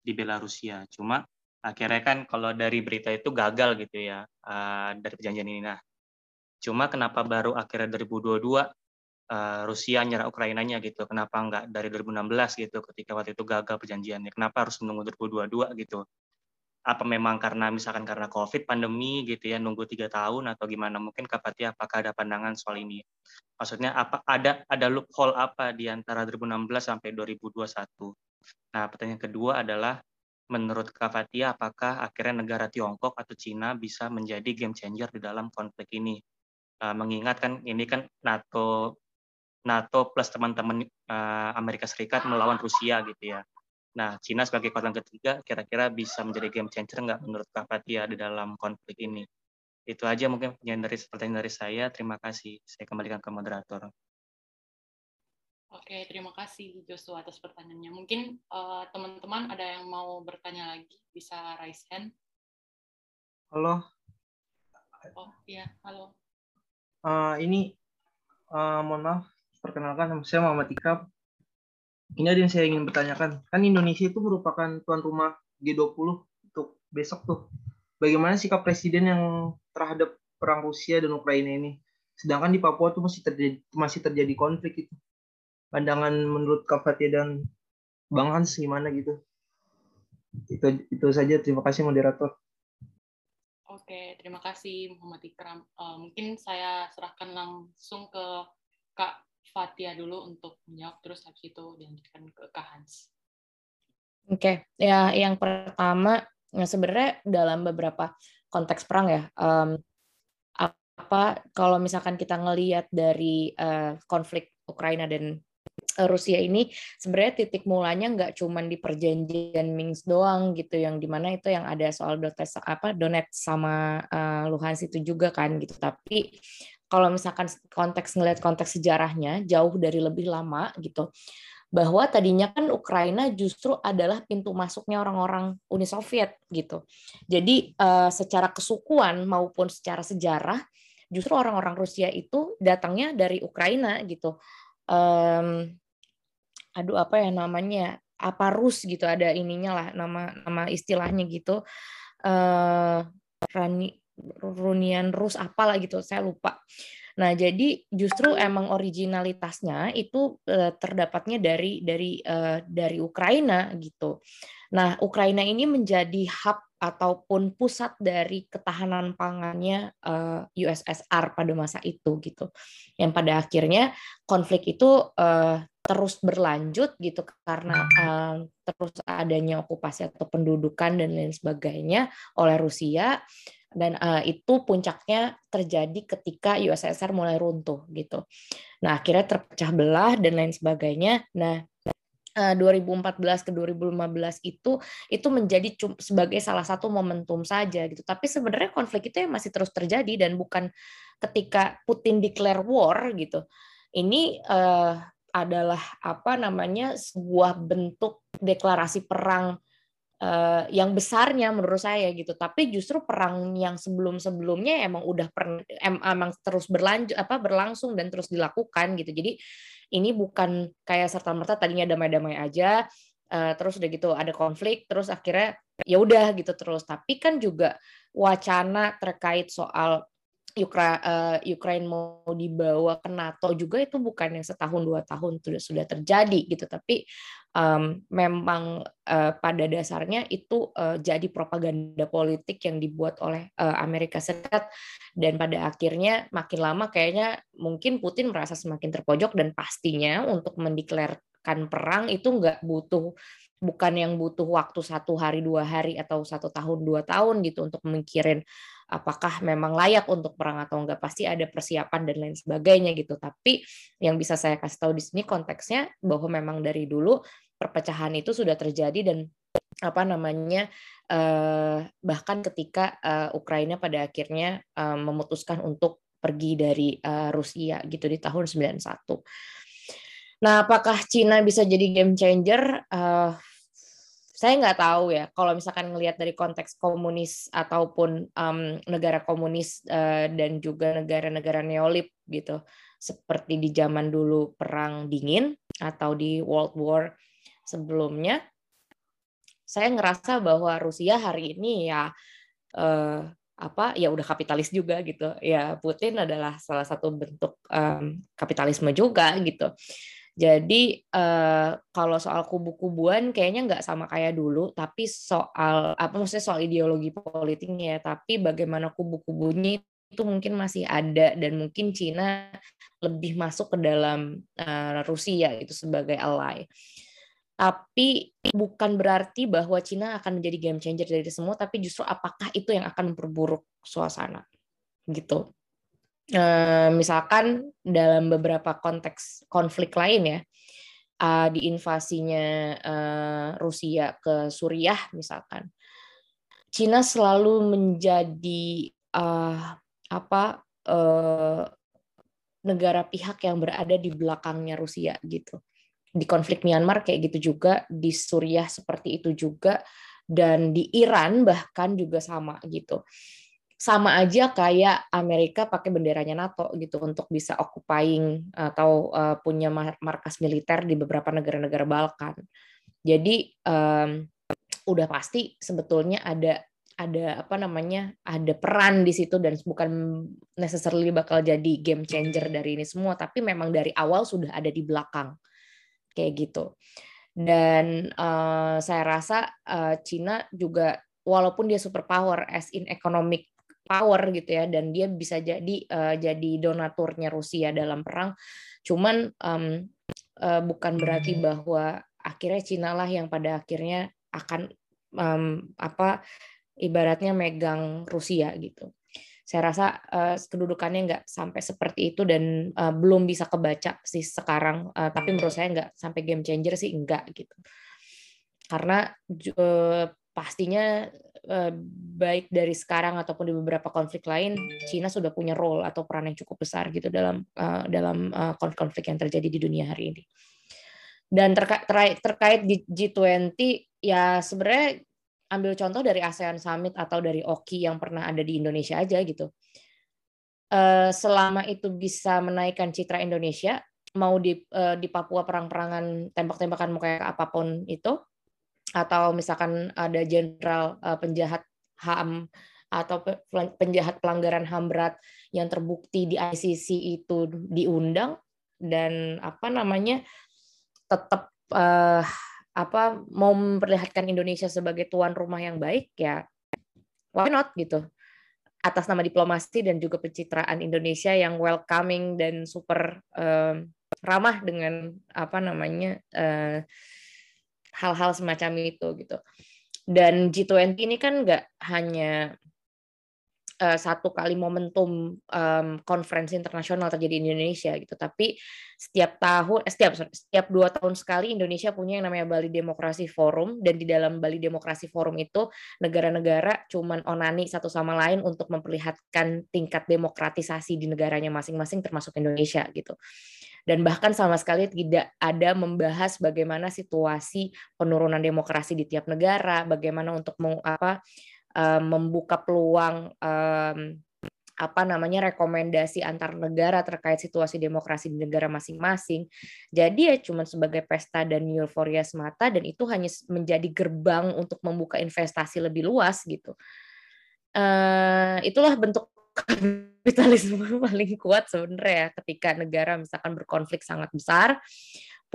[SPEAKER 6] di Belarusia. Cuma akhirnya kan kalau dari berita itu gagal gitu ya uh, dari perjanjian ini. Nah, cuma kenapa baru akhirnya 2022 uh, Rusia nyerah Ukrainanya gitu. Kenapa nggak dari 2016 gitu ketika waktu itu gagal perjanjiannya? Kenapa harus menunggu 2022 gitu? Apa memang karena misalkan karena COVID pandemi gitu ya nunggu tiga tahun atau gimana? Mungkin Kapati apakah ada pandangan soal ini? Maksudnya apa ada ada loophole apa di antara 2016 sampai 2021? Nah pertanyaan kedua adalah menurut Kak Fatia, apakah akhirnya negara Tiongkok atau Cina bisa menjadi game changer di dalam konflik ini? Uh, mengingat kan ini kan NATO NATO plus teman-teman uh, Amerika Serikat melawan Rusia gitu ya. Nah, Cina sebagai kekuatan ketiga kira-kira bisa menjadi game changer nggak menurut Kak Fatia di dalam konflik ini? Itu aja mungkin pertanyaan dari, pertanyaan dari saya. Terima kasih. Saya kembalikan ke moderator.
[SPEAKER 4] Oke, terima kasih Joshua atas pertanyaannya. Mungkin eh, teman-teman uh, ada yang mau bertanya lagi, bisa raise hand.
[SPEAKER 7] Halo.
[SPEAKER 4] Oh iya, halo.
[SPEAKER 7] Uh, ini uh, mohon maaf, perkenalkan saya Muhammad Ikram ini ada yang saya ingin bertanyakan. Kan Indonesia itu merupakan tuan rumah G20 untuk besok tuh. Bagaimana sikap presiden yang terhadap perang Rusia dan Ukraina ini? Sedangkan di Papua tuh masih terjadi masih terjadi konflik itu. Pandangan menurut Kak Fatia dan Bang Hans gimana gitu? Itu itu saja. Terima kasih moderator.
[SPEAKER 4] Oke, terima kasih Muhammad Ikram. Uh, mungkin saya serahkan langsung ke Kak Fatia dulu untuk menjawab terus habis itu dilanjutkan ke Kak Hans.
[SPEAKER 3] Oke, okay. ya yang pertama ya sebenarnya dalam beberapa konteks perang ya um, apa kalau misalkan kita ngelihat dari uh, konflik Ukraina dan Rusia ini sebenarnya titik mulanya nggak cuma di perjanjian Minsk doang gitu yang di mana itu yang ada soal Donetsk apa Donetsk sama uh, Luhansk itu juga kan gitu tapi kalau misalkan konteks ngelihat konteks sejarahnya jauh dari lebih lama gitu bahwa tadinya kan Ukraina justru adalah pintu masuknya orang-orang Uni Soviet gitu. Jadi uh, secara kesukuan maupun secara sejarah justru orang-orang Rusia itu datangnya dari Ukraina gitu. Um, aduh apa ya namanya apa Rus gitu ada ininya lah nama nama istilahnya gitu. Uh, Rani runian Rus apalah gitu saya lupa. Nah, jadi justru emang originalitasnya itu uh, terdapatnya dari dari uh, dari Ukraina gitu. Nah, Ukraina ini menjadi hub ataupun pusat dari ketahanan pangannya uh, eh, USSR pada masa itu gitu. Yang pada akhirnya konflik itu terus berlanjut gitu karena terus adanya okupasi atau pendudukan dan lain sebagainya oleh Rusia dan uh, itu puncaknya terjadi ketika USSR mulai runtuh gitu. Nah akhirnya terpecah belah dan lain sebagainya. Nah 2014 eh, ke 2015 itu itu menjadi sebagai salah satu momentum saja gitu. Tapi sebenarnya konflik itu masih terus terjadi dan bukan ketika Putin declare war gitu. Ini uh, adalah apa namanya sebuah bentuk deklarasi perang uh, yang besarnya menurut saya gitu. Tapi justru perang yang sebelum-sebelumnya emang udah per, em, emang terus berlanjut apa berlangsung dan terus dilakukan gitu. Jadi ini bukan kayak serta merta tadinya damai-damai aja uh, terus udah gitu ada konflik terus akhirnya ya udah gitu terus. Tapi kan juga wacana terkait soal Ukra, uh, Ukraine mau dibawa ke NATO juga itu bukan yang setahun dua tahun sudah sudah terjadi gitu tapi um, memang uh, pada dasarnya itu uh, jadi propaganda politik yang dibuat oleh uh, Amerika Serikat. Dan pada akhirnya makin lama kayaknya mungkin Putin merasa semakin terpojok dan pastinya untuk mendeklarkan perang itu nggak butuh bukan yang butuh waktu satu hari dua hari atau satu tahun dua tahun gitu untuk memikirin apakah memang layak untuk perang atau enggak pasti ada persiapan dan lain sebagainya gitu. Tapi yang bisa saya kasih tahu di sini konteksnya bahwa memang dari dulu perpecahan itu sudah terjadi dan apa namanya eh, bahkan ketika eh, Ukraina pada akhirnya eh, memutuskan untuk pergi dari Rusia gitu di tahun 91. Nah, apakah Cina bisa jadi game changer? saya nggak tahu ya kalau misalkan ngelihat dari konteks komunis ataupun um, negara komunis uh, dan juga negara-negara neolib gitu seperti di zaman dulu perang dingin atau di World War sebelumnya saya ngerasa bahwa Rusia hari ini ya uh, apa ya udah kapitalis juga gitu ya Putin adalah salah satu bentuk um, kapitalisme juga gitu jadi uh, kalau soal kubu-kubuan kayaknya nggak sama kayak dulu, tapi soal apa maksudnya soal ideologi politiknya ya, tapi bagaimana kubu-kubunya itu mungkin masih ada dan mungkin Cina lebih masuk ke dalam uh, Rusia itu sebagai ally. Tapi bukan berarti bahwa Cina akan menjadi game changer dari semua, tapi justru apakah itu yang akan memperburuk suasana gitu. E, misalkan dalam beberapa konteks konflik lain ya, uh, di invasinya uh, Rusia ke Suriah misalkan, Cina selalu menjadi uh, apa uh, negara pihak yang berada di belakangnya Rusia gitu. Di konflik Myanmar kayak gitu juga, di Suriah seperti itu juga, dan di Iran bahkan juga sama gitu sama aja kayak Amerika pakai benderanya NATO gitu untuk bisa occupying atau uh, punya markas militer di beberapa negara-negara Balkan. Jadi um, udah pasti sebetulnya ada ada apa namanya ada peran di situ dan bukan necessarily bakal jadi game changer dari ini semua tapi memang dari awal sudah ada di belakang kayak gitu. Dan uh, saya rasa uh, Cina juga walaupun dia superpower as in economic power gitu ya dan dia bisa jadi uh, jadi donaturnya Rusia dalam perang. Cuman um, uh, bukan berarti bahwa akhirnya Cina lah yang pada akhirnya akan um, apa ibaratnya megang Rusia gitu saya rasa uh, kedudukannya nggak sampai seperti itu dan uh, belum bisa kebaca sih sekarang uh, tapi menurut saya nggak sampai game changer sih enggak gitu karena uh, pastinya Eh, baik dari sekarang ataupun di beberapa konflik lain, Cina sudah punya role atau peran yang cukup besar gitu dalam uh, dalam uh, konflik yang terjadi di dunia hari ini. Dan terkait terkait, terkait G20 ya sebenarnya ambil contoh dari ASEAN Summit atau dari OKI yang pernah ada di Indonesia aja gitu. Uh, selama itu bisa menaikkan citra Indonesia, mau di uh, di Papua perang-perangan tembak-tembakan mau kayak apa pun itu, atau misalkan ada jenderal uh, penjahat HAM atau penjahat pelanggaran HAM berat yang terbukti di ICC itu diundang dan apa namanya tetap apa mau memperlihatkan Indonesia sebagai tuan rumah yang baik ya why not gitu atas nama diplomasi dan juga pencitraan Indonesia yang welcoming dan super uh, ramah dengan apa namanya uh, hal-hal semacam itu gitu. Dan G20 ini kan nggak hanya uh, satu kali momentum um, konferensi internasional terjadi di Indonesia gitu, tapi setiap tahun, eh, setiap setiap dua tahun sekali Indonesia punya yang namanya Bali Demokrasi Forum. Dan di dalam Bali Demokrasi Forum itu negara-negara cuman onani satu sama lain untuk memperlihatkan tingkat demokratisasi di negaranya masing-masing termasuk Indonesia gitu. Dan bahkan sama sekali tidak ada membahas bagaimana situasi penurunan demokrasi di tiap negara, bagaimana untuk meng, apa uh, membuka peluang um, apa namanya rekomendasi antar negara terkait situasi demokrasi di negara masing-masing. Jadi ya cuma sebagai pesta dan euforia semata dan itu hanya menjadi gerbang untuk membuka investasi lebih luas gitu. Uh, itulah bentuk kapitalisme paling kuat sebenarnya ya ketika negara misalkan berkonflik sangat besar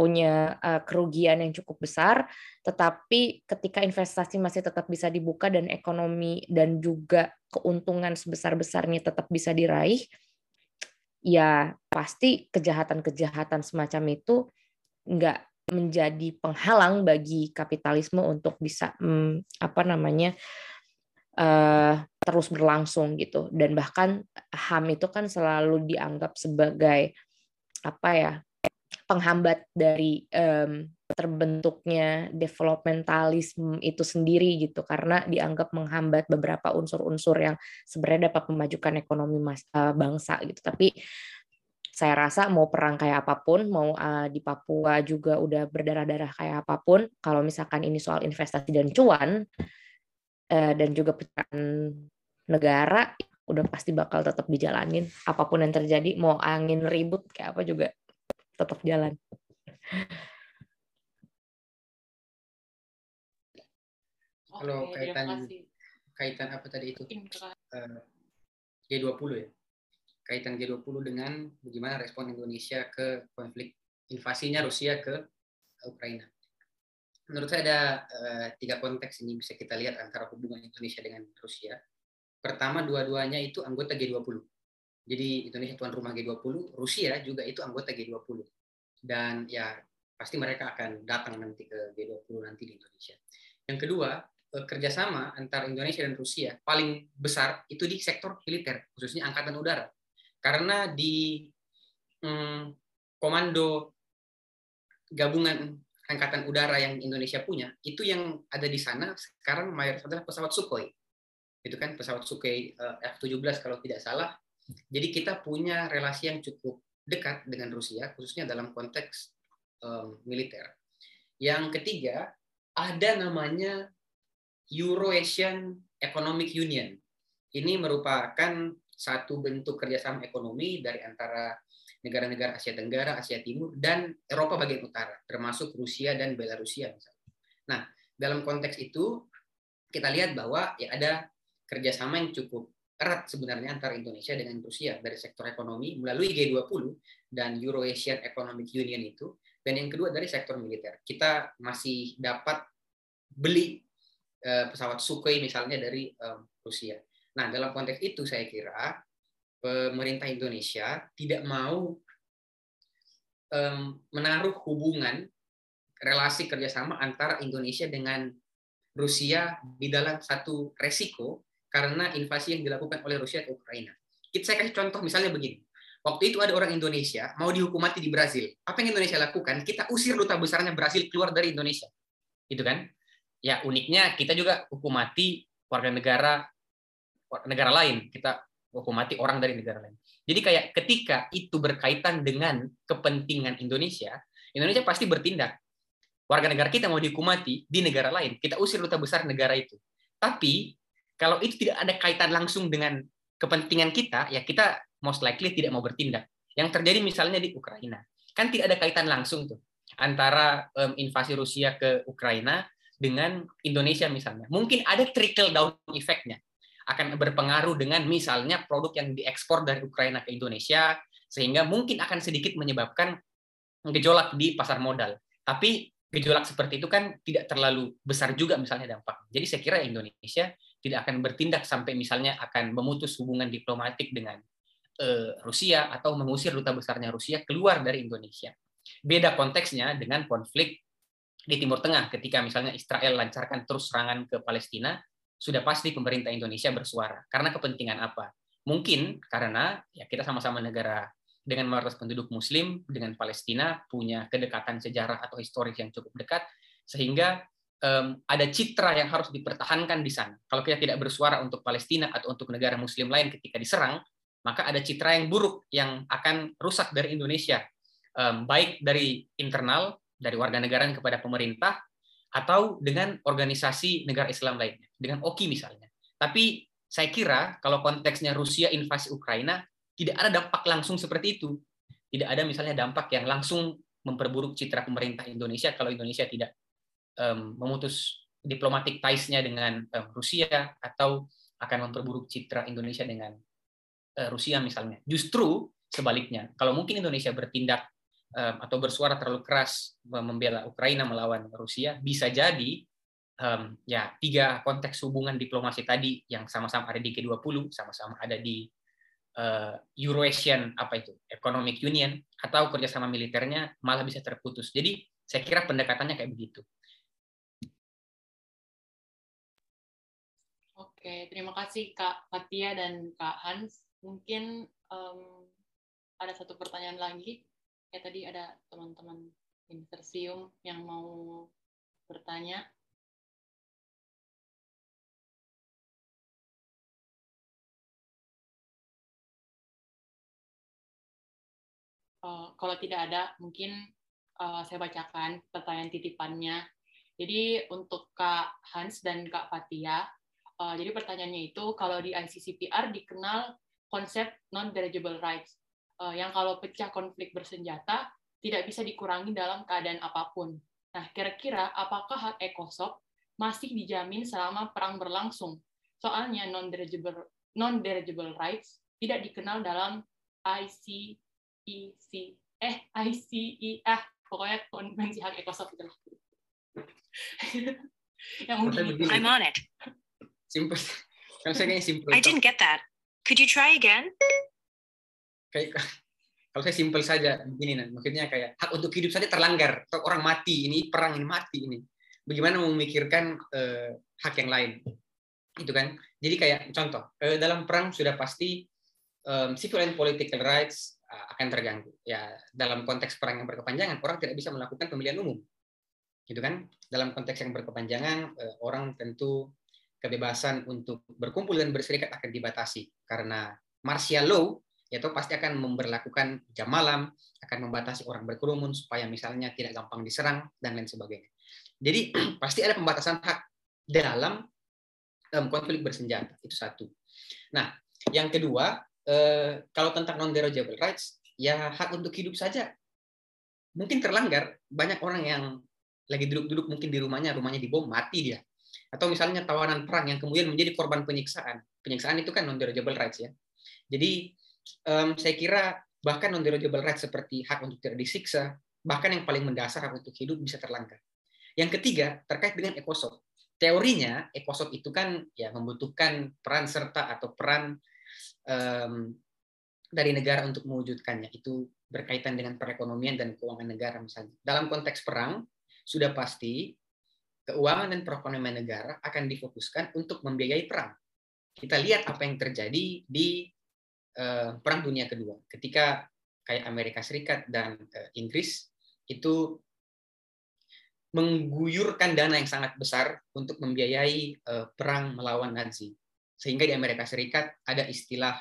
[SPEAKER 3] punya uh, kerugian yang cukup besar tetapi ketika investasi masih tetap bisa dibuka dan ekonomi dan juga keuntungan sebesar-besarnya tetap bisa diraih ya pasti kejahatan-kejahatan semacam itu nggak menjadi penghalang bagi kapitalisme untuk bisa hmm, apa namanya uh, terus berlangsung gitu. Dan bahkan HAM itu kan selalu dianggap sebagai apa ya penghambat dari um, terbentuknya developmentalisme itu sendiri gitu. Karena dianggap menghambat beberapa unsur-unsur yang sebenarnya dapat memajukan ekonomi mas, uh, bangsa gitu. Tapi saya rasa mau perang kayak apa pun, mau uh, di Papua juga udah berdarah-darah kayak apa pun, kalau misalkan ini soal investasi dan cuan, Eh, dan juga pecahan negara udah pasti bakal tetap dijalanin. Apa pun yang terjadi mau angin ribut kayak apa juga tetap jalan.
[SPEAKER 5] Kalau kaitan kaitan apa tadi itu uh, G20 ya kaitan G20 dengan bagaimana respon Indonesia ke konflik invasinya Rusia ke Ukraina menurut saya ada uh, tiga konteks ini bisa kita lihat antara hubungan Indonesia dengan Rusia. Pertama, dua-duanya itu anggota G20. Jadi Indonesia tuan rumah G20, Rusia juga itu anggota G20. Dan ya pasti mereka akan datang nanti ke G20 nanti di Indonesia. Yang kedua, eh, kerjasama antara Indonesia dan Rusia paling besar itu di sektor militer, khususnya angkatan udara. Karena di hmm, komando gabungan angkatan udara yang Indonesia punya, itu yang ada di sana sekarang mayoritas adalah pesawat Sukhoi. Itu kan pesawat Sukhoi eh, F-17 kalau tidak salah. Jadi kita punya relasi yang cukup dekat dengan Rusia, khususnya dalam konteks um, militer. Yang ketiga, ada namanya Euro-Asian Economic Union. Ini merupakan satu bentuk kerjasama ekonomi dari antara negara-negara Asia Tenggara, Asia Timur, dan Eropa bagian utara, termasuk Rusia dan Belarusia misalnya. Nah, dalam konteks itu kita lihat bahwa ya ada kerjasama yang cukup erat sebenarnya antara Indonesia dengan Rusia dari sektor ekonomi melalui G20 dan Euro-Asian Economic Union itu, dan yang kedua dari sektor militer. Kita masih dapat beli uh, pesawat Sukhoi misalnya dari um, Rusia. Nah, dalam konteks itu saya kira pemerintah Indonesia tidak mau menaruh hubungan relasi kerjasama antara Indonesia dengan Rusia di dalam satu resiko karena invasi yang dilakukan oleh Rusia ke Ukraina. Saya kasih contoh misalnya begini. Waktu itu ada orang Indonesia mau dihukum mati di Brasil. Apa yang Indonesia lakukan? Kita usir duta besarnya Brasil keluar dari Indonesia. Itu kan? Ya uniknya kita juga hukum mati warga negara negara lain. Kita hukum mati orang dari negara lain. Jadi kayak ketika itu berkaitan dengan kepentingan Indonesia, Indonesia pasti bertindak. Warga negara kita mau dihukum mati di negara lain, kita usir duta besar negara itu. Tapi kalau itu tidak ada kaitan langsung dengan kepentingan kita, ya kita most likely tidak mau bertindak. Yang terjadi misalnya di Ukraina, kan tidak ada kaitan langsung tuh antara um, invasi Rusia ke Ukraina dengan Indonesia misalnya. Mungkin ada trickle down effect-nya akan berpengaruh dengan misalnya produk yang diekspor dari Ukraina ke Indonesia sehingga mungkin akan sedikit menyebabkan gejolak di pasar modal. Tapi gejolak seperti itu kan tidak terlalu besar juga misalnya dampak. Jadi saya kira Indonesia tidak akan bertindak sampai misalnya akan memutus hubungan diplomatik dengan uh, Rusia atau mengusir duta besarnya Rusia keluar dari Indonesia. Beda konteksnya dengan konflik di Timur Tengah ketika misalnya Israel lancarkan terus serangan ke Palestina, sudah pasti pemerintah Indonesia bersuara. Karena kepentingan apa? Mungkin karena ya kita sama-sama negara dengan mayoritas penduduk Muslim dengan Palestina punya kedekatan sejarah atau historis yang cukup dekat, sehingga um, ada citra yang harus dipertahankan di sana. Kalau kita tidak bersuara untuk Palestina atau untuk negara Muslim lain ketika diserang, maka ada citra yang buruk yang akan rusak dari Indonesia, um, baik dari internal dari warga negara kepada pemerintah atau dengan organisasi negara Islam lainnya, dengan OKI misalnya. Tapi saya kira kalau konteksnya Rusia invasi Ukraina tidak ada dampak langsung seperti itu. Tidak ada misalnya dampak yang langsung memperburuk citra pemerintah Indonesia kalau Indonesia tidak um, memutus diplomatic ties-nya dengan um, Rusia atau akan memperburuk citra Indonesia dengan uh, Rusia misalnya. Justru sebaliknya, kalau mungkin Indonesia bertindak um, atau bersuara terlalu keras membela Ukraina melawan Rusia, bisa jadi um, ya tiga konteks hubungan diplomasi tadi yang sama-sama ada di G20, sama-sama ada di uh, Eurasian apa itu Economic Union atau kerjasama militernya malah bisa terputus. Jadi saya kira pendekatannya kayak begitu.
[SPEAKER 4] Oke, terima kasih Kak Fatia dan Kak Hans. Mungkin um, ada satu pertanyaan lagi. Ya tadi ada teman-teman Intersium yang mau bertanya. Uh, kalau tidak ada, mungkin uh, saya bacakan pertanyaan titipannya. Jadi untuk Kak Hans dan Kak Fatia, Uh, jadi pertanyaannya itu kalau di ICCPR dikenal konsep non-delegible rights, uh, yang kalau pecah konflik bersenjata tidak bisa dikurangi dalam keadaan apa pun. Nah, kira-kira apakah hak ECOSOC masih dijamin selama perang berlangsung? Soalnya non-delegible non-delegible rights tidak dikenal dalam ICEC eh ICE ah pokoknya konvensi hak ECOSOC itu. yang mungkin
[SPEAKER 8] I'm on it.
[SPEAKER 5] Simple. Kan saya kayaknya simple.
[SPEAKER 8] I didn't get that. Could you try again?
[SPEAKER 5] Kayak kalau saya simpel saja begini nah, maksudnya kayak hak untuk hidup saja terlanggar atau orang mati ini perang ini mati ini bagaimana memikirkan uh, hak yang lain itu kan jadi kayak contoh uh, dalam perang sudah pasti um, civil and political rights uh, akan terganggu ya dalam konteks perang yang berkepanjangan orang tidak bisa melakukan pemilihan umum gitu kan dalam konteks yang berkepanjangan uh, orang tentu kebebasan untuk berkumpul dan berserikat akan dibatasi. Karena martial law yaitu pasti akan memperlakukan jam malam, akan membatasi orang berkerumun supaya misalnya tidak gampang diserang dan lain sebagainya. Jadi pasti ada pembatasan hak dalam um, konflik bersenjata. Itu satu. Nah, yang kedua uh, kalau tentang non derogable rights ya hak untuk hidup saja. Mungkin terlanggar. Banyak orang yang lagi duduk-duduk mungkin di rumahnya rumahnya dibom mati dia atau misalnya tawanan perang yang kemudian menjadi korban penyiksaan penyiksaan itu kan non derogable rights ya jadi um, saya kira bahkan non-derogable rights seperti hak untuk tidak disiksa, bahkan yang paling mendasar hak untuk hidup bisa terlanggar. Yang ketiga, terkait dengan ekosop. Teorinya, ekosop itu kan ya membutuhkan peran serta atau peran um, dari negara untuk mewujudkannya. Itu berkaitan dengan perekonomian dan keuangan negara misalnya. Dalam konteks perang, sudah pasti keuangan dan perekonomian negara akan difokuskan untuk membiayai perang. Kita lihat apa yang terjadi di uh, Perang Dunia Kedua, ketika kayak Amerika Serikat dan uh, Inggris itu mengguyurkan dana yang sangat besar untuk membiayai uh, perang melawan Nazi. Sehingga di Amerika Serikat ada istilah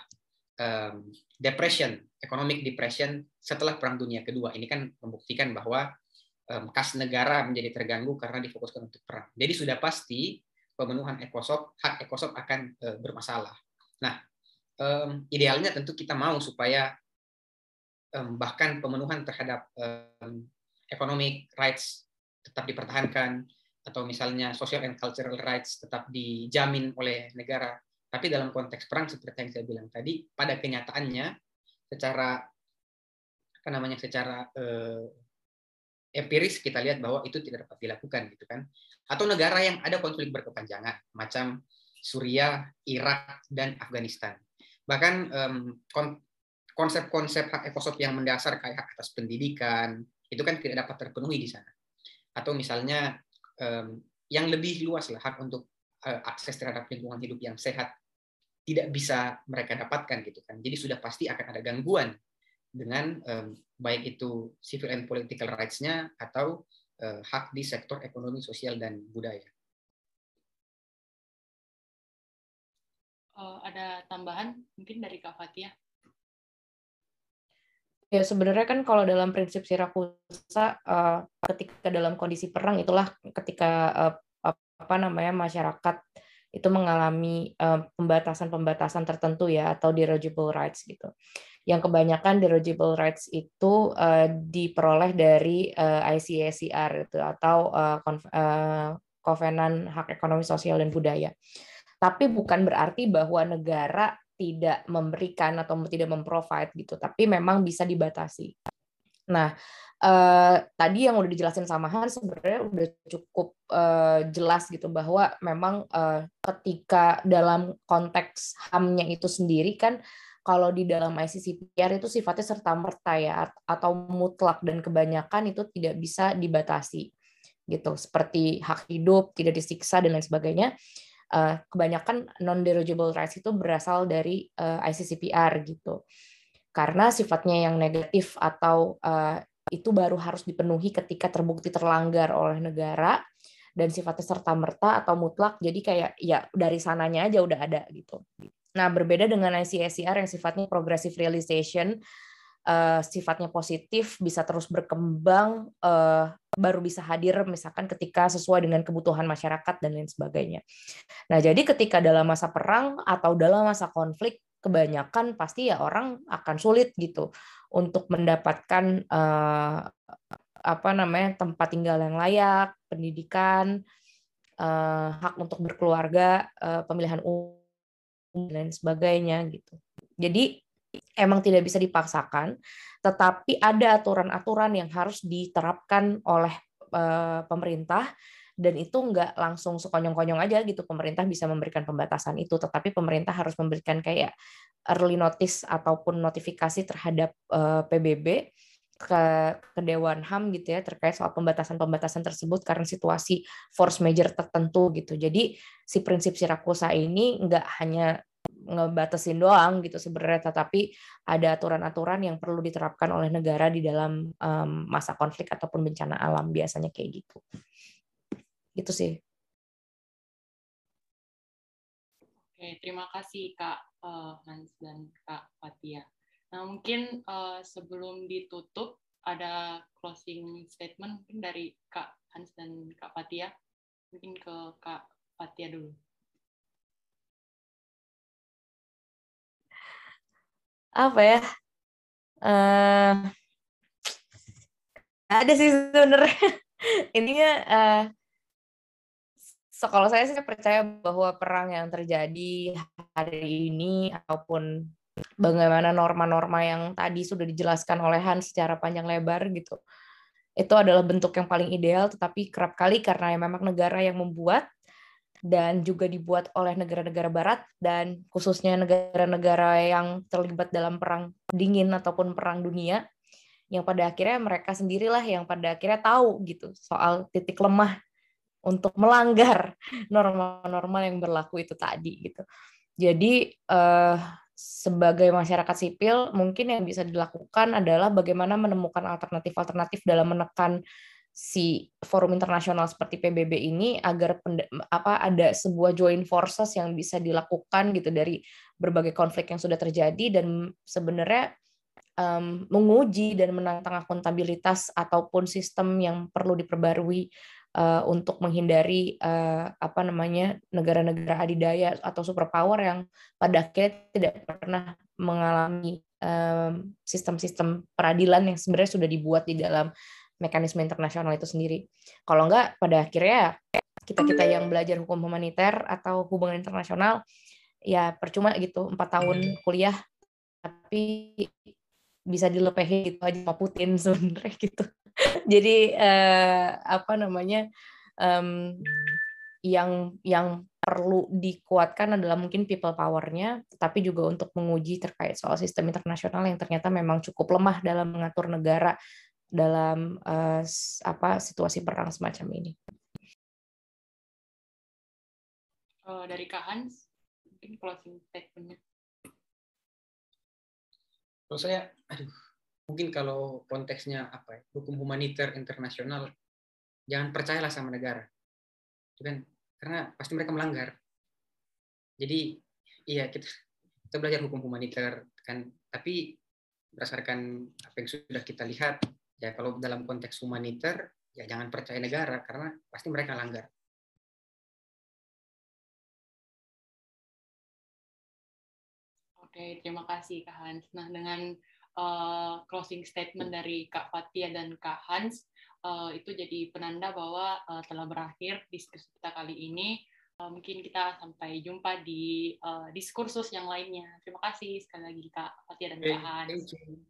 [SPEAKER 5] um, depression, economic depression setelah Perang Dunia Kedua. Ini kan membuktikan bahwa kas negara menjadi terganggu karena difokuskan untuk perang. Jadi sudah pasti pemenuhan ekosop, hak ekosop akan uh, bermasalah. Nah, idealnya tentu kita mau supaya bahkan pemenuhan terhadap economic rights tetap dipertahankan atau misalnya social and cultural rights tetap dijamin oleh negara. Tapi dalam konteks perang seperti yang saya bilang tadi, pada kenyataannya secara apa namanya secara uh, empiris kita lihat bahwa itu tidak dapat dilakukan gitu kan. Atau negara yang ada konflik berkepanjangan macam Suriah, Irak dan Afghanistan. Bahkan konsep-konsep hak ekosop yang mendasar kayak hak atas pendidikan itu kan tidak dapat terpenuhi di sana. Atau misalnya yang lebih luas lah hak untuk uh, akses terhadap lingkungan hidup yang sehat tidak bisa mereka dapatkan gitu kan. Jadi sudah pasti akan ada gangguan dengan um, baik itu civil and political rights-nya atau uh, hak di sektor ekonomi sosial dan budaya
[SPEAKER 4] uh, ada tambahan mungkin dari Kak Fatia?
[SPEAKER 3] Ya sebenarnya kan kalau dalam prinsip Sirakusa uh, ketika dalam kondisi perang itulah ketika uh, apa namanya masyarakat itu mengalami pembatasan-pembatasan uh, tertentu ya atau derogable rights gitu. Yang kebanyakan derogable rights itu uh, diperoleh dari uh, ICSCR itu atau uh, uh, Kovenan Hak Ekonomi Sosial dan Budaya. Tapi bukan berarti bahwa negara tidak memberikan atau tidak memprovide gitu, tapi memang bisa dibatasi. Nah, eh, tadi yang udah dijelasin sama Han sebenarnya udah cukup eh, jelas gitu bahwa memang eh, ketika dalam konteks HAM-nya itu sendiri kan kalau di dalam ICCPR itu sifatnya serta merta ya atau mutlak dan kebanyakan itu tidak bisa dibatasi gitu seperti hak hidup tidak disiksa dan lain sebagainya uh, kebanyakan non derogable rights itu berasal dari uh, eh, ICCPR gitu. Karena sifatnya yang negatif atau uh, itu baru harus dipenuhi ketika terbukti terlanggar oleh negara dan sifatnya serta merta atau mutlak jadi kayak ya dari sananya aja udah ada gitu. Nah, berbeda dengan ICSCR yang sifatnya progressive realization uh, sifatnya positif bisa terus berkembang uh, baru bisa hadir misalkan ketika sesuai dengan kebutuhan masyarakat dan lain sebagainya. Nah, jadi ketika dalam masa perang atau dalam masa konflik kebanyakan pasti ya orang akan sulit gitu untuk mendapatkan uh, apa namanya tempat tinggal yang layak, pendidikan, hak untuk berkeluarga, pemilihan umum dan sebagainya gitu. Jadi emang tidak bisa dipaksakan, tetapi ada aturan-aturan yang harus diterapkan oleh uh, pemerintah dan itu nggak langsung sekonyong-konyong aja gitu pemerintah bisa memberikan pembatasan itu tetapi pemerintah harus memberikan kayak early notice ataupun notifikasi terhadap uh, eh, PBB ke, ke Dewan HAM gitu ya terkait soal pembatasan-pembatasan tersebut karena situasi force major tertentu gitu. Jadi si prinsip Sirakusa ini nggak hanya ngebatasin doang gitu sebenarnya tetapi ada aturan-aturan yang perlu diterapkan oleh negara di dalam um, masa konflik ataupun bencana alam biasanya kayak gitu. Gitu sih.
[SPEAKER 4] Oke, terima kasih Kak uh, Hans dan Kak Fatia. Nah, mungkin uh, sebelum ditutup ada closing statement mungkin dari Kak Hans dan Kak Fatia. Mungkin ke Kak Fatia dulu.
[SPEAKER 3] Apa ya? Uh, ada sih sebenarnya. Intinya uh, so, kalau saya sih percaya bahwa perang yang terjadi hari ini ataupun bagaimana norma-norma yang tadi sudah dijelaskan oleh Hans secara panjang lebar gitu. Itu adalah bentuk yang paling ideal, tetapi kerap kali karena memang negara yang membuat dan juga dibuat oleh negara-negara barat dan khususnya negara-negara yang terlibat dalam perang dingin ataupun perang dunia yang pada akhirnya mereka sendirilah yang pada akhirnya tahu gitu soal titik lemah untuk melanggar norma-norma yang berlaku itu tadi gitu. Jadi uh, sebagai masyarakat sipil mungkin yang bisa dilakukan adalah bagaimana menemukan alternatif-alternatif dalam menekan si forum internasional seperti PBB ini agar apa ada sebuah joint forces yang bisa dilakukan gitu dari berbagai konflik yang sudah terjadi dan sebenarnya um, menguji dan menantang akuntabilitas ataupun sistem yang perlu diperbarui uh, untuk menghindari uh, apa namanya negara-negara adidaya atau superpower yang pada akhirnya tidak pernah mengalami sistem-sistem peradilan yang sebenarnya sudah dibuat di dalam mekanisme internasional itu sendiri. Kalau enggak, pada akhirnya kita kita yang belajar hukum humaniter atau hubungan internasional ya percuma gitu empat tahun kuliah tapi bisa dilepehin gitu aja sama Putin sebenarnya gitu. Jadi uh, apa namanya um, yang yang perlu dikuatkan adalah mungkin people power-nya, tapi juga untuk menguji terkait soal sistem internasional yang ternyata memang cukup lemah dalam mengatur negara dalam uh, apa situasi perang semacam ini.
[SPEAKER 4] Uh, dari Kak Hans, mungkin closing statement-nya.
[SPEAKER 5] Kalau saya, aduh, mungkin kalau konteksnya apa ya, hukum humaniter internasional, jangan percayalah sama negara. Itu kan karena pasti mereka melanggar. Jadi iya kita kita belajar hukum humaniter kan, tapi berdasarkan apa yang sudah kita lihat ya kalau dalam konteks humaniter ya jangan percaya negara karena pasti mereka langgar.
[SPEAKER 4] Oke, terima kasih Kak Hans. Nah, dengan uh, closing statement dari Kak Fatia dan Kak Hans uh, itu jadi penanda bahwa uh, telah berakhir diskusi kita kali ini. Uh, mungkin kita sampai jumpa di uh, diskursus yang lainnya. Terima kasih sekali lagi Kak Fatia dan Kak Hans.